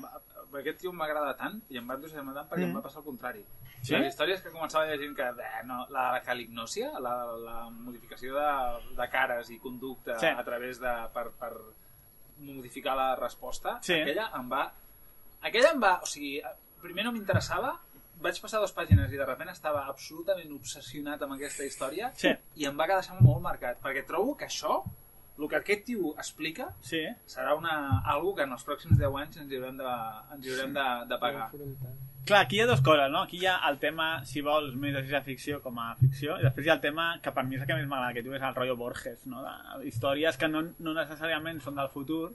Aquest tio m'agrada tant i em va entusiasmar tant perquè Mm. em va passar el contrari. Sí? Les històries que començava llegint que eh, no, la calignòsia, la, la modificació de, de cares i conducta Sí. a través de... per, per modificar la resposta, Sí. aquella em va... Aquella em va... O sigui, primer no m'interessava, vaig passar dues pàgines i de sobte estava absolutament obsessionat amb aquesta història Sí. i em va quedar molt marcat, perquè trobo que això, el que aquest tio explica, sí, serà una, algo que en els pròxims 10 anys ens hi haurem de, ens hi haurem de, de pagar. Clar, aquí hi ha dues coses, no? Aquí hi ha el tema, si vols, més de ciència-ficció com a ficció, i després hi ha el tema que per mi és el que més m'agrada, que tu és el rotllo Borges, no? De històries que no, no necessàriament són del futur,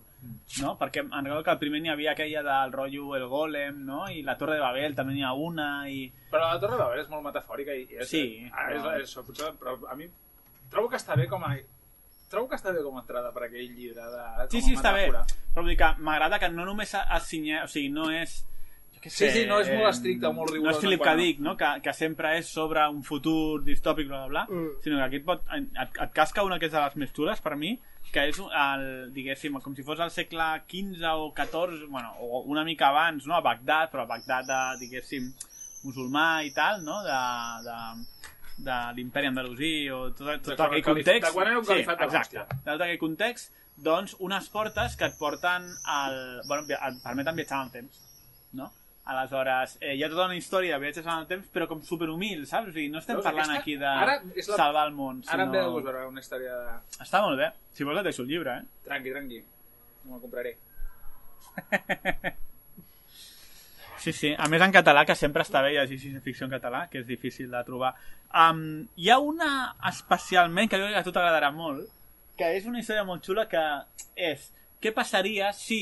no? Perquè em recordo que al primer n'hi havia aquella del rotllo El Golem, no? I la Torre de Babel també n'hi ha una, i... Però la Torre de Babel és molt metafòrica i és, Sí, ah, és, és, això, potser, però a mi trobo que està bé com a trobo que està bé com a entrada per aquell llibre de, Sí, sí, està bé. Però vull dir que m'agrada que no només es cinya... O sigui, no és... jo què Sí, sé, sí, no és molt eh, estricte o molt No rigorós és Philip K. Dick, no? Que, que sempre és sobre un futur distòpic, bla, bla, bla, Mm. sinó que aquí et, pot, et, et casca una que és de les més xules per mi, que és el, diguéssim, com si fos el segle XV o XIV, bueno, o una mica abans, no? A Bagdad, però a Bagdad de, diguéssim, musulmà i tal, no? De, de, de l'imperi andalusí o tot, tot quan aquell context. de quan era un califat de exacte. De tot aquell context, doncs, unes portes que et porten al... Bueno, et permeten viatjar en el temps, no? Aleshores, eh, hi ha tota una història de viatges en el temps, però com superhumil, saps? O sigui, no estem Veus, parlant aquesta- aquí de ara és la- salvar el món, Ara em ve de sinó... gust veure una història de... Està molt bé. Si vols et deixo el llibre, eh? Tranqui, tranqui. Me'l compraré. Sí, sí. A més en català, que sempre està bé llegir ciència-ficció en català, que és difícil de trobar. Um, hi ha una especialment, que jo crec que a tu t'agradarà molt, que és una història molt xula que és què passaria si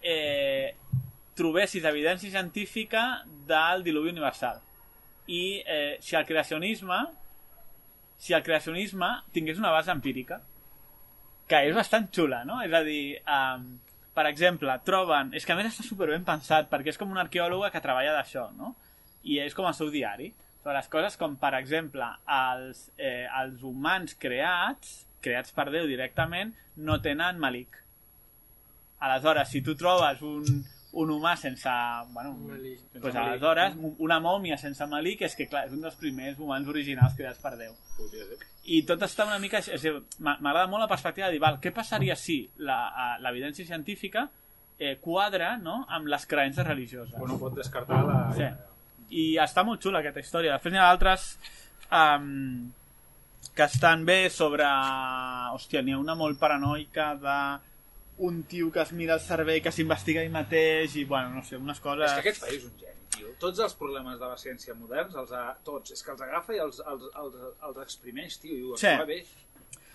eh, trobessis evidència científica del diluvi universal i eh, si el creacionisme si el creacionisme tingués una base empírica que és bastant xula, no? És a dir, um, per exemple, troben... És que a més està superben pensat, perquè és com una arqueòloga que treballa d'això, no? I és com el seu diari. Sobre les coses com, per exemple, els, eh, els humans creats, creats per Déu directament, no tenen malic. Aleshores, si tu trobes un, un humà sense... Bueno, Malic. pues aleshores, un- una mòmia sense malic és que, clar, és un dels primers humans originals creats per Déu i tot està una mica... M'agrada molt la perspectiva de dir, val, què passaria si l'evidència científica eh, quadra no, amb les creences religioses? O no pot descartar la... Sí. I està molt xula aquesta història. Després n'hi ha d'altres um, que estan bé sobre... Hòstia, n'hi ha una molt paranoica de un tio que es mira el cervell, que s'investiga ell mateix i, bueno, no sé, unes coses... És que aquest país és un geni, tio. Tots els problemes de la ciència moderns, els ha... tots, és que els agafa i els, els, els, els exprimeix, tio, i ho Sí. bé.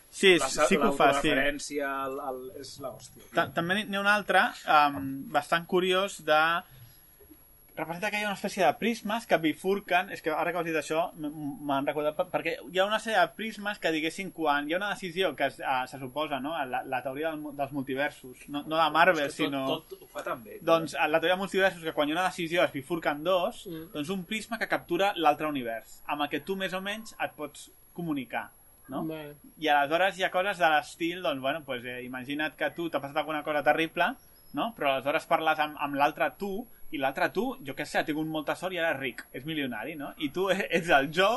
Sí, La, sí que ho fa, sí. el, és l'hòstia. també n'hi ha un altre um, bastant curiós de representa que hi ha una espècie de prismes que bifurquen, és que ara que has dit això m'han recordat, per- perquè hi ha una sèrie de prismes que diguessin quan hi ha una decisió que es, uh, se suposa, no? la, la teoria del, dels multiversos, no, no de Marvel, tot, sinó... tot, tot ho fa tan bé. tio. Doncs a la teoria de multiversos, que quan hi ha una decisió es bifurquen dos, Mm. doncs un prisma que captura l'altre univers, amb el que tu més o menys et pots comunicar. No? Vale. I aleshores hi ha coses de l'estil, doncs, bueno, pues, eh, imagina't que tu t'ha passat alguna cosa terrible, no? però aleshores parles amb, amb l'altre tu i l'altre tu, jo què sé, ha tingut molta sort i ara és ric, és milionari, no? I tu ets el jo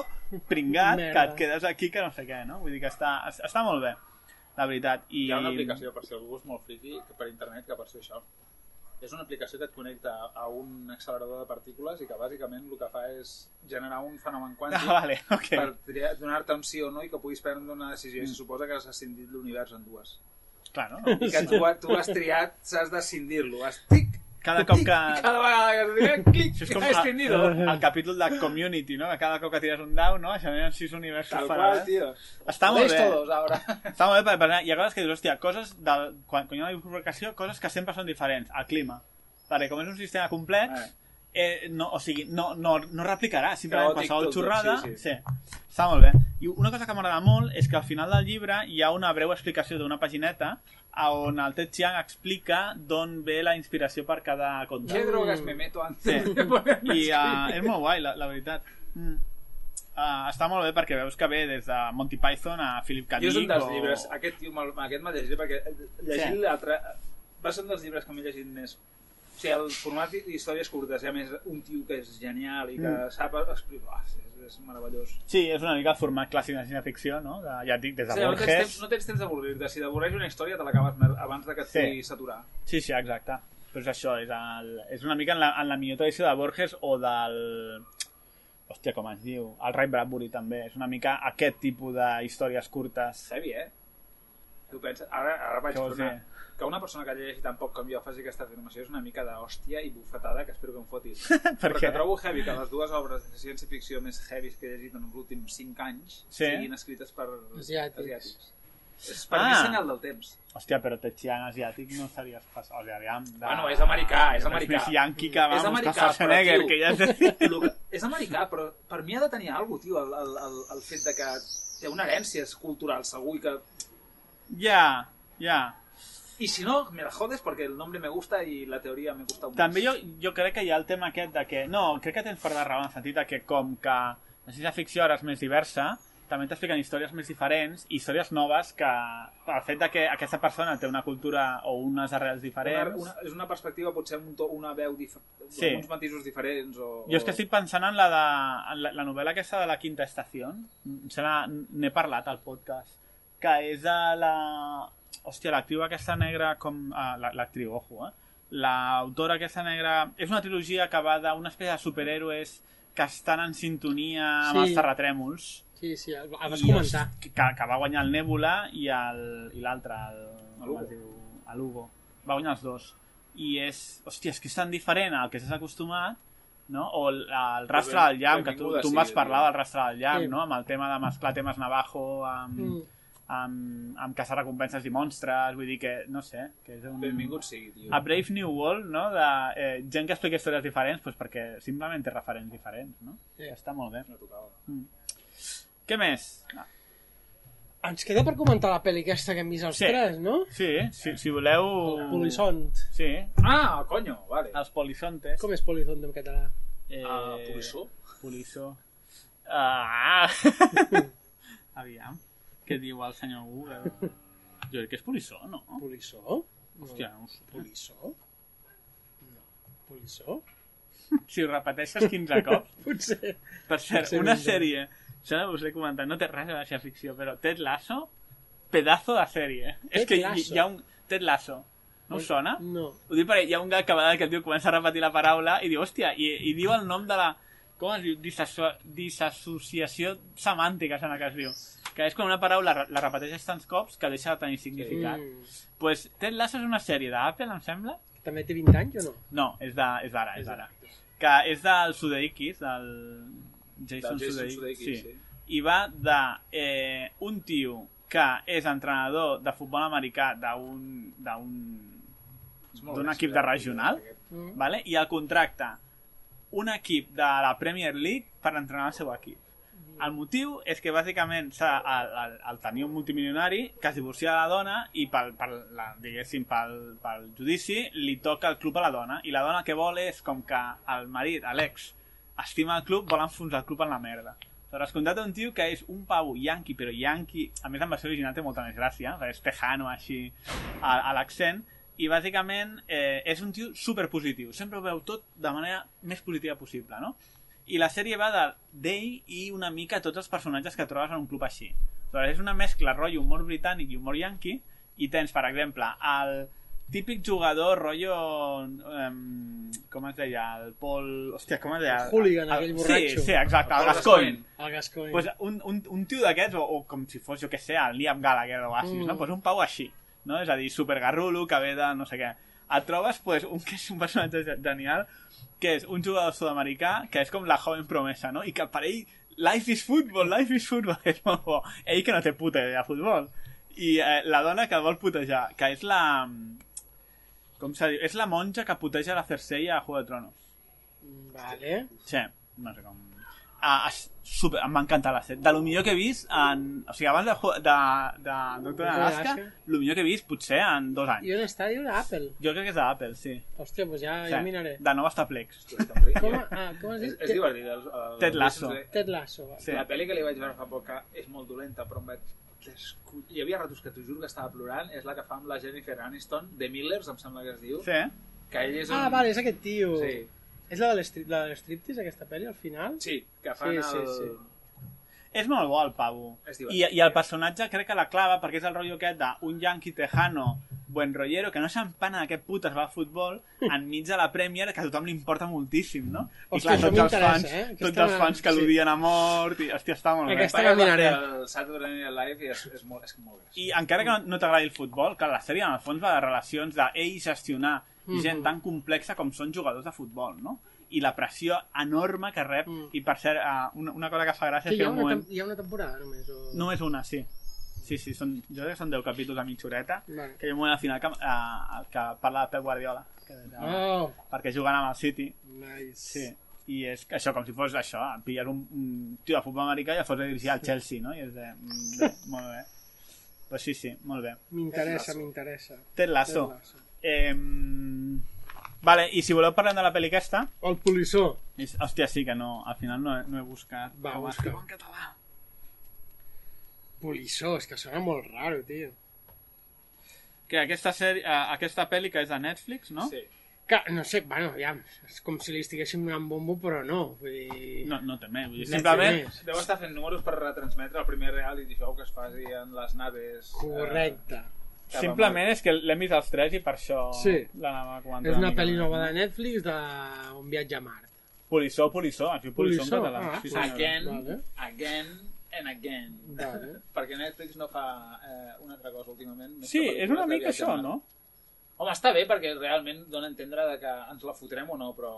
pringat que Merda. et quedes aquí que no sé què, no? Vull dir que està, està molt bé, la veritat. I... Hi ha una aplicació, per si algú és molt friki, que per internet, que per ser això. És una aplicació que et connecta a un accelerador de partícules i que bàsicament el que fa és generar un fenomen Ah, quàntic vale, ok. per triar- donar-te un sí o no i que puguis prendre una decisió. I se suposa que has escindit l'univers en dues. Clar, no? I que tu, tu has triat, saps d'escindir-lo. Has tic, Cada cop que... cada vegada que has triat, clic, Això és com he escindido. el, el capítol de Community, no? Que cada cop que tires un dau, no? Generen sis universos Tal qual, tio. Està molt bé. todos, ahora. Està molt bé perquè, perquè hi ha coses que dius, hòstia, coses del, quan, quan hi ha una bifurcació, coses que sempre són diferents. El clima. Perquè com és un sistema complex, eh, no, o sigui, no, no, no replicarà simplement Caòtic qualsevol tot, xorrada. sí, Sí, sí. Està molt bé. I una cosa que m'agrada molt és que al final del llibre hi ha una breu explicació d'una pagineta a on el Ted Chiang explica d'on ve la inspiració per cada conte. ¿Qué drogas me meto antes Sí. I uh, és molt guai, la, la veritat. Mm. Uh, està molt bé perquè veus que ve des de Monty Python a Philip K. Jo és un Dick dels o... llibres, aquest tio, aquest m'ha llegit perquè llegint Sí. l'altre va ser un dels llibres que m'he llegit més o sigui, el format d'històries curtes ha més un tio que és genial i que Mm. sap explicar, oh, és, és meravellós Sí, és una mica el format clàssic de ciència-ficció, no? De, ja et dic, des de Sí, no, tens Borges... temps, no tens temps d'avorrir-te, si t'avorreix una història te l'acabes abans de que et Sí. pugui saturar. Sí, sí, exacte. Però és això, és, el, és una mica en la, en la millor tradició de Borges o del... Hòstia, com es diu? El Ray Bradbury també. És una mica aquest tipus de històries curtes. Heavy, eh? Tu penses, ara, ara vaig una, dir? Que una persona que llegeixi tan poc com jo faci aquesta afirmació és una mica d'hòstia i bufetada que espero que em fotis. Per Però què? que trobo heavy que les dues obres de ciència-ficció més heavies que he llegit en els últims 5 anys Sí. siguin escrites per Asiàtics. asiàtics. És per Ah. mi senyal del temps. Hòstia, però Ted Chiang asiàtic no series pas... O sigui, aviam... De... Bueno, és americà, és americà. És més yanqui que, És vamos, americà, que Schwarzenegger, però, tio, que ja és... Que- és americà, però per mi ha de tenir alguna cosa, tio, el, el, el, el fet de que té una herència cultural, segur, i que... Ja, ja. I si no, me la jodes perquè el nombre me gusta i la teoria me gusta un També jo, jo crec que hi ha el tema aquest de que... No, crec que tens part de raó en el sentit de que com que la ciència-ficció ara és més diversa, també t'expliquen històries més diferents històries noves que el fet de que aquesta persona té una cultura o unes arrels Una, diferents... una, és una perspectiva, potser un to, una veu, dif Sí. uns matisos diferents. O, Jo és que estic pensant en la, de, en la, la novel·la aquesta de la quinta estació, n'he parlat al podcast, que és de la... Hòstia, l'actriu aquesta negra com... ah, la- L'actriu, ojo, eh? L'autora aquesta negra... És una trilogia que va d'una espècie de superhéroes que estan en sintonia amb Sí. els terratrèmols. Sí, sí, el, el vas comentar. hosti, Que, que va guanyar el Nebula i l'altre, el, El diu? El Hugo. Va guanyar els dos. I és... Hòstia, és que és tan diferent al que s'has acostumat, no? O el, el rastre ben- del llamp, que tu, tu em vas parlar del rastre del llamp, Sí. no? Amb el tema de mesclar temes Navajo amb, Mm. Amb, amb caçar recompenses i monstres, vull dir que, no sé, que és un... Benvingut sigui, tio. A Brave New World, no? De eh, gent que explica històries diferents, doncs perquè simplement té referents diferents, no? Sí. Està molt bé. No tocava. Què més? Ens queda per comentar la pel·li aquesta que hem vist els Sí. tres, no? Sí, si, si voleu... El Polissont. Sí, Ah, coño, vale. els polissontes. Com és Polissont en català? Eh, Ah, polissó? Polissó. Ah! Aviam. Què diu el senyor Google? Jo crec que és polissó, no? Polissó? Hòstia, no ho sé. Polissó? No. Polissó? Si ho repeteixes 15 cops. Potser. Per cert, Potser una sèrie, això us l'he comentat, no té res a amb ficció, però Ted Lasso, pedazo de sèrie. és que hi, hi ha un... Ted Lasso. No us sona? No. Ho dic perquè hi ha un gag que a que el tio comença a repetir la paraula i diu, hòstia, i, i diu el nom de la... Com es diu? Disasso disassociació semàntica, sembla que es diu. Que és quan una paraula la repeteixes tants cops que deixa de tenir significat. Mm. pues, Ted Lasso és una sèrie d'Apple, em sembla? També té 20 anys o no? No, és d'ara, és d'ara. Que és del Sudeikis, del Jason, Del Jason Sudeikis. Sudeikis, sí. sí. I va de eh, un tio que és entrenador de futbol americà d'un d'un És molt d'un gràcies, equip de eh, regional, aquest. Mm. vale? i el contracta un equip de la Premier League per entrenar el seu equip. El motiu és que bàsicament el, el, el tenia un multimilionari que es divorcia de la dona i pel, pel, la, diguéssim, pel, pel judici li toca el club a la dona i la dona que vol és com que el marit, l'ex, estima el club, vol enfonsar el club en la merda. Aleshores, contracta un tio que és un pavo yanqui, però yanqui, a més en versió original té molta més gràcia, és tejano així a, a l'accent, i bàsicament eh, és un tio superpositiu, sempre ho veu tot de manera més positiva possible, no? I la sèrie va de- d'ell i una mica tots els personatges que trobes en un club així. Aleshores, és una mescla rotllo humor britànic i humor yankee i tens, per exemple, el típic jugador rotllo... Um, com es deia? El Paul... Hòstia, com es deia? El hooligan, El- aquell borratxo. Sí, sí, exacte, el Gascoigne. El Gascoigne. Pues un, un, un tio d'aquests, o, o com si fos, jo què sé, el Liam Gallagher o així, Mm. no? Pues un pau així, no? És a dir, supergarrulo, que ve de no sé què. Et trobes, pues, un que és un personatge ge- genial, que és un jugador sud-americà, que és com la joven promesa, no? I que per ell, life is football, life is football, és molt bo. Ell que no té puta idea de futbol. I eh, la dona que vol putejar, que és la... Com s'ha dit? És la monja que puteja la Cersei a Juego de Tronos. Vale. Sí, no sé com... Ah, és super, em va encantar la sèrie. De lo millor que he vist en... O sigui, abans de, de, de Doctor Alaska, Alaska. lo millor que he vist potser en dos anys. I on està? Diu Apple. Jo crec que és d'Apple, sí. Hòstia, doncs ja, sí. ja miraré. De nou està Plex. Com, ah, com has És, dit? és divertit. El, el, Ted Lasso. el- Ted Lasso. Va. Sí. La pel·li que li vaig veure fa poc és molt dolenta, però em vaig... descu- Hi havia ratos que t'ho juro que estava plorant, és la que fa amb la Jennifer Aniston, de Millers, em sembla que es diu, Sí. que ell és un... Ah, vale, és aquest tio. Sí, És la de l'estri- la de l'striptease, aquesta pel·li, al final? sí, que fan Sí, sí, el... sí. És molt bo el pavo. I. I el personatge crec que la clava, perquè és el rotllo aquest d'un yankee tejano buen rollero, que no s'empana de què putes va a futbol, enmig de la Premier, que a tothom li importa moltíssim, no? I Hòstia, això tots els fans, eh? Aquesta tots els fans que sí. l'odien a mort, i hòstia, està molt bé. Aquesta la miraré. El Saturday Night Live i és, és, molt, és molt gràcies. I encara que no, no t'agradi el futbol, que la sèrie en el fons va de relacions d'ell gestionar Mhm. gent tan complexa com són jugadors de futbol, no? I la pressió enorme que rep, Mm. i per cert, uh, una, una cosa que fa gràcia Sí, és hi, que ha en un una, moment... hi ha una temporada només? O... Només una, sí. Sí, sí, són, jo crec que són 10 capítols a mitja horeta, Vale. que hi ha un moment al final que, uh, que parla de Pep Guardiola, que, uh, Oh, perquè juguen amb el City, nice. sí. I és això, com si fos això, pilles un, un tio de futbol americà i el fos a dirigir al Chelsea, no? I és de... mm, Bé, molt bé. Pues sí, sí, molt bé. M'interessa, m'interessa. Ted Lasso. Ted Lasso. Eh, vale, i si voleu parlar de la pel·li aquesta, El polissó. és, hòstia, sí que no, al final no, he- no he buscat Va, com busca. en català. Polissó, és que sona molt raro, tio. Que aquesta, sèrie, eh, aquesta pel·li que és de Netflix, no? Sí. Que, no sé, bueno, ja, és com si li estiguéssim donant bombo, però no. Vull dir... No, no té més, vull dir, No simplement... més. Deu estar fent números per retransmetre el primer reality show que es faci en les naves. Correcte. Eh, Simplement és que l'hem vist els tres i per això Sí. l'anava a comentar. És una mica pel·li nova no? de Netflix de un viatge a Mart. Polissó, Polissó, es diu Polissó, en català. ah, sí, senyora. Again, Vale. again and again. Vale. Perquè Netflix no fa eh, una altra cosa últimament. més Sí, és una mica això, no? Home, està bé perquè realment dona a entendre de que ens la fotrem o no, però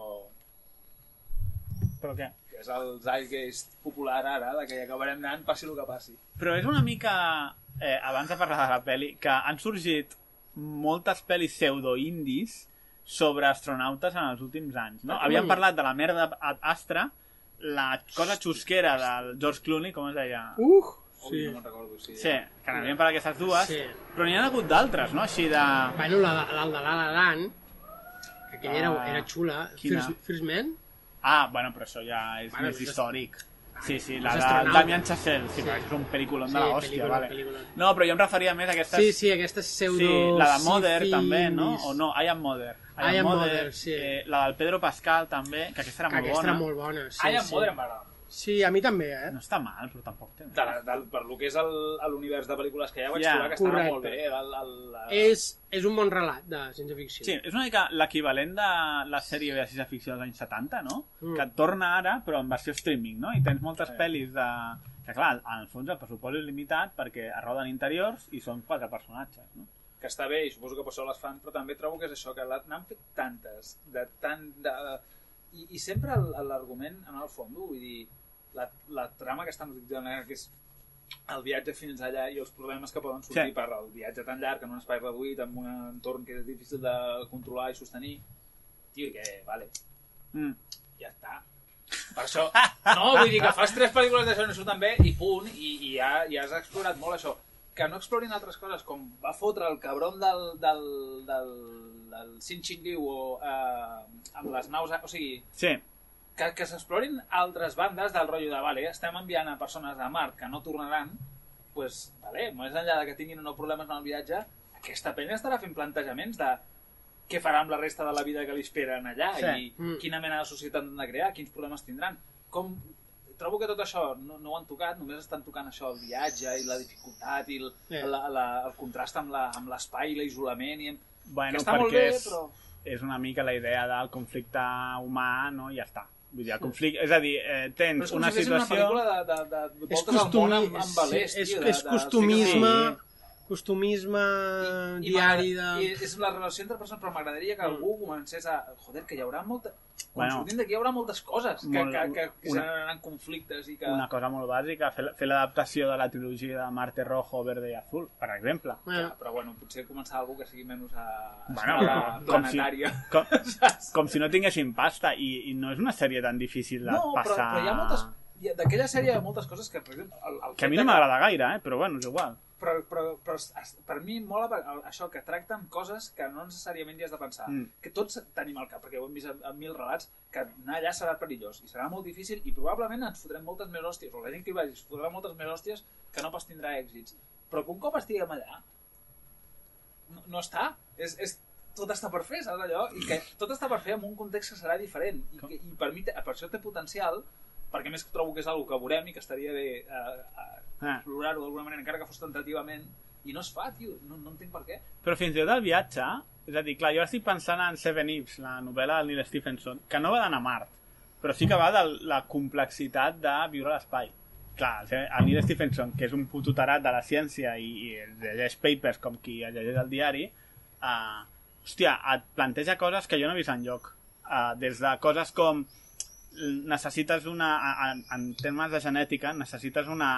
Però què? que és el zeitgeist popular ara, de que hi acabarem anant passi el que passi. Però és una mica, eh, abans de parlar de la pel·li, que han sorgit moltes pel·lis pseudo-indis sobre astronautes en els últims anys, no? Ah, Havíem parlat de la merda Ad Astra, la cosa xusquera del George Clooney, com es deia? Uh! Sí. Sí. No me'n recordo, sí. Sí, que n'havíem parlat aquestes dues, Sí. però n'hi ha hagut d'altres, no? Així de... Bueno, la, la, La La Land, que aquella era, Ah, era xula. quina? First, First Man? Ah, bueno, però això ja és Bueno, més és- històric. Sí, sí, la de. Damien Chazelle, sí, Sí. és un pel·lículon Sí, de l'hòstia, pel·lícula, vale. pel·lícula. No, però jo em referia més a aquestes... Sí, sí, aquesta pseudo... Sí, la de Mother sci-fi també, no? O no, I am Mother. I Am Mother, sí. Eh, la del Pedro Pascal també, que aquesta era Que molt aquesta bona. era molt bona, sí. I am sí. Mother m'agrada. Sí, a mi també, eh? No està mal, però tampoc té. De, del, per lo que és l'univers de pel·lícules que hi ha, vaig Ja, trobar que estava correcte. molt bé. El, el, el, És, és un bon relat de ciència ficció. Sí, és una mica l'equivalent de la sèrie de ciència ficció dels anys 70, no? Mm. Que torna ara, però en versió streaming, no? I tens moltes Sí. pel·lis de... Que clar, en el fons el pressupost és limitat perquè es roden interiors i són quatre personatges, no? que està bé i suposo que per això les fan, però també trobo que és això, que n'han fet tantes, de tant... De, i, I sempre el- l'argument en el fons, vull dir, la, la trama que estan utilitzant, que és el viatge fins allà i els problemes que poden sortir Sí. per el viatge tan llarg en un espai reduït, en un entorn que és difícil de controlar i sostenir, tio, que, vale, Mm. ja està. Per això, no, vull dir que fas tres pel·lícules d'això no surten bé i punt, i, i ja, ja has explorat molt això. Que no explorin altres coses, com va fotre el cabron del, del, del, del Sin Chin Liu o, eh, amb les naus, o sigui, Sí, que, que s'explorin altres bandes del rotllo de, vale, estem enviant a persones a Mart que no tornaran, pues, vale, més enllà de que tinguin o no problemes en el viatge, aquesta penya estarà fent plantejaments de què farà amb la resta de la vida que li esperen allà Sí. i Mm. quina mena de societat han de crear, quins problemes tindran. Com... Trobo que tot això no, no ho han tocat, només estan tocant això, el viatge i la dificultat i el, Sí. la, la, el contrast amb la- amb l'espai i l'isolament. I... Bueno, que està molt perquè bé, és, però... és una mica la idea del conflicte humà, no? I ja està. Vull dir, el conflicte... És a dir, eh, Però tens és com una si situació... una pel·lícula de, de, de, de És, voltes al món costumi... amb, amb velers, sí, és, tio, de, és de- costumisme, Sí. costumisme I- i diari de... I és la relació entre persones, però m'agradaria que algú comencés a... Joder, que hi haurà molta... Bueno. sortim d'aquí hi haurà moltes coses que, Molt- que, que, que una- generaran conflictes i que... Una cosa molt bàsica, fer, fer l'adaptació de la trilogia de Marte Rojo, Verde i Azul, per exemple. Bueno, Ja, però bueno, potser començar algú que sigui menys a... Bueno, a com si, com, com si no tinguessin pasta i, i no és una sèrie tan difícil de No, però, passar... però hi ha moltes... D'aquella sèrie hi ha moltes coses que, per exemple... El, el Que a mi no m'agrada gaire, eh? però bueno, és igual. Però, però, però per mi mola això, que tracten coses que no necessàriament hi has de pensar. Mm. Que tots tenim al cap, perquè ho hem vist en, en mil relats, que anar allà serà perillós i serà molt difícil i probablement ens fotrem moltes més hòsties, o la gent que hi vagi es fotrà moltes més hòsties que no pas tindrà èxits. Però que un cop estiguem allà, no, no està. És, és, tot està per fer, saps allò? I que tot està per fer en un context que serà diferent. I, que, i per, mi, per això té potencial, perquè més trobo que és algo que veurem i que estaria bé eh, eh, Ah. explorar-ho d'alguna manera, encara que fos tentativament, i no es fa, tio, no, no entenc per què. Però fins i tot el viatge, és a dir, clar, jo estic pensant en Seven Eves, la novel·la del Neil Stephenson, que no va d'anar a Mart, però sí que va de la complexitat de viure a l'espai. Clar, el Neil Stephenson, que és un puto tarat de la ciència i, i llegeix papers com qui llegeix el diari, uh, hòstia, et planteja coses que jo no he vist enlloc. Uh, des de coses com necessites una, en, en termes de genètica, necessites una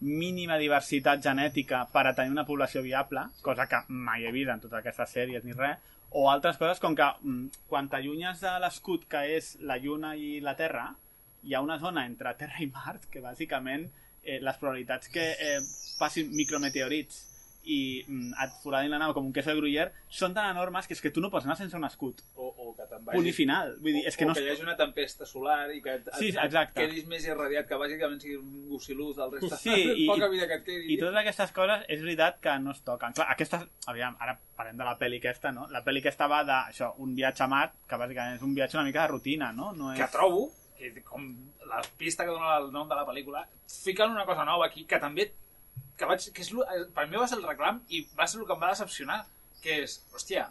mínima diversitat genètica per a tenir una població viable, cosa que mai he vist en totes aquestes sèries ni res, o altres coses com que mm, quan t'allunyes de l'escut que és la Lluna i la Terra, hi ha una zona entre Terra i Mart que bàsicament eh, les probabilitats que eh, passin micrometeorits i mm, et foradin la nau com un queso de gruyère són tan enormes que és que tu no pots anar sense un escut. O, o que te'n Punt i final. Vull dir, és que o no... que hi hagi una tempesta solar i que et, Sí, et, et quedis més irradiat, que bàsicament sigui un gossilús del resta. Sí, i- poca vida que et quedi. I totes aquestes coses és veritat que no es toquen. Clar, aquestes, aviam, ara parlem de la pel·li aquesta, no? La pel·li aquesta va de, això, un viatge a Mart, que bàsicament és un viatge una mica de rutina, no? no és... que trobo, que com la pista que dona el nom de la pel·lícula, fiquen una cosa nova aquí, que també que vaig, que és, lo- per mi va ser el reclam i va ser el que em va decepcionar, que és, hòstia,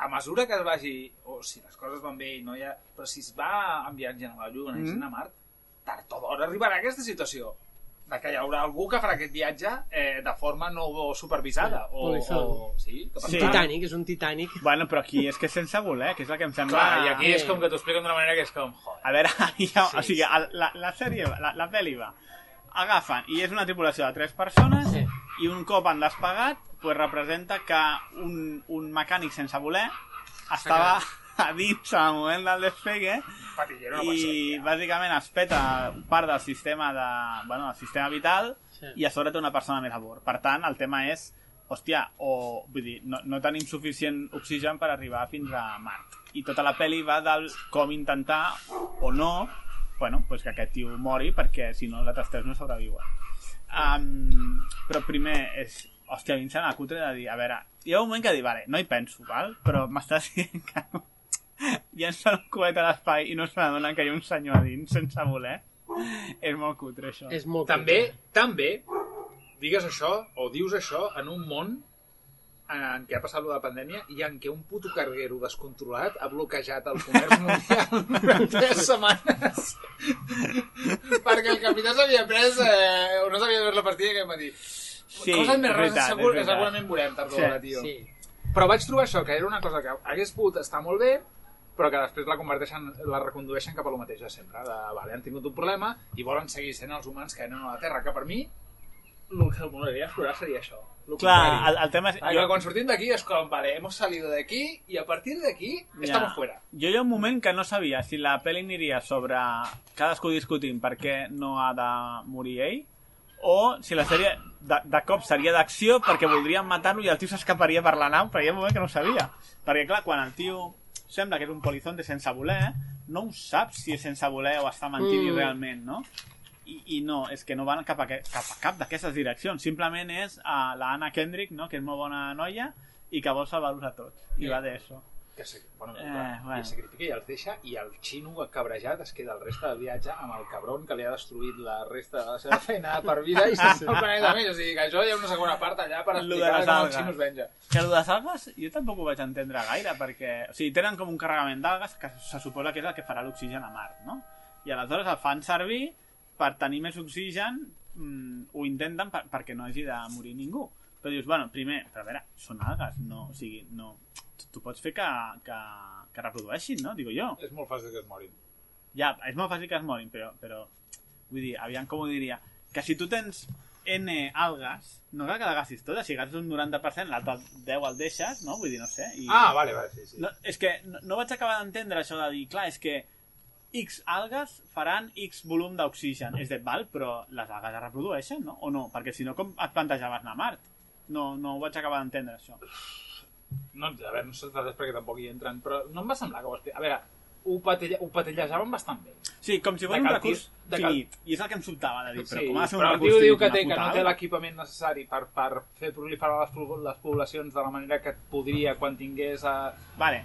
a mesura que es vagi, o si les coses van bé i no hi ha... Però si es va en viatge a la Lluna i Mhm. mm. a Mart, tard o d'hora arribarà aquesta situació de que hi haurà algú que farà aquest viatge eh, de forma no supervisada. O, Polizón. o, sí, que Sí. un Titanic, és un Titanic. Bueno, però aquí és que és sense voler, que és el que em sembla... Clar, i aquí Eh. és com que t'ho expliquen d'una manera que és com, joder. A veure, ja, Sí, o sigui, la, la sèrie, la, la pel·li va, agafen, i és una tripulació de tres persones, Sí. i un cop han despegat, pues representa que un, un mecànic sense voler estava a dins al moment del despegue Patillero no i ja. bàsicament es peta part del sistema de, bueno, del sistema vital Sí. i a sobre té una persona més a bord. Per tant, el tema és hòstia, o, vull dir, no, no tenim suficient oxigen per arribar fins a Mart. I tota la pel·li va del com intentar, o no, bueno, pues que aquest tio mori, perquè si no altres tres no sobreviuen. Um, però primer és... Hòstia, a mi em sembla cutre de dir, a veure, hi ha un moment que dic, vale, no hi penso, val? però m'estàs dient que no. llença el coet a l'espai i no se n'adonen que hi ha un senyor a dins sense voler. És molt cutre, això. És molt També, cutre. també, digues això, o dius això, en un món en què ha passat la pandèmia i en què un puto carguero descontrolat ha bloquejat el comerç mundial durant tres setmanes perquè el capità s'havia pres eh, o no s'havia pres la pastilla que em va dir Sí, coses més és rares segur, és veritat. segurament veurem tard o d'hora, tio Sí. però vaig trobar això, que era una cosa que hagués pogut estar molt bé, però que després la converteixen, la recondueixen cap a lo mateix de sempre. De, vale, han tingut un problema i volen seguir sent els humans que venen a la Terra, que per mi el que molaria explorar seria això. Lo Clar, el, el tema és... Ah, que quan sortim d'aquí és com, vale, hemos salido de aquí i a partir de aquí estamos fuera. Jo hi ha un moment que no sabia si la pel·li aniria sobre cadascú discutint per què no ha de morir ell o si la sèrie de, de cop seria d'acció perquè voldrien matar-lo i el tio s'escaparia per la nau, però hi ha un moment que no ho sabia. Perquè, clar, quan el tio sembla que és un polizonte sense voler, no ho saps si és sense voler o està mentint Mm. mm. realment, no? I, I no, és que no van cap a, cap, a cap d'aquestes direccions. Simplement és uh, la Anna Kendrick, no? que és molt bona noia, i que vol salvar-los a tots. I Sí. va d'això. Que se, bueno, Eh, eh, bueno. I sacrifica i els deixa i el xino cabrejat es queda el resta del viatge amb el cabron que li ha destruït la resta de la seva feina per vida i se'n no el planeta més. O sigui que això hi ha una segona part allà per explicar com el xino es venja. Que el de salves jo tampoc ho vaig entendre gaire, perquè... O sigui, tenen com un carregament d'algues que se suposa que és el que farà l'oxigen a Mart, no? I aleshores el fan servir per tenir més oxigen, mm, ho intenten per, perquè no hagi de morir ningú. Però dius, bueno, primer, però a veure, són algues, no, o sigui, no... Tu pots fer que, que, que reprodueixin, no? Digo jo. És molt fàcil que es morin. Ja, és molt fàcil que es morin, però, però vull dir, aviam com ho diria, que si tu tens N algues, no cal que l'agassis tota, si agassis un 90%, l'altre 10 el deixes, no? Vull dir, no sé. I... Ah, vale, vale, sí, sí. No, és que no, no vaig acabar d'entendre això de dir, clar, és que X algues faran X volum d'oxigen. És de, val, però les algues es reprodueixen, no? O no? Perquè si no, com et plantejaves anar a Mart? No, no ho vaig acabar d'entendre, això. No, a veure, no sé res perquè tampoc hi entren, però no em va semblar que ho explica. A veure, ho, patella, ho patellejaven bastant bé. Sí, com si fos un el recurs de el- finit. I és el que em sobtava de dir, però sí, com ha de ser un però el recurs tio diu finit, que, té, que no té l'equipament necessari per, per fer proliferar les, les poblacions de la manera que podria quan tingués a... Vale.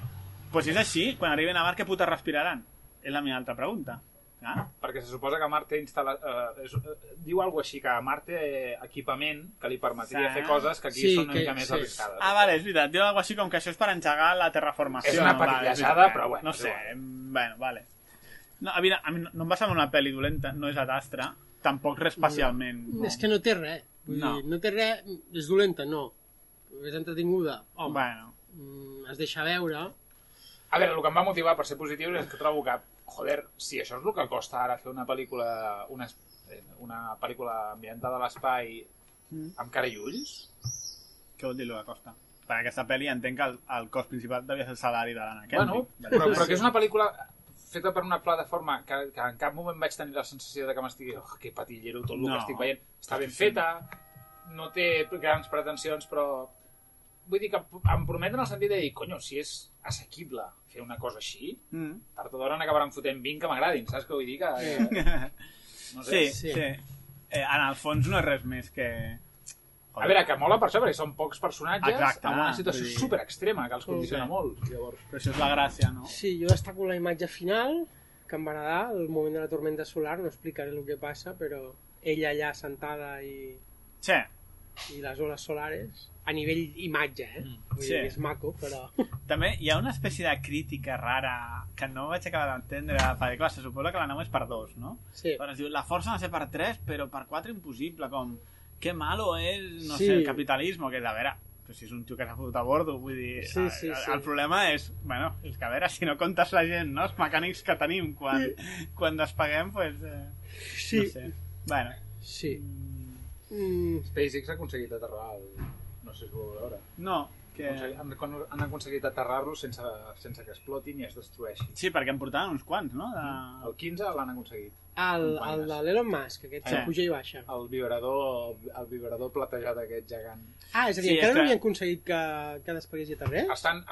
Pues si és així, quan arriben a Mart, què puta respiraran? És la meva altra pregunta. Ah? Perquè se suposa que Mart té instal·la... Eh, és, eh, diu alguna així, que Mart té equipament que li permetria Sí. fer coses que aquí Sí, són una que- mica més sí. arriscades. Ah, vale, és veritat. Diu alguna així com que això és per engegar la terraformació. És una no? Vale, però bueno, No sé, igual. bueno, vale. No, a mi, a mi no em va semblar una pel·li dolenta, no és atastre, tampoc res especialment. No. És que no té res. Vull No. no. dir, no té res, és dolenta, no. És entretinguda, home. Bueno, Mm, es deixa veure. A veure, el que em va motivar per ser positiu és que trobo que, joder, si això és el que costa ara fer una pel·lícula, una, eh, una pel·lícula ambientada a l'espai Mm. amb cara i ulls, què vol dir el que costa? Per aquesta pel·li entenc que el, el cost principal devia ser el salari de l'Anna bueno, Kendrick. però, però que és una pel·lícula feta per una plataforma que, que en cap moment vaig tenir la sensació de que m'estigui oh, que patillero tot el No. que estic veient. Està ben feta, no té grans pretensions, però vull dir que em promet en el sentit de dir, conyo, si és assequible fer una cosa així, Mm. tard o d'hora n'acabaran fotent 20 que m'agradin, saps què vull dir? Que, que, no Sí, sé. sí. sí. Eh, en el fons no és res més que... A veure, que mola per això, perquè són pocs personatges Exacte, amb una situació vull dir- super extrema que els condiciona Sí. molt. Llavors, Però això és la gràcia, no? Sí, jo destaco la imatge final, que em va agradar, el moment de la tormenta solar, no explicaré el que passa, però ella allà sentada i, Sí, i les oles solares, a nivell imatge, eh? Vull Sí. és maco, però... També hi ha una espècie de crítica rara que no vaig acabar d'entendre, perquè clar, se suposa que la nau és per dos, no? Sí. Però es diu, la força ha de ser per tres, però per quatre impossible, com, que malo és, no Sí. sé, el capitalisme, que és, a veure, però si és un tio que s'ha fotut a bordo, vull dir, Sí, sí, el, sí. el problema és, bueno, és que a veure, si no comptes la gent, no?, els mecànics que tenim quan, quan despeguem, pues, eh, Sí, no sé. Bueno, sí. Mm, SpaceX ha aconseguit aterrar el... No sé si ho vau veure. no, que... Han, han aconseguit aterrar-lo sense, sense que explotin i es destrueixi. Sí, perquè en portaven uns quants, no? De... El 15 l'han aconseguit. El, el de l'Elon Musk, aquest Sí. que puja i baixa. El vibrador, el vibrador platejat aquest gegant. Ah, és a dir, Sí, encara és no que- havien aconseguit que, que despegués i aterrés? Estan,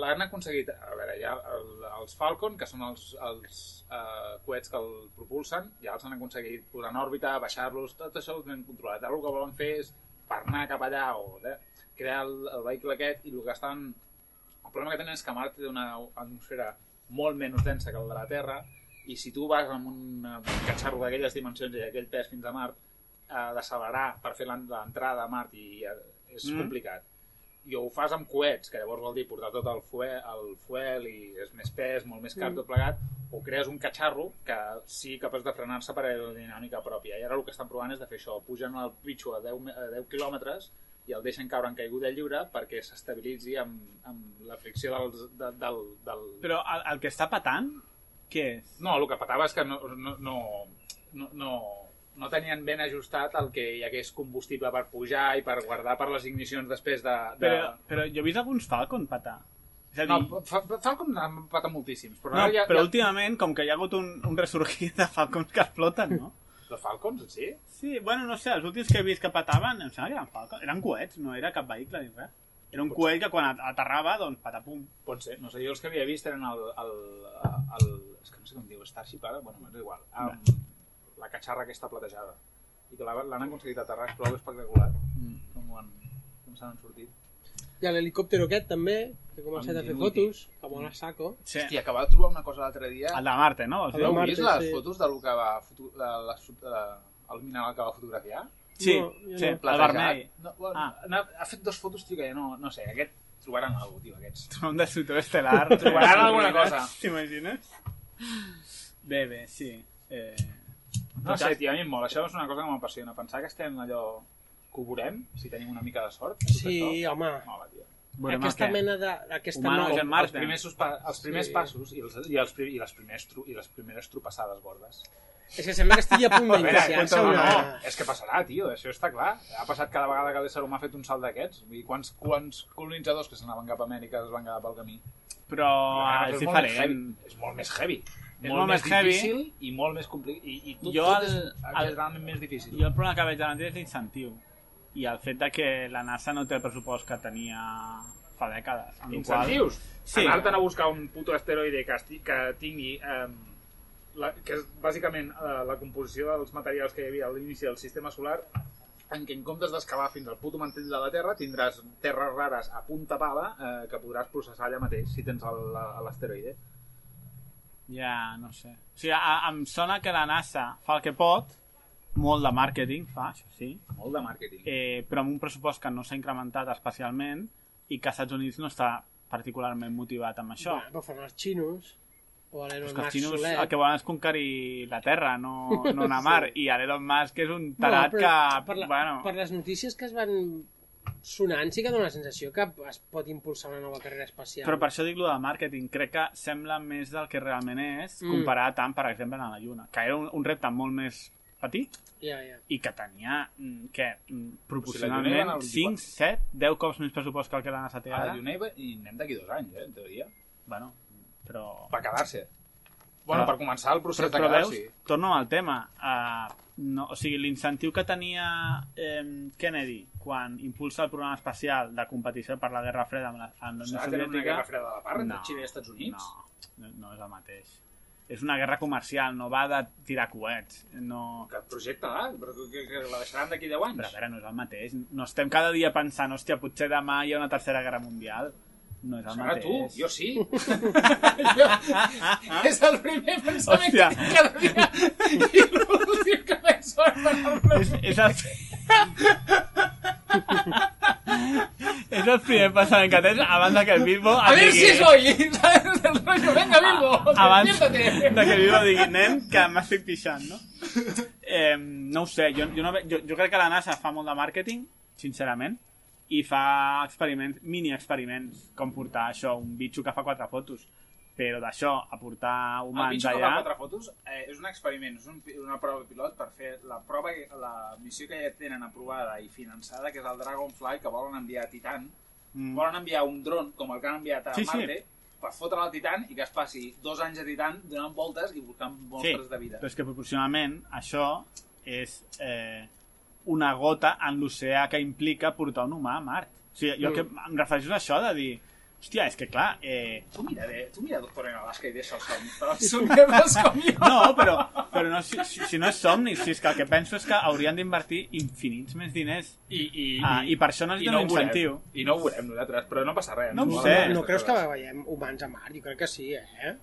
l'han aconseguit, a veure, ja el, els Falcon, que són els, els uh, coets que el propulsen, ja els han aconseguit posar en òrbita, baixar-los, tot això ho tenen controlat. Ara el que volen fer és per anar cap allà o eh, crear el, el vehicle aquest i el que estan... El problema que tenen és que Mart té una atmosfera molt menys densa que el de la Terra i si tu vas amb un catxarro d'aquelles dimensions i aquell pes fins a Mart, eh, d'accelerar per fer l'en- l'entrada a Mart i eh, és Mm. complicat. I ho fas amb coets, que llavors vol dir portar tot el fuel, el fuel i és més pes, molt més car, Mm. tot plegat, o crees un catxarro que sigui capaç de frenar-se per aerodinàmica pròpia. I ara el que estan provant és de fer això. Pugen el pitxo a 10, me- a 10 quilòmetres i el deixen caure en caiguda lliure perquè s'estabilitzi amb, amb la fricció dels, de, del, del... Però el, el que està patant, què és? No, el que patava és que no, no, no, no, no, no tenien ben ajustat el que hi hagués combustible per pujar i per guardar per les ignicions després de... de... Però, però jo he vist alguns Falcon patar. És a dir, No, fa, Falcon en pata moltíssims, però no, ara ja, però ja... últimament, com que hi ha hagut un, un resurgir de Falcons que exploten, no? De Falcons, sí? Sí, bueno, no sé, els últims que he vist que pataven, em sembla que eren Falcons, eren coets, no era cap vehicle ni res. Era un coet que quan at- aterrava, doncs, patapum. Pot ser. No sé, jo els que havia vist eren el... el, el és que no sé com diu, Starship ara? Bueno, és igual. Amb la catxarra aquesta platejada. I que la- l'han aconseguit aterrar, és prou espectacular. Mm. Com, han, com s'han sortit. Hi ha l'helicòptero aquest també, que ha començat a fer fotos, que mola saco. Sí. Hòstia, que va trobar una cosa l'altre dia. El de Marte, no? De Heu Marte, vist les sí. fotos del que va foto... de, les, de, el mineral que va fotografiar? Sí, No, sí, no. el vermell. No, bueno, Ah. ha, ha fet dos fotos, tio, que no, no sé, aquest trobaran alguna cosa, tio, aquests. Un destructor estel·lar. Trobaran alguna cosa. T'imagines? Bé, bé, sí. Eh... No sé, tio, a mi em mola. Això és una cosa que m'apassiona. Pensar que estem allò que ho veurem, si tenim una mica de sort. Sí, home. Mola, tio. Veurem aquesta què. mena de... Aquesta Humano nova- en Els primers, suspa, els primers Sí. passos i, els, i, els, i, les primers, i les primeres tropassades gordes. És que sembla que estigui a punt d'iniciar-se no, una... no, és que passarà, tio, això està clar. Ha passat cada vegada que l'ésser humà ha fet un salt d'aquests. Vull dir, quants, quants colonitzadors que s'anaven cap a Amèrica es van quedar pel camí? Però Ah, és molt més diferent. heavy. És molt més heavy. És molt més heavy. difícil i molt més complicat. I, i tot, Jo tot el- és el- exageradament més difícil. Jo el problema que veig davant és l'incentiu. I el fet de que la NASA no té el pressupost que tenia fa dècades. amb la qual- Incentius. Sí. Anar-te'n a buscar un puto asteroide que, esti, que tingui... Eh, la, que és bàsicament eh, la composició dels materials que hi havia a l'inici del sistema solar en què en comptes d'excavar fins al puto mantell de la Terra tindràs terres rares a punta pala eh, que podràs processar allà mateix si tens l'asteroide. Ja, no sé. O sigui, a, em sona que la NASA fa el que pot, molt de màrqueting fa, això sí, Molt de màrqueting. eh, però amb un pressupost que no s'ha incrementat especialment i que als Estats Units no està particularment motivat amb això. Bueno, però fan els xinos o l'Elon és que els Musk xinos solet. el que volen és conquerir la Terra, no, no anar a mar. I l'Elon Musk és un tarat No, que... per, la, bueno, per les notícies que es van sonant sí que dona la sensació que es pot impulsar una nova carrera espacial. Però per això dic lo de màrqueting. Crec que sembla més del que realment és Mm. comparat amb, per exemple, a la Lluna, que era un, un repte molt més petit Ja, ja. i que tenia, mm, què, mm, O sigui, proporcionalment al 5, 7, 10 cops més pressupost que el que la NASA té A la ara. Va- hi anem d'aquí dos anys, eh, en teoria. Bueno, però... Per quedar-se. Bueno, Però- per començar el procés Però, de però veus, quedar-s'hi. torno al tema. Uh, no, o sigui, l'incentiu que tenia eh, Kennedy quan impulsa el programa espacial de competició per la Guerra Freda amb la, amb la Unió que era una Soviètica... guerra freda de la part entre No, Xile i Estats Units? No, no, no és el mateix. És una guerra comercial, no va de tirar coets. No... Que projecte-la, però que, que la deixaran d'aquí 10 anys. Però a veure, no és el mateix. No estem cada dia pensant, hòstia, potser demà hi ha una tercera guerra mundial. No és el Serà mateix. tu, jo sí. jo, és el primer pensament Hòstia. que cada dia. I l'últim que penso És, és el... és el primer pensament que tens abans de que el Bilbo A ver digui- si es hoy, ¿sabes? El rollo, venga, Bilbo, abans de que el Bilbo digui nen, que m'estic pixant, no? Eh, no ho sé, jo, jo, no, jo, jo crec que la NASA fa molt de màrqueting, sincerament, i fa experiments, mini experiments, com portar això, un bitxo que fa quatre fotos. Però d'això, a portar El humans bitxo que fa allà... quatre fotos eh, és un experiment, és un, una prova pilot per fer la prova, la missió que ja tenen aprovada i finançada, que és el Dragonfly, que volen enviar a Titan. Mm. Volen enviar un dron, com el que han enviat a Sí, sí. Marte, per fotre al Titan i que es passi dos anys a Titan donant voltes i buscant mostres de vida. Però és que proporcionalment això és eh, una gota en l'oceà que implica portar un humà a Mart. O sigui, jo Mm. que em refereixo a això de dir hòstia, és que clar, eh, Tu mira, de, tu mira Doctor en Alaska i deixa el somni, però els com jo. no, però, però no, si, si, si no és somni, si és que el que penso és que haurien d'invertir infinits més diners I, i, ah, i per això no un ho veurem. incentiu. I no ho veurem nosaltres, però no passa res. No ho ens sé. No, no creus que veiem humans a Mart? Jo crec que sí, eh?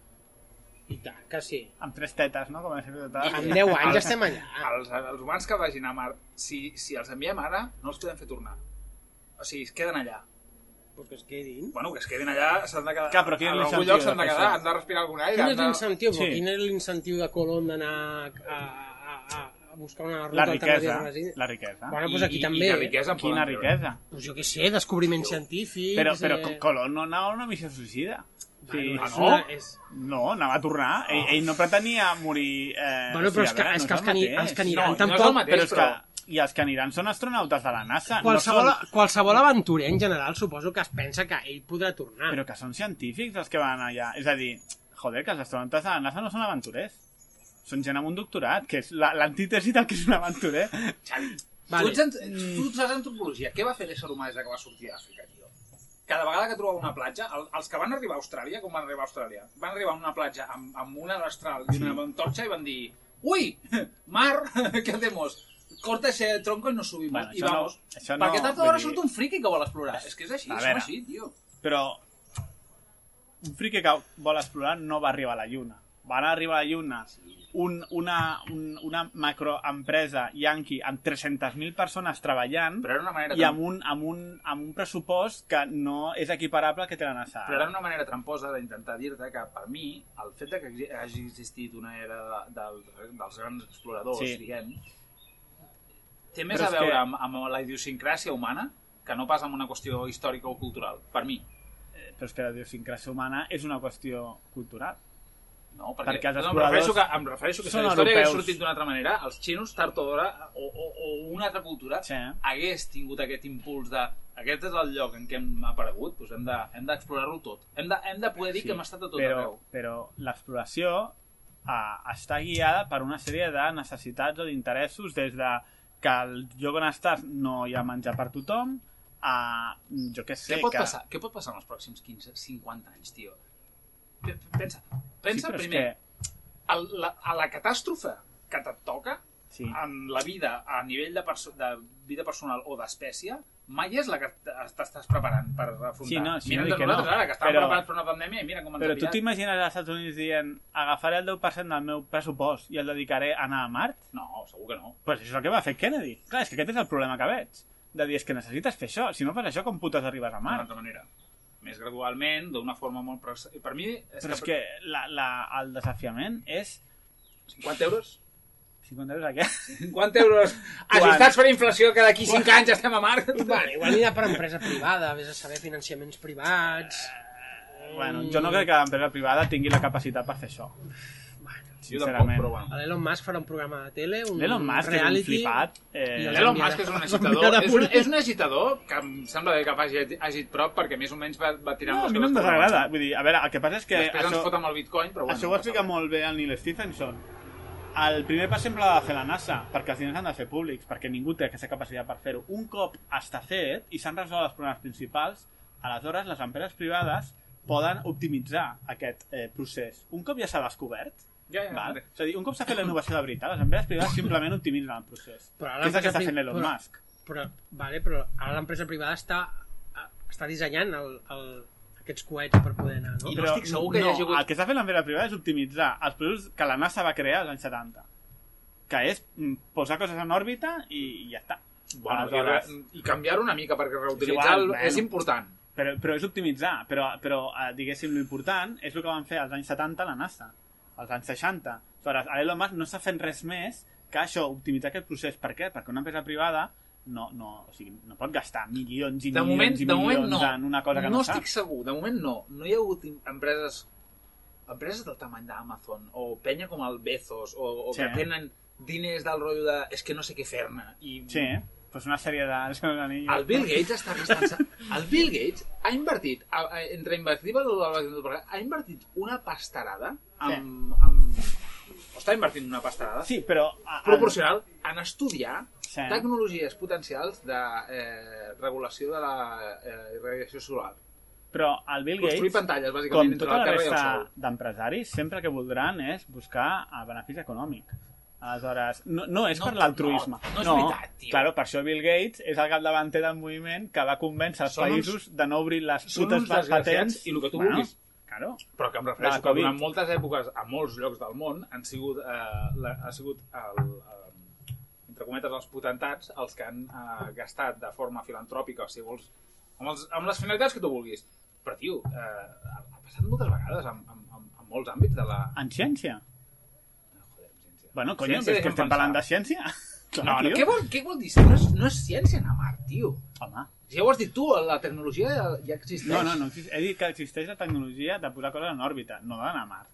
I tant que sí. Amb tres tetes, no? Com a ser total. En 10 anys Els- estem allà. Els, els humans que vagin a Mart, si, si els enviem ara, no els podem fer tornar. O sigui, es queden allà. Pues que es quedin. Bueno, que es quedin allà, s'han de quedar... Clar, però quin és en algun l'incentiu lloc s'han de quedar, han de respirar algun aire. Quin és l'incentiu? Sí. Sí. Quin és l'incentiu de Colom d'anar a, a, a, a buscar una ruta La alternativa riquesa, la riquesa. Bueno, doncs aquí I, també. I de riquesa Quina riquesa. Pues jo què sé, descobriment científic... Però, però eh... Colón no anava a una missió suïcida. Sí. Ah, és no? una, és... No, anava a tornar. Ell, ell no pretenia morir... Eh, Bueno, però és que, és que els, que, ani- mateix. els que aniran No, no és el tampoc... mateix. Però és però- que... I els que aniran són astronautes de la NASA. Qualsevol, No són, qualsevol aventurer en general suposo que es pensa que ell podrà tornar. però que són científics els que van allà. És a dir, joder, que els astronautes de la NASA no són aventurers. Són gent amb un doctorat, que és la- l'antítesi del que és un aventurer. Xavi, Vale. tu, ets, tu saps antropologia. Què va fer l'ésser humà des que va sortir d'Àfrica, tio? Cada vegada que trobava una platja, el, els que van arribar a Austràlia, com van arribar a Austràlia? Van arribar a una platja amb, amb una astral i una antorxa i van dir Ui, mar, què hacemos? Corta ese tronco i nos subimos. Bueno, I no- vamos. això no, Perquè tard vull d'hora dir- surt un friqui que vol explorar. És que és així, A som veure. així, tio. Però un friqui que vol explorar no va arribar a la Lluna. Van arribar a la Lluna un, una, un, una macroempresa yankee amb 300.000 persones treballant Però era una manera i amb un, amb, un, amb un pressupost que no és equiparable al que té la NASA. Però era una manera tramposa d'intentar dir-te que, per mi, el fet de que hagi existit una era de, del, dels grans exploradors, Sí. diguem, té més Però a veure que- amb, amb la idiosincràsia humana que no pas amb una qüestió històrica o cultural, per mi. Eh, Però és que la idiosincràsia humana és una qüestió cultural. No, perquè, Perquè els no, em exploradors refereixo que, em refereixo que si la història hagués europeus. sortit d'una altra manera, els xinos, tard o d'hora, o, o, o una altra cultura, Sí. hagués tingut aquest impuls de aquest és el lloc en què hem aparegut, doncs hem de- hem d'explorar-lo tot. Hem de, hem de poder dir que hem estat a tot però, arreu. Però l'exploració eh, està guiada per una sèrie de necessitats o d'interessos des de que al lloc on estàs no hi ha menjar per tothom a, jo què sé, què, pot que... passar, què pot passar en els pròxims 15, 50 anys, tio? Pe- Pensa, pensa és primer, el, la, a la catàstrofe que et toca Sí. en la vida a nivell de, de vida personal o d'espècie, mai és la que t'estàs preparant per afrontar. Sí, no, sí, mira no que nosaltres no, ara, que estàvem però- preparats per una pandèmia i mira com ens Però tu t'imagines als Estats Units dient agafaré el 10% del meu pressupost i el dedicaré a anar a Mart? No, segur que no. Pues això és el que va fer Kennedy. Clar, és que aquest és el problema que veig. De dir, és que necessites fer això. Si no fas això, com putes arribes a D'una Mart? altra manera. Més gradualment, d'una forma molt... Per mi, és Però és que la, la, el desafiament és 50 euros 50 euros a què? 50 euros ajustats per inflació que d'aquí 5 anys estem a mar. Bueno, igual anirà per empresa privada, vés a saber financiaments privats... Bueno, jo no crec que l'empresa privada tingui la capacitat per fer això. Tampoc, Sincerament. bueno. L'Elon Musk farà un programa de tele, un L'Elon Musk és un reality... flipat. Eh, L'Elon Musk és un agitador, enviarà és un, és un agitador que em sembla bé que faci agit prop perquè més o menys va, va tirant no, a mi no em desagrada. Vull dir, a veure, el que passa és que Després això, ens fot amb el bitcoin, però bueno. això ho explica molt bé el Neil Stephenson. El primer pas sempre l'ha de fer la NASA, perquè els diners han de ser públics, perquè ningú té aquesta capacitat per fer-ho. Un cop està fet i s'han resolt els problemes principals, aleshores les empreses privades poden optimitzar aquest eh, procés. Un cop ja s'ha descobert, Ja, ja, val? és a dir, un cop s'ha fet la innovació de veritat, les empreses privades simplement optimitzen el procés. Però ara que és el que està fent pri- Elon però- Musk. Però, vale, però ara l'empresa privada està, està dissenyant el, el, aquests coets per poder anar, no? I no estic segur que hi hagi hagut- el que està fent l'empresa privada és optimitzar els processos que la NASA va crear als anys 70 que és mm, posar coses en òrbita i, i ja està Bueno, i, Aleshores, re- i canviar-ho una mica perquè reutilitzar igual, el, bueno. és important. però, però és optimitzar però, però eh, diguéssim, l'important és el que van fer als anys 70 la NASA als anys 60 Aleshores, a Elon Musk no està fent res més que això, optimitzar aquest procés per què? perquè una empresa privada no, no, o sigui, no pot gastar milions i De milions moment, i de moment milions no. en una cosa que no no, estic sap segur, de moment no. No hi ha hagut empreses empreses del tamany d'Amazon o penya com el Bezos o, o Sí. que tenen diners del rotllo de és que no sé què fer-ne i sí, pues una sèrie de... el Bill Gates està gastant el Bill Gates ha invertit entre invertir ha invertit una pastarada amb, amb, o està invertint una pastarada sí, però a- proporcional en estudiar Sí. tecnologies potencials de eh, regulació de la eh, irradiació solar. Però el Bill Construir Gates, pantalles, com tota la la Terra i el resta Sol. d'empresaris, sempre que voldran és buscar el benefici econòmic. Aleshores, no, no és No, per l'altruisme. no, no és veritat, tio. Claro, per això Bill Gates és el capdavanter del moviment que va convèncer els Són uns- països de no obrir les putes uns patents. i el que tu Bueno, vulguis. Claro. Però que em refereixo que durant moltes èpoques, a molts llocs del món, han sigut, eh, la, ha sigut el, el, entre cometes, els potentats els que han eh, gastat de forma filantròpica, o si vols, amb, els, amb les finalitats que tu vulguis. Però, tio, eh, ha, passat moltes vegades en, en, en, en molts àmbits de la... En ciència. Joder, en ciència. Bueno, coño, Ciència és que estem pensar. parlant de ciència. Clar, No, no, què vol, què vol dir? No és, no és ciència anar a Mart, tio. Home, Ja ho has dit tu, la tecnologia ja, existeix. no, no, no. He dit que existeix la tecnologia de posar coses en òrbita, no d'anar a Mart.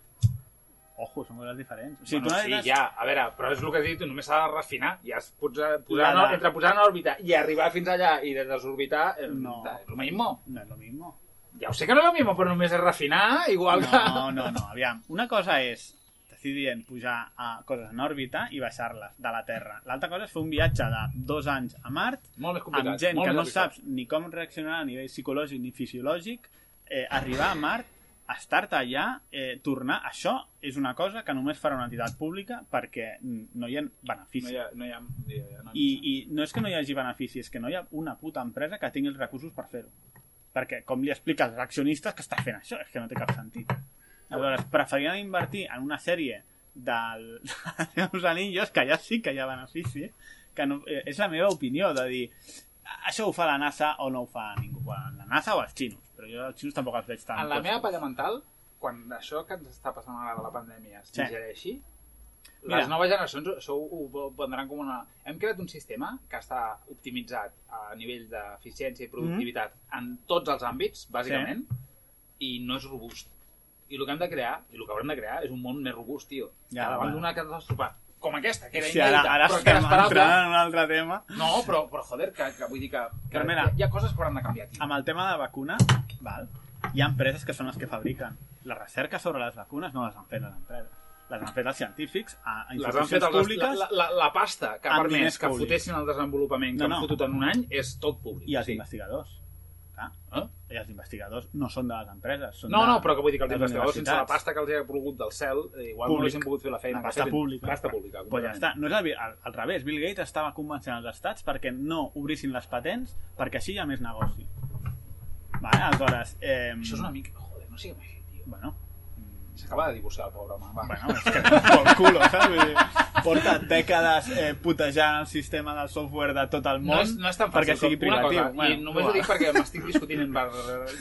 Ojo, són coses diferents. O sigui, Bueno, tu sí, necessites- ja, a veure, però és el que he dit, només s'ha de refinar. Ja es posar, posar de- entre posar en òrbita i arribar fins allà i de desorbitar, eh, No. és el mismo. No és lo mismo. Ja ho sé que no és el mismo, però només és refinar, igual que... No, no, no, aviam. Una cosa és dient pujar a coses en òrbita i baixar-les de la Terra. L'altra cosa és fer un viatge de dos anys a Mart Molt més amb gent molt que no saps ni com reaccionar a nivell psicològic ni fisiològic, eh, arribar a Mart estar-te allà, eh, tornar... Això és una cosa que només farà una entitat pública perquè no hi ha No benefici. hi ha... No hi ha, ja, ja, no, I, I no és que no hi hagi benefici, és que no hi ha una puta empresa que tingui els recursos per fer-ho. Perquè, com li expliques als accionistes que està fent això? És que no té cap sentit. Aleshores, preferien invertir en una sèrie del, dels anillos, que ja sí que hi ha benefici, que no, eh, és la meva opinió, de dir això ho fa la NASA o no ho fa ningú. Bueno, la NASA o els xinos, però jo els xinos tampoc els veig tant. En la meva palla mental, quan això que ens està passant ara de la pandèmia es Sí. digereixi, Mira. les noves generacions això ho, ho prendran com una... Hem creat un sistema que està optimitzat a nivell d'eficiència i productivitat en tots els àmbits, bàsicament, i no és robust. I el que hem de crear, i el que haurem de crear, és un món més robust, tio. Ja, davant d'una catàstrofe com aquesta, que era Sí, ara, inèdita, ara però que era estem entrant en un altre tema. No, però, però joder, que, que vull dir que, que Però mira, hi, ha, coses que hauran de canviar, tio. amb el tema de vacuna, val, hi ha empreses que són les que fabriquen. La recerca sobre les vacunes no les han fet les empreses. Les han fet els científics a, a Les han fet institucions els, públiques la, la, la pasta que ha permès que públics. fotessin el desenvolupament que No, no, han fotut en un any és tot públic. i els sí. investigadors. Clar, Eh? I els investigadors no són de les empreses. Són No, de, no, però que vull dir que els investigadors, sense la pasta que els ha plogut del cel, eh, igual Públic. no haguessin pogut fer la feina. La pasta fet. pública. Pasta pública. Pues ja està. No és al, al, al revés. Bill Gates estava convencent els estats perquè no obrissin les patents perquè així hi ha més negoci. Vale, aleshores... Eh, Això és una mica... Joder, no siguem així, tio. Bueno, S'acaba de divorciar el pobre home. Va. bueno, és que pel culo, saps? Porta dècades eh, putejant el sistema del software de tot el món no, és, no és tan perquè fàcil sigui com una privatiu. cosa, i només ho dic perquè m'estic discutint per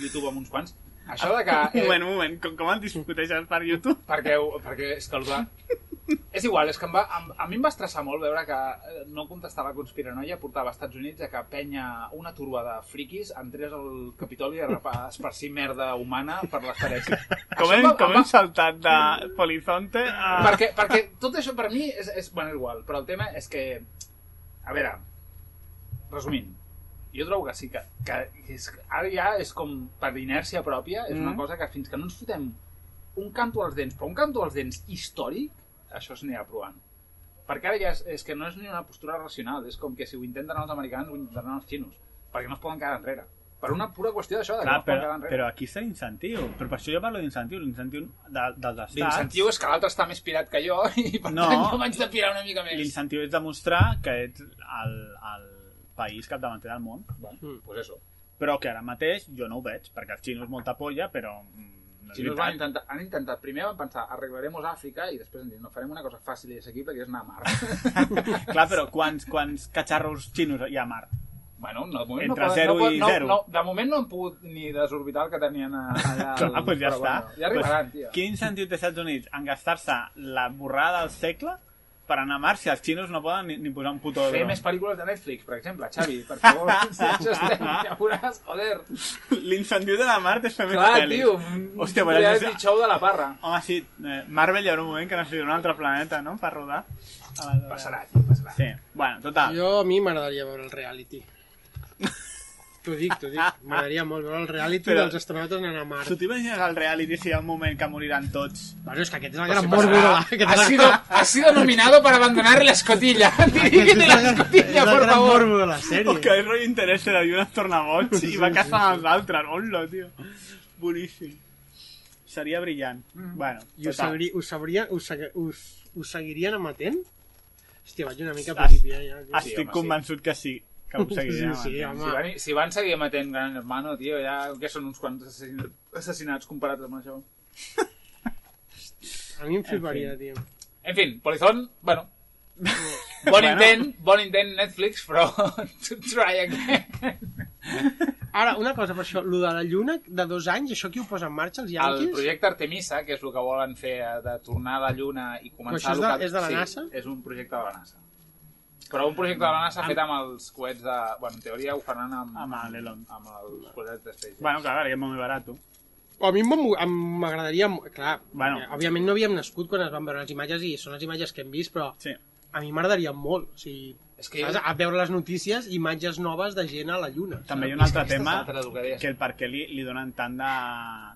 YouTube amb uns quants. Això de que... Un Eh, moment, un moment, com, com en discuteixes per YouTube? perquè, perquè és que el va... És igual, és que em va, em, a mi em va estressar molt veure que eh, no contestar la conspiranoia portava als Estats Units a que penya una turba de friquis entrés al Capitoli a a esparcir merda humana per les parets. Com hem, em va- com hem saltat de Polizonte a... perquè, perquè tot això per mi és, és, bueno, és igual, però el tema és que a veure resumint jo trobo que sí que, que és, ara ja és com per inèrcia pròpia és una Mm. cosa que fins que no ens fotem un canto als dents, però un canto als dents històric, això s'anirà provant perquè ara ja és, és que no és ni una postura racional és com que si ho intenten els americans ho intentaran els xinos, perquè no es poden quedar enrere per una pura qüestió d'això, de que Clar, no es poden però, quedar enrere però aquí està l'incentiu. Però per això jo parlo d'incentiu. L'incentiu de, dels estats... L'incentiu és que l'altre està més pirat que jo i per No. tant jo m'haig de pirar una mica més. L'incentiu és demostrar que ets el, el país capdavanter del món. Bueno, pues eso. Però que ara mateix jo no ho veig, perquè els xinos molta polla, però... Si no van intentar, han intentat, primer van pensar, arreglaremos Àfrica i després han dit, no, farem una cosa fàcil i assequible que és anar a Mart. Clar, però quants, quants catxarros xinos hi ha a Mart? bueno, no, de moment Entre no, poden- zero no, poden- i no, zero. No, de moment no han pogut ni desorbitar el que tenien allà. Clar, al- pues ja però està. Bueno, ja arribaran, Pues, tio. Quin incentiu té Estats Units en gastar-se la borrada del segle per anar a Mart si els xinos no poden ni, ni posar un puto Fer dron? més pel·lícules de Netflix, per exemple, Xavi, per favor. si això estem, ja veuràs, joder. L'incentiu de la Mart és fer més Clar, pel·lis. tio, un Hòstia, però reality ja- show de la parra. Home, sí, eh, Marvel hi haurà un moment que necessita un altre planeta, no?, per rodar. Passarà, tio, passarà. Sí, bueno, total. Jo, a mi m'agradaria veure el reality. T'ho dic, t'ho dic. M'agradaria molt veure el reality Però- dels astronautes anant a Mart. Tu t'imagines el reality si hi ha un moment que moriran tots? Bueno, és que aquest és el gran sí, morbo. de la- Ha el sido, ha sido nominado para abandonar la escotilla. el la escotilla, és el por gran favor. morbo de la sèrie. O que és rotllo interessa i un boig i va caçant els altres. Hola, tio. Boníssim. Seria brillant. Bueno, I us, total. sabri, us, sabria, us, us, us seguirien amatent? Hòstia, vaig una mica principiar ja. tio. Estic home, sí. convençut que sí, que ho seguirem. Sí, sí, home. Si van, si van seguir matent Gran Hermano, tio, ja que són uns quants assassin- assassinats comparats amb això. A mi em fliparia, tio. En fin, Polizón, bueno, bon Bueno. intent, bon intent Netflix, però to try again. Ara, una cosa per això, lo de la lluna de dos anys, això qui ho posa en marxa, els El yanquis? projecte Artemisa, que és el que volen fer eh, de tornar a la Lluna i començar... Però això és de- el que- és de la sí, NASA? és un projecte de la NASA. Però un projecte de la NASA fet amb els coets de... Bueno, en teoria ho faran amb... Amb l'Elon. Amb els coets de SpaceX. Bueno, clar, que és molt més barat. A mi m'agradaria... Clar, Bueno. bueno. òbviament no havíem nascut quan es van veure les imatges i són les imatges que hem vist, però Sí. a mi m'agradaria molt. O sigui, És que- saps? a veure les notícies, imatges noves de gent a la lluna. També hi ha un altre tema que el per què li, li donen tant de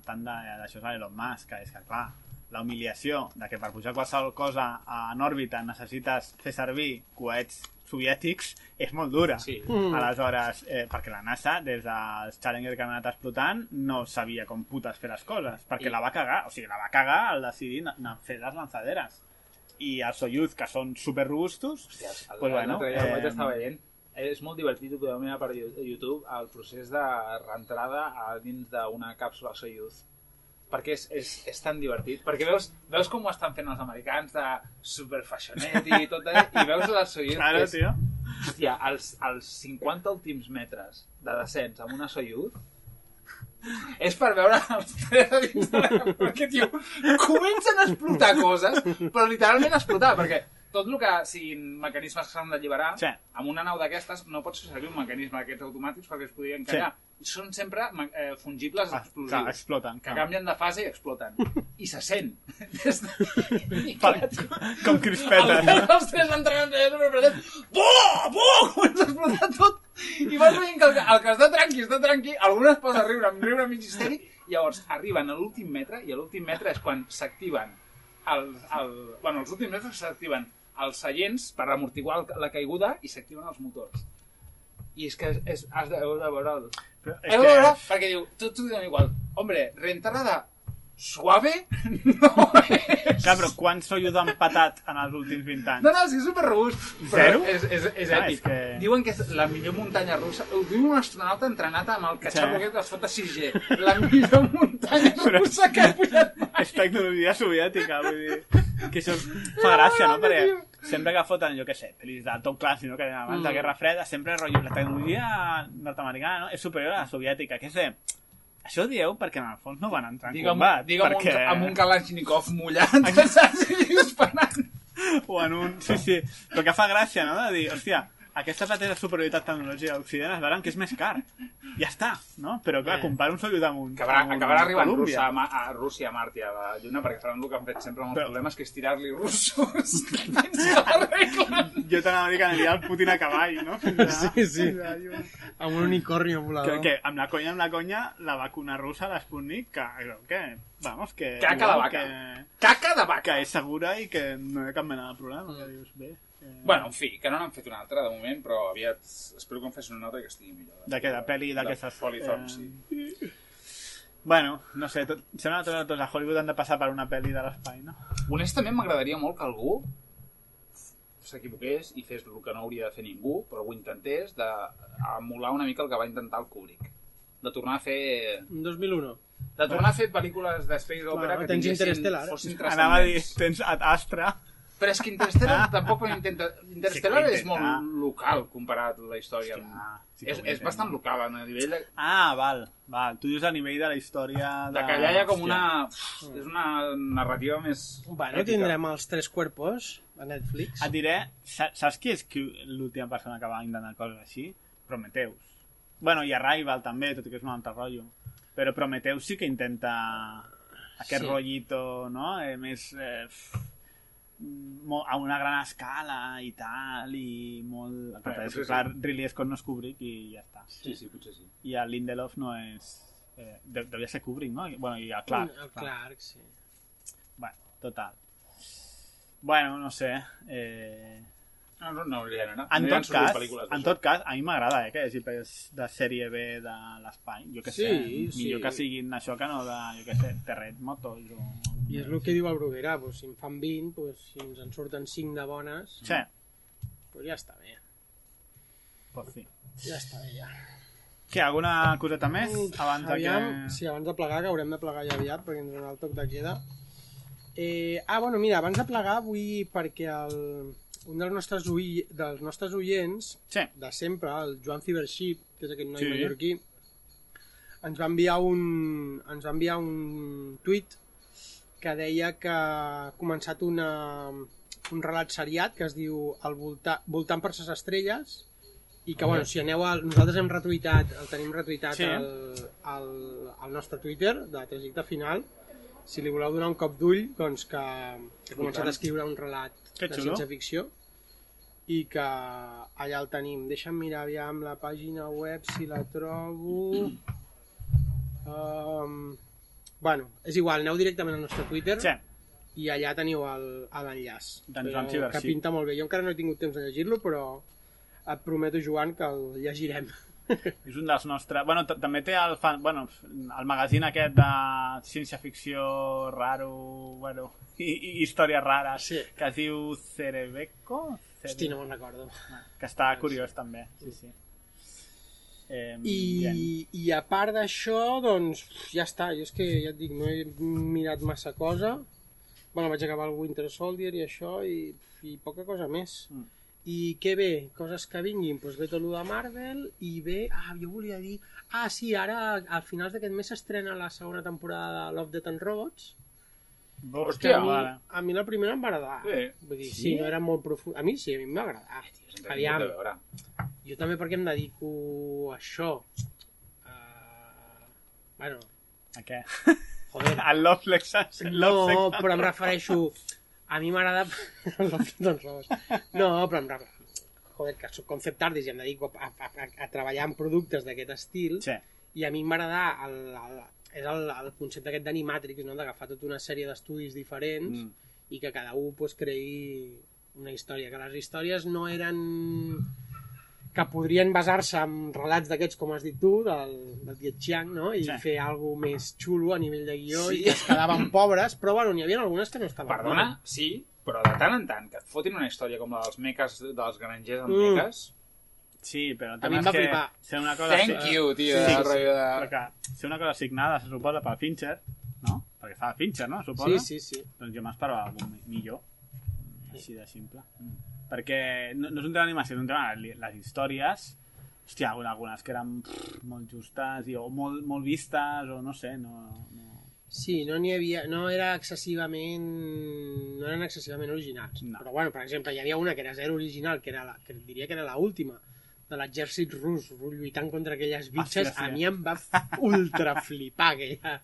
tant de, d'això a Elon Musk, que és que, clar, la humiliació de que per pujar qualsevol cosa en òrbita necessites fer servir coets soviètics és molt dura. Sí. Mm. Aleshores, eh, perquè la NASA, des dels Challenger que han anat explotant, no sabia com putes fer les coses, perquè I- la va cagar, o sigui, la va cagar al decidir fer les lanzaderes. I els Soyuz, que són super robustos, el, pues bueno, l'altre dia el vaig eh, estar veient. És molt divertit, ho podeu mirar per Yo- YouTube, el procés de reentrada a dins d'una càpsula Soyuz. Perquè és, és, és tan divertit. Perquè veus, veus com ho estan fent els americans de superfashionet i tot i veus la Soyuz claro, és, tio. hòstia, els, els 50 últims metres de descens amb una Soyuz és per veure els tres a dins de la perquè, tio, comencen a explotar coses, però literalment a explotar, perquè tot el que siguin mecanismes que s'han d'alliberar, Sí. amb una nau d'aquestes no pots fer servir un mecanisme d'aquests automàtics perquè es podrien callar. Són sempre eh, fungibles Ah, explosius. clar, exploten. que clar. canvien de fase i exploten. I se sent. Des de... I clar, com crispetes, els, no? els tres entrenants de superpresident, buh, buh, comença a explotar tot. I vas veient que el, el que està tranqui, està tranqui, algun es posa a riure, amb riure mig histèric, i llavors arriben a l'últim metre, i a l'últim metre és quan s'activen els, el, bueno, els últims metres s'activen els seients per amortiguar la caiguda i s'activen els motors. I és que és, has de, heu de veure el... Però és Heu de veure, que- perquè diu, ho diuen igual. Hombre, reentrada suave no és... Clar, però quants Soyuz han patat en els últims 20 anys? No, no, sí, és super robust. Zero? És, és, és Ah, èpic. és que- Diuen que és la millor muntanya russa. Ho diu un astronauta entrenat amb el catxarro Sí. aquest que es fot a 6G. La millor muntanya russa que ha pujat mai. És tecnologia soviètica, vull dir... Que això fa gràcia, no? Perquè sempre que foten, jo què sé, pel·lis de Tom Clancy, no? que abans de Guerra Freda, sempre rotllo, la tecnologia nord-americana no? és superior a la soviètica, que de... Això ho dieu perquè en el fons no van entrar en Digue'm, combat. digue'm perquè... un, amb un Kalashnikov mullat, disparant. O en un... Sí, sí. Però que fa gràcia, no? De dir, hòstia, aquesta pretesa superioritat tecnològica d'Occident es veurà que és més car. Ja està, no? Però clar, compara un Soyuz amb un... Acabarà, amb un acabarà arribant. Rússia, a, Ma- a Rússia, a Mart i a la Lluna, perquè faran el que han fet sempre amb els Però- problemes, que és tirar-li russos fins que l'arreglen. Jo t'anava a dir que aniria al Putin a cavall, no? Fins a- Sí, sí. fins a. Amb un unicornio Que, volador. que amb la conya, amb la conya, la vacuna russa, l'Sputnik, que, que, vamos, que... Caca de vaca. Que, Caca de vaca. que és segura i que no hi ha cap mena de problema. Que dius, bé, que... Bueno, en fi, que no n'han fet una altra de moment, però aviat espero que en fessin una altra que estigui millor. De què? De pel·li De d'aquestes... Polythorn, eh, sí. Bueno, no sé, tot, sembla que tots, tots a Hollywood han de passar per una pel·li de l'espai, no? Honestament, m'agradaria molt que algú s'equivoqués i fes el que no hauria de fer ningú, però ho intentés, de emular una mica el que va intentar el Kubrick. De tornar a fer... Un 2001. De tornar a fer pel·lícules d'espace opera Bueno, que tens tinguessin, Interstellar. fossin Anava a dir, transcendents. tens Astra... Però és que Interstellar tampoc ho intenta... Interstellar Sí és molt local comparat a la història. Hòstia, sí és, és bastant local a nivell de, Ah, val, val. Tu dius a nivell de la història... De, de que allà hi ha com Hòstia. una... És una narrativa més... Bueno, èpica. tindrem els tres cuerpos a Netflix. Et diré, sa- saps qui és l'última persona que va intentar coses així? Prometheus. Bueno, i Arrival també, tot i que és un altre rotllo. Però Prometheus sí que intenta aquest Sí. rotllito, no? Eh, més... Eh, a una gran escala i tal, i molt... El que Bé, passa és que, clar, Ridley Scott no és Kubrick i ja està. Sí, sí, potser sí. I el Lindelof no és... Eh, de, devia ser Kubrick, no? I- Bueno, i el Clark. El Clark, sí. Bueno, total. Bueno, no sé. Eh... No, no, no hauria d'anar. En No tot, cas, en tot cas, a mi m'agrada eh, que hi hagi pel·lis de sèrie B de l'espai. Jo què sé, Sí, sí. millor que siguin això que no de, jo què sé, terremotos o... I és el que diu el Bruguera, pues, si en fan 20, pues, si ens en surten 5 de bones, Sí, pues ja està bé. pues sí. Ja està bé, ja. Què, alguna coseta més? Abans de Aviam, que... sí, abans de plegar, que haurem de plegar ja aviat, perquè ens donarà el toc de queda. Eh, ah, bueno, mira, abans de plegar vull perquè el, un dels nostres, ui, dels nostres oients Sí, de sempre, el Joan Cibership, que és aquest noi sí. mallorquí, ens va enviar un, ens va enviar un tuit que deia que ha començat una, un relat seriat que es diu el volta, Voltant per ses estrelles i que, bueno, si aneu al... Nosaltres hem retuitat, el tenim retuitat Sí. al, al, al nostre Twitter de Trajecte Final. Si li voleu donar un cop d'ull, doncs que, que ha començat a escriure un relat Que de ciència-ficció i que allà el tenim. Deixa'm mirar aviam la pàgina web si la trobo... Um, bueno, és igual, aneu directament al nostre Twitter sí. i allà teniu l'enllaç. Doncs vam ciber, que pinta molt bé. Jo encara no he tingut temps de llegir-lo, però et prometo, Joan, que el llegirem. És un dels nostres... Bueno, també té el, fan... bueno, el magazín aquest de ciència-ficció raro, bueno, i, i històries rares, Sí. que es diu Cerebeco? Cere- Hosti, no me'n recordo. Que està curiós també, sí, sí. Eh, I. I a part d'això, doncs, ja està. Jo és que, ja et dic, no he mirat massa cosa. Bueno, vaig acabar el Winter Soldier i això, i, i poca cosa més. Mm. I què ve? Coses que vinguin? Doncs ve tot el de Marvel i ve... Ah, jo volia dir... Ah, sí, ara, al finals d'aquest mes s'estrena la segona temporada de Love, Death and Robots. Que Hòstia, a, mi, a mi la primera em va agradar. Sí. Vull dir, sí, no era molt profund. A mi sí, a mi em va agradar. Aviam, De veure. jo també perquè em dedico a això. Uh, bueno, A què? joder. El Love Lexus. No, però em refereixo... A mi m'agrada... doncs no, però em refereixo... Joder, que soc concept artist i em dedico a, a, a, a treballar en productes d'aquest estil Sí. i a mi m'agrada el, el, és el, el concepte aquest d'Animatrix, no? d'agafar tota una sèrie d'estudis diferents Mm. i que cada un pues, creï una història, que les històries no eren que podrien basar-se en relats d'aquests, com has dit tu, del, del Diet Chiang, no? i Sí. fer alguna més xulo a nivell de guió Sí. i es quedaven pobres, però bueno, n'hi havia algunes que no estaven Perdona, mal. sí, però de tant en tant que et fotin una història com la dels meques, dels granjers amb Mm. meques... Sí, però el A mi em va és que flipar. ser una cosa... Thank you, tio. Sí, de sí, de... Perquè ser una cosa assignada, se suposa, per Fincher, no? Perquè fa Fincher, no? Suposa? Sí, sí, sí. Doncs jo m'esperava algun mi- millor. Així de simple. Perquè no, no és un tema d'animació, és un tema de les històries. Hòstia, algunes, algunes que eren pff, molt justes i, o molt, molt vistes, o no sé, no... no... Sí, no n'hi havia, no era excessivament, no eren excessivament originals. No. Però bueno, per exemple, hi havia una que era zero original, que era la, que diria que era la última, de l'exèrcit rus lluitant contra aquelles bitxes, Hòstia, sí. a mi em va ultra flipar aquella.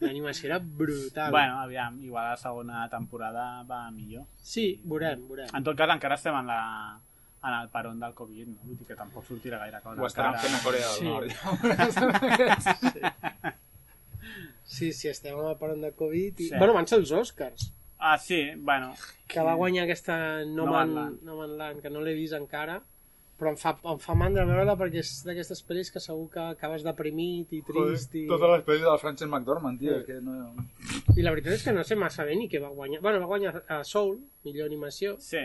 L'animació era brutal. Bueno, aviam, igual la segona temporada va millor. Sí, veurem, veurem. En tot cas, encara estem en la en el peron del Covid, no? Vull dir que tampoc sortirà gaire cosa. Ho estaran encara. fent a Corea del Sí. Nord. Sí, sí, estem en el peron de Covid. I... Sí. Bueno, van ser els Oscars, Ah, sí, bueno. que va guanyar aquesta No, No Man, Man Land. no Man Land, que no l'he vist encara, però em fa, em fa mandra veure-la perquè és d'aquestes pel·lis que segur que acabes deprimit i trist. I... Totes les pel·lis del Frances McDormand, tio, Sí. que no... I la veritat és que no sé massa bé ni què va guanyar. Bueno, va guanyar a Soul, millor animació. Sí,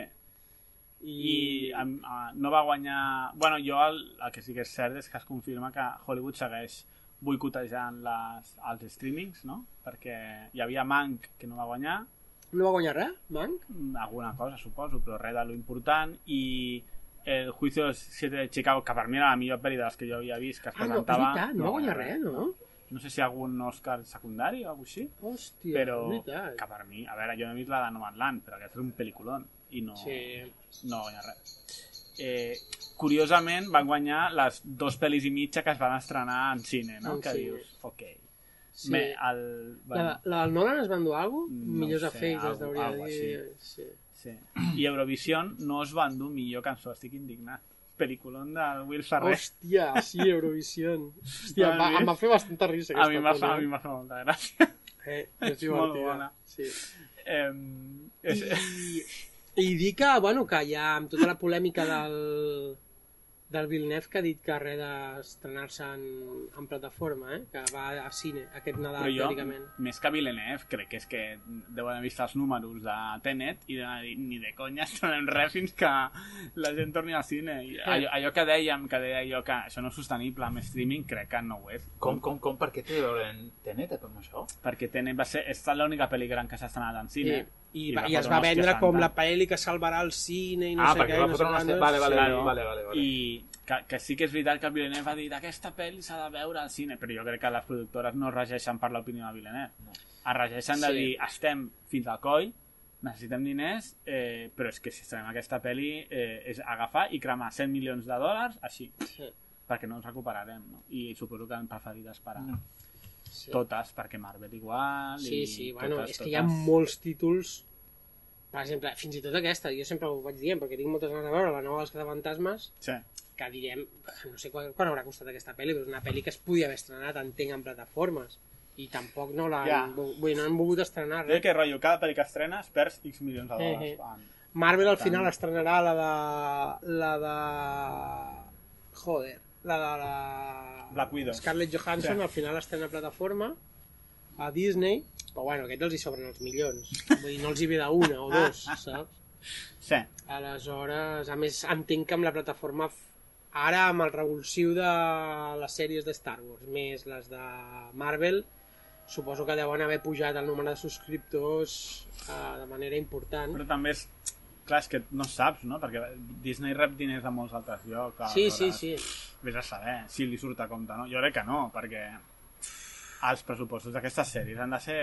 I, i em, uh, no va guanyar... Bueno, jo el, el que sí que és cert és que es confirma que Hollywood segueix boicotejant les, els streamings, no? Perquè hi havia Mank, que no va guanyar, no va guanyar res, Mank? mm, alguna cosa, suposo, però res de lo important, i el Juicio de Siete de Chicago, que per mi era la millor pel·li de les que jo havia vist, que es Ah, no, és presentava... veritat, no, va guanyar res, no? No sé si algun Oscar secundari o alguna així, Hòstia, però veritat. que per mi, a veure, jo no he vist la de Nomadland, però aquest és un pel·liculón i no, Sí. no va guanyar res. Eh, curiosament van guanyar les dos pel·lis i mitja que es van estrenar en cine, no? En que cine. dius, ok. Sí. Bé, el... La, la del Nolan es va endur alguna cosa? No Millors sé, efectes, algo- hauria de dir. Sí. Sí. I Eurovision no es va endur millor cançó, estic indignat. Pel·lículon del Will Ferrer. Hòstia, sí, Eurovision. Hòstia, em va, em va fer bastanta risa a mi aquesta m'ha fa, a pel·li. mi m'ha fet molta gràcia. Eh, és molt divertida. bona. Sí. Eh, és, I, I dir que, bueno, que ha amb tota la polèmica del, del Villeneuve que ha dit que res d'estrenar-se en, en plataforma, eh? que va a cine aquest Nadal, però jo, teòricament. més que Villeneuve, crec que és que deuen haver vist els números de Tenet i de dir, ni de conya estrenem res fins que la gent torni al cine. I allò, allò que dèiem, que deia jo que això no és sostenible amb streaming, crec que no ho és. Com, com, com, per què té a veure en Tenet amb això? Perquè Tenet va ser... És l'única pel·li gran que s'ha estrenat en cine. I, i, va, i es va vendre com santa. la pel·li que salvarà el cine i no ah, sé perquè què. va i no fotre sé una... Vale, vale, Claro. vale, vale, vale. I que, que sí que és veritat que Villeneuve va dir aquesta pel·li s'ha de veure al cine, però jo crec que les productores no regeixen per l'opinió de Villeneuve. No. Es regeixen de Sí. dir, estem fins al coll, necessitem diners, eh, però és que si estrenem aquesta pel·li eh, és agafar i cremar 100 milions de dòlars així, Sí. perquè no ens recuperarem. No? I suposo que han preferit esperar No. Sí. totes, perquè Marvel igual... Sí, i sí, bueno, totes, és que hi ha molts títols per exemple, fins i tot aquesta, jo sempre ho vaig dient perquè tinc moltes ganes de veure, la nova dels Cazafantasmes Sí. que direm, no sé quan, quan haurà costat aquesta pel·li, però és una pel·li que es podia haver estrenat, entenc, en plataformes i tampoc no l'han Ja. yeah. vull no han volgut estrenar res. que rotllo, cada pel·li que estrenes perds X milions de dòlars. Eh, eh. Marvel al final estrenarà la de... la de... Joder, la de la... Black Widow. Scarlett Johansson Sí. al final estrena plataforma a Disney, però bueno, aquests els hi sobren els milions. Vull dir, no els hi ve d'una o dos, saps? Sí. Aleshores, a més, entenc que amb la plataforma ara amb el revulsiu de les sèries de Star Wars més les de Marvel suposo que deuen haver pujat el nombre de subscriptors eh, de manera important Però també és... Clar, és que no saps, no? Perquè Disney rep diners de molts altres llocs. sí, sí, sí Vés a saber si li surt a compte, no? Jo crec que no, perquè els pressupostos d'aquestes sèries han de ser...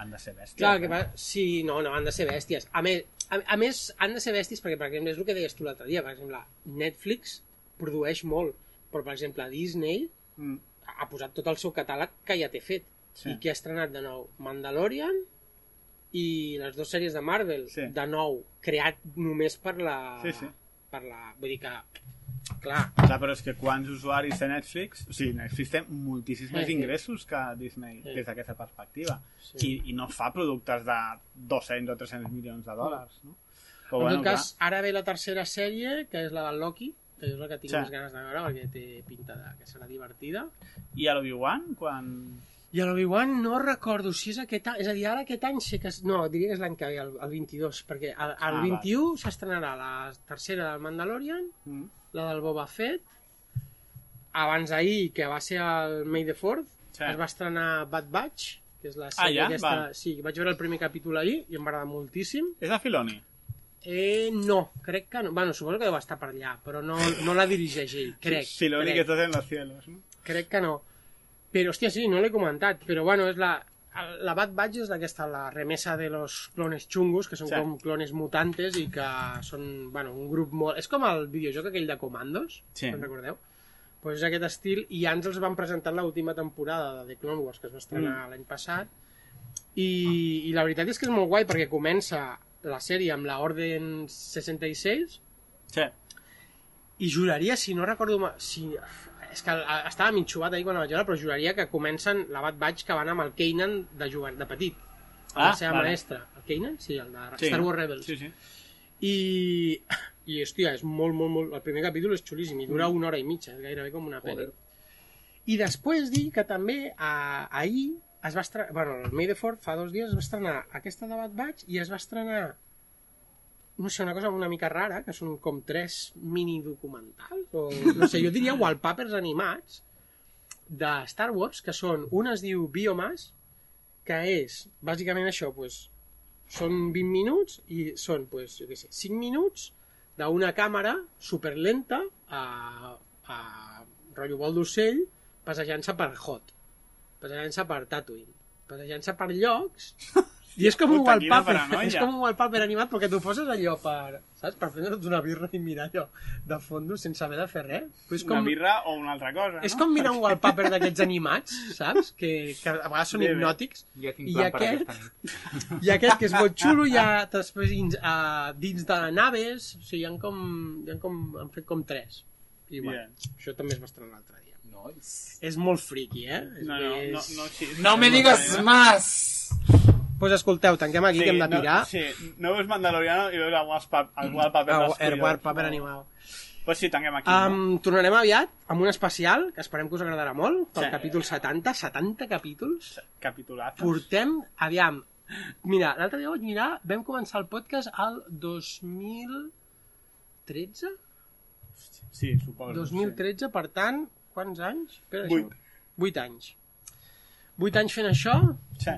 han de ser bèsties. Clar, que eh? va... Sí, no, no, han de ser bèsties. A més, a, a més, han de ser bèsties perquè, per exemple, és el que deies tu l'altre dia, per exemple, Netflix produeix molt, però, per exemple, Disney Mm. ha posat tot el seu catàleg que ja té fet. Sí. I que ha estrenat de nou Mandalorian i les dues sèries de Marvel, Sí. de nou, creat només per la... Sí, sí. Per la... Vull dir que, clar, Clar, però és que quants usuaris té Netflix... O sigui, Netflix té moltíssims més ingressos que Disney Sí. des d'aquesta perspectiva. Sí. I, I no fa productes de 200 o 300 milions de dòlars, no? Però, en bueno, tot cas, ara ve la tercera sèrie, que és la del Loki, que és la que tinc Sí. més ganes de veure, perquè té pinta de que serà divertida. clar. I a l'Obi-Wan, quan... I a l'Obi-Wan no recordo si és aquest any, és a dir, ara aquest any sé que... No, diria que és l'any que ve, el, el 22, perquè el, el Ah, 21 s'estrenarà la tercera del Mandalorian, Mm. La del Boba Fett, abans d'ahir, que va ser el May the 4th, Sí. es va estrenar Bad Batch, que és la Ah, sèrie ja? aquesta... Val. Sí, vaig veure el primer capítol ahir i em va agradar moltíssim. És de Filoni. Eh, no, crec que no. Bueno, suposo que deu estar per allà, però no, no la dirigeix ell, crec. Filoni crec. que estàs en los cielos, no? Crec que no. Però, hòstia, sí, no l'he comentat. Però, bueno, és la... La Bad Batch és aquesta, la remesa de los clones chungos, que són Sí. com clones mutantes i que són, bueno, un grup molt... És com el videojoc aquell de Commandos, Sí. en recordeu? Pues és aquest estil, i ja ens els van presentar en l'última temporada de The Clone Wars, que es va estrenar Mm. l'any passat, i, i la veritat és que és molt guai, perquè comença la sèrie amb la Orden 66, Sí. i juraria, si no recordo... Si, és que eh, estava mig xubat ahir quan la vaig veure, però juraria que comencen la Bad Batch que van amb el Kanan de, jove, de petit. Amb Ah, la seva vale. maestra. El Kanan? Sí, el de sí. Star Wars Rebels. Sí, sí. I, i hòstia, és molt, molt, molt... El primer capítol és xulíssim i dura una hora i mitja, és gairebé com una pel·li. I després dir que també a, ahir es va estrenar... Bueno, el May the 4 fa dos dies es va estrenar aquesta de Bad Batch i es va estrenar no sé, una cosa una mica rara, que són com tres mini documentals, o no sé, jo diria wallpapers animats de Star Wars, que són, un es diu Biomass, que és, bàsicament això, pues, són 20 minuts i són, pues, jo què sé, 5 minuts d'una càmera superlenta a, a rotllo vol d'ocell passejant-se per Hot, passejant-se per Tatooine, passejant-se per llocs i és com un Puta, wallpaper, és com un wallpaper animat perquè t'ho poses allò per, saps, per prendre't una birra i mirar allò de fondo sense haver de fer res. Però és Una com, birra o una altra cosa, és no? com mirar un wallpaper d'aquests animats, saps? Que, que a vegades són hipnòtics. Tinc I aquest- aquesta nit. I aquest, que és molt xulo, hi ha després dins, uh, dins de naves, o sigui, hi ha com, hi ha com, han fet com tres. I bueno, Bien. això també es va estrenar l'altre dia. Nice. És molt friki, eh? És No, no, més- no, no, sí, No me digas más! Pues escolteu, tanquem aquí, que hem de tirar. No, sí, no veus Mandaloriano i veus el wallpaper, el wallpaper El, dels el collons. wallpaper animat. Pues sí, tanquem aquí, no? Um, tornarem aviat amb un especial que esperem que us agradarà molt, pel Sí. capítol 70, 70 capítols. Capitulazos. Portem, aviam, mira, l'altre dia vaig mirar, vam començar el podcast al 2013? Sí, suposo. 2013, per tant, quants anys? Espera, Vuit. això. Vuit anys. Vuit anys fent això Sí.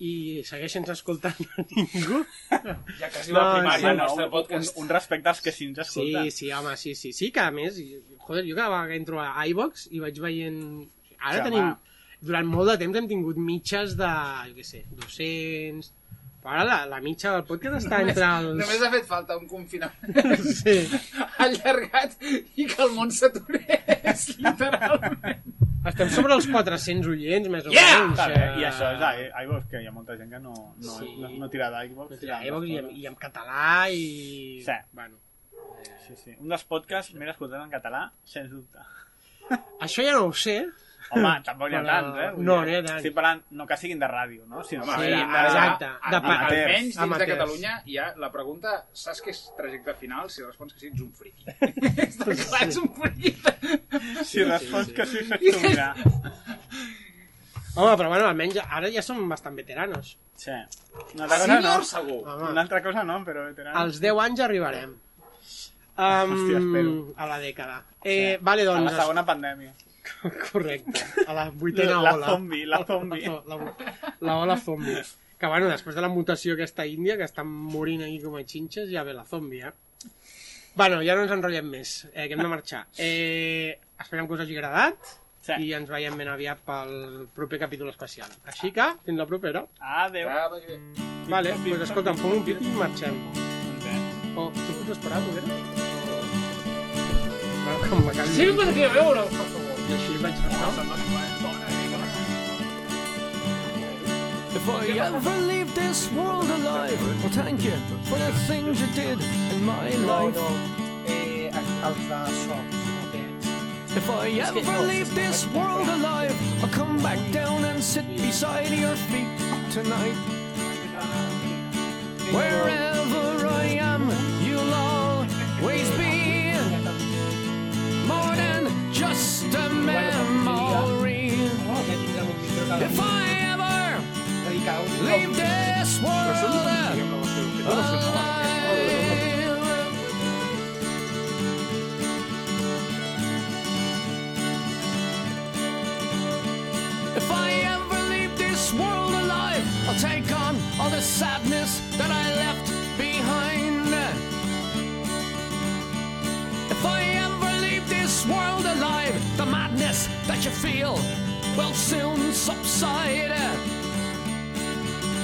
I segueixen escoltant a ningú. Ja quasi No, la primària, sí, Bueno, nostre un, podcast. un respecte als que sí ens Sí, escolten. sí, home, sí, sí, sí, que a més, joder, jo cada vegada que entro a iVox i vaig veient... Ara Sí, tenim, home. durant molt de temps hem tingut mitges de, jo què sé, 200... Però ara la, la mitja del podcast està Només, entre els... només ha fet falta un confinament Sí. allargat i que el món s'aturés, literalment. Estem sobre els 400 oients, més o Yeah! menys. Eh, I això és a- iVox, que hi ha molta gent que no, no, Sí. no, no tira d'iVox. I, a iVox i, en, i en català i... Sí. Bueno, Sí, sí. Un dels podcasts més escoltats en català, sens dubte. això ja no ho sé, Home, tampoc n'hi ha tants, eh? Vull no, dir, n'hi ha tants. Estic parlant, no que siguin de ràdio, no? Sinó Home, que a Sí, veure, siguin ara- exacte. a- De a- pa- Almenys dins amateurs. de Catalunya hi ha la pregunta saps què és trajecte final? Si respons que sí, ets un friqui. Està clar, ets un friqui. Si respons que sí, fes tu mirar. Home, però bueno, almenys ara ja som bastant veteranos. Sí. Una altra cosa no. Segur. Home, Una altra cosa no, però veterans. als 10 anys arribarem. Um, Hòstia, espero. A la dècada. Eh, Vale, A doncs... la segona pandèmia. Correcte. A la vuitena La ola. zombi, la zombi. La, la, la ola zombi. Que bueno, després de la mutació aquesta índia, que estan morint aquí com a xinxes, ja ve la zombi, eh? Bueno, ja no ens enrotllem més, eh, que hem de marxar. Eh, esperem que us hagi agradat Sí. i ens veiem ben aviat pel proper capítol especial. Així que, fins la propera. Adéu. Ah. Vale, doncs pues, escolta, em fem un pit i marxem. Bé. Oh, tu pots esperar. Sí, però que a veure, per favor. If I ever leave this world alive, well, thank you for the things you did in my life. If I ever leave this world alive, I'll come back down and sit beside your feet tonight. Wherever sadness that I left behind. If I ever leave this world alive, the madness that you feel will soon subside.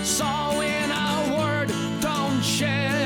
So, in a word, don't shed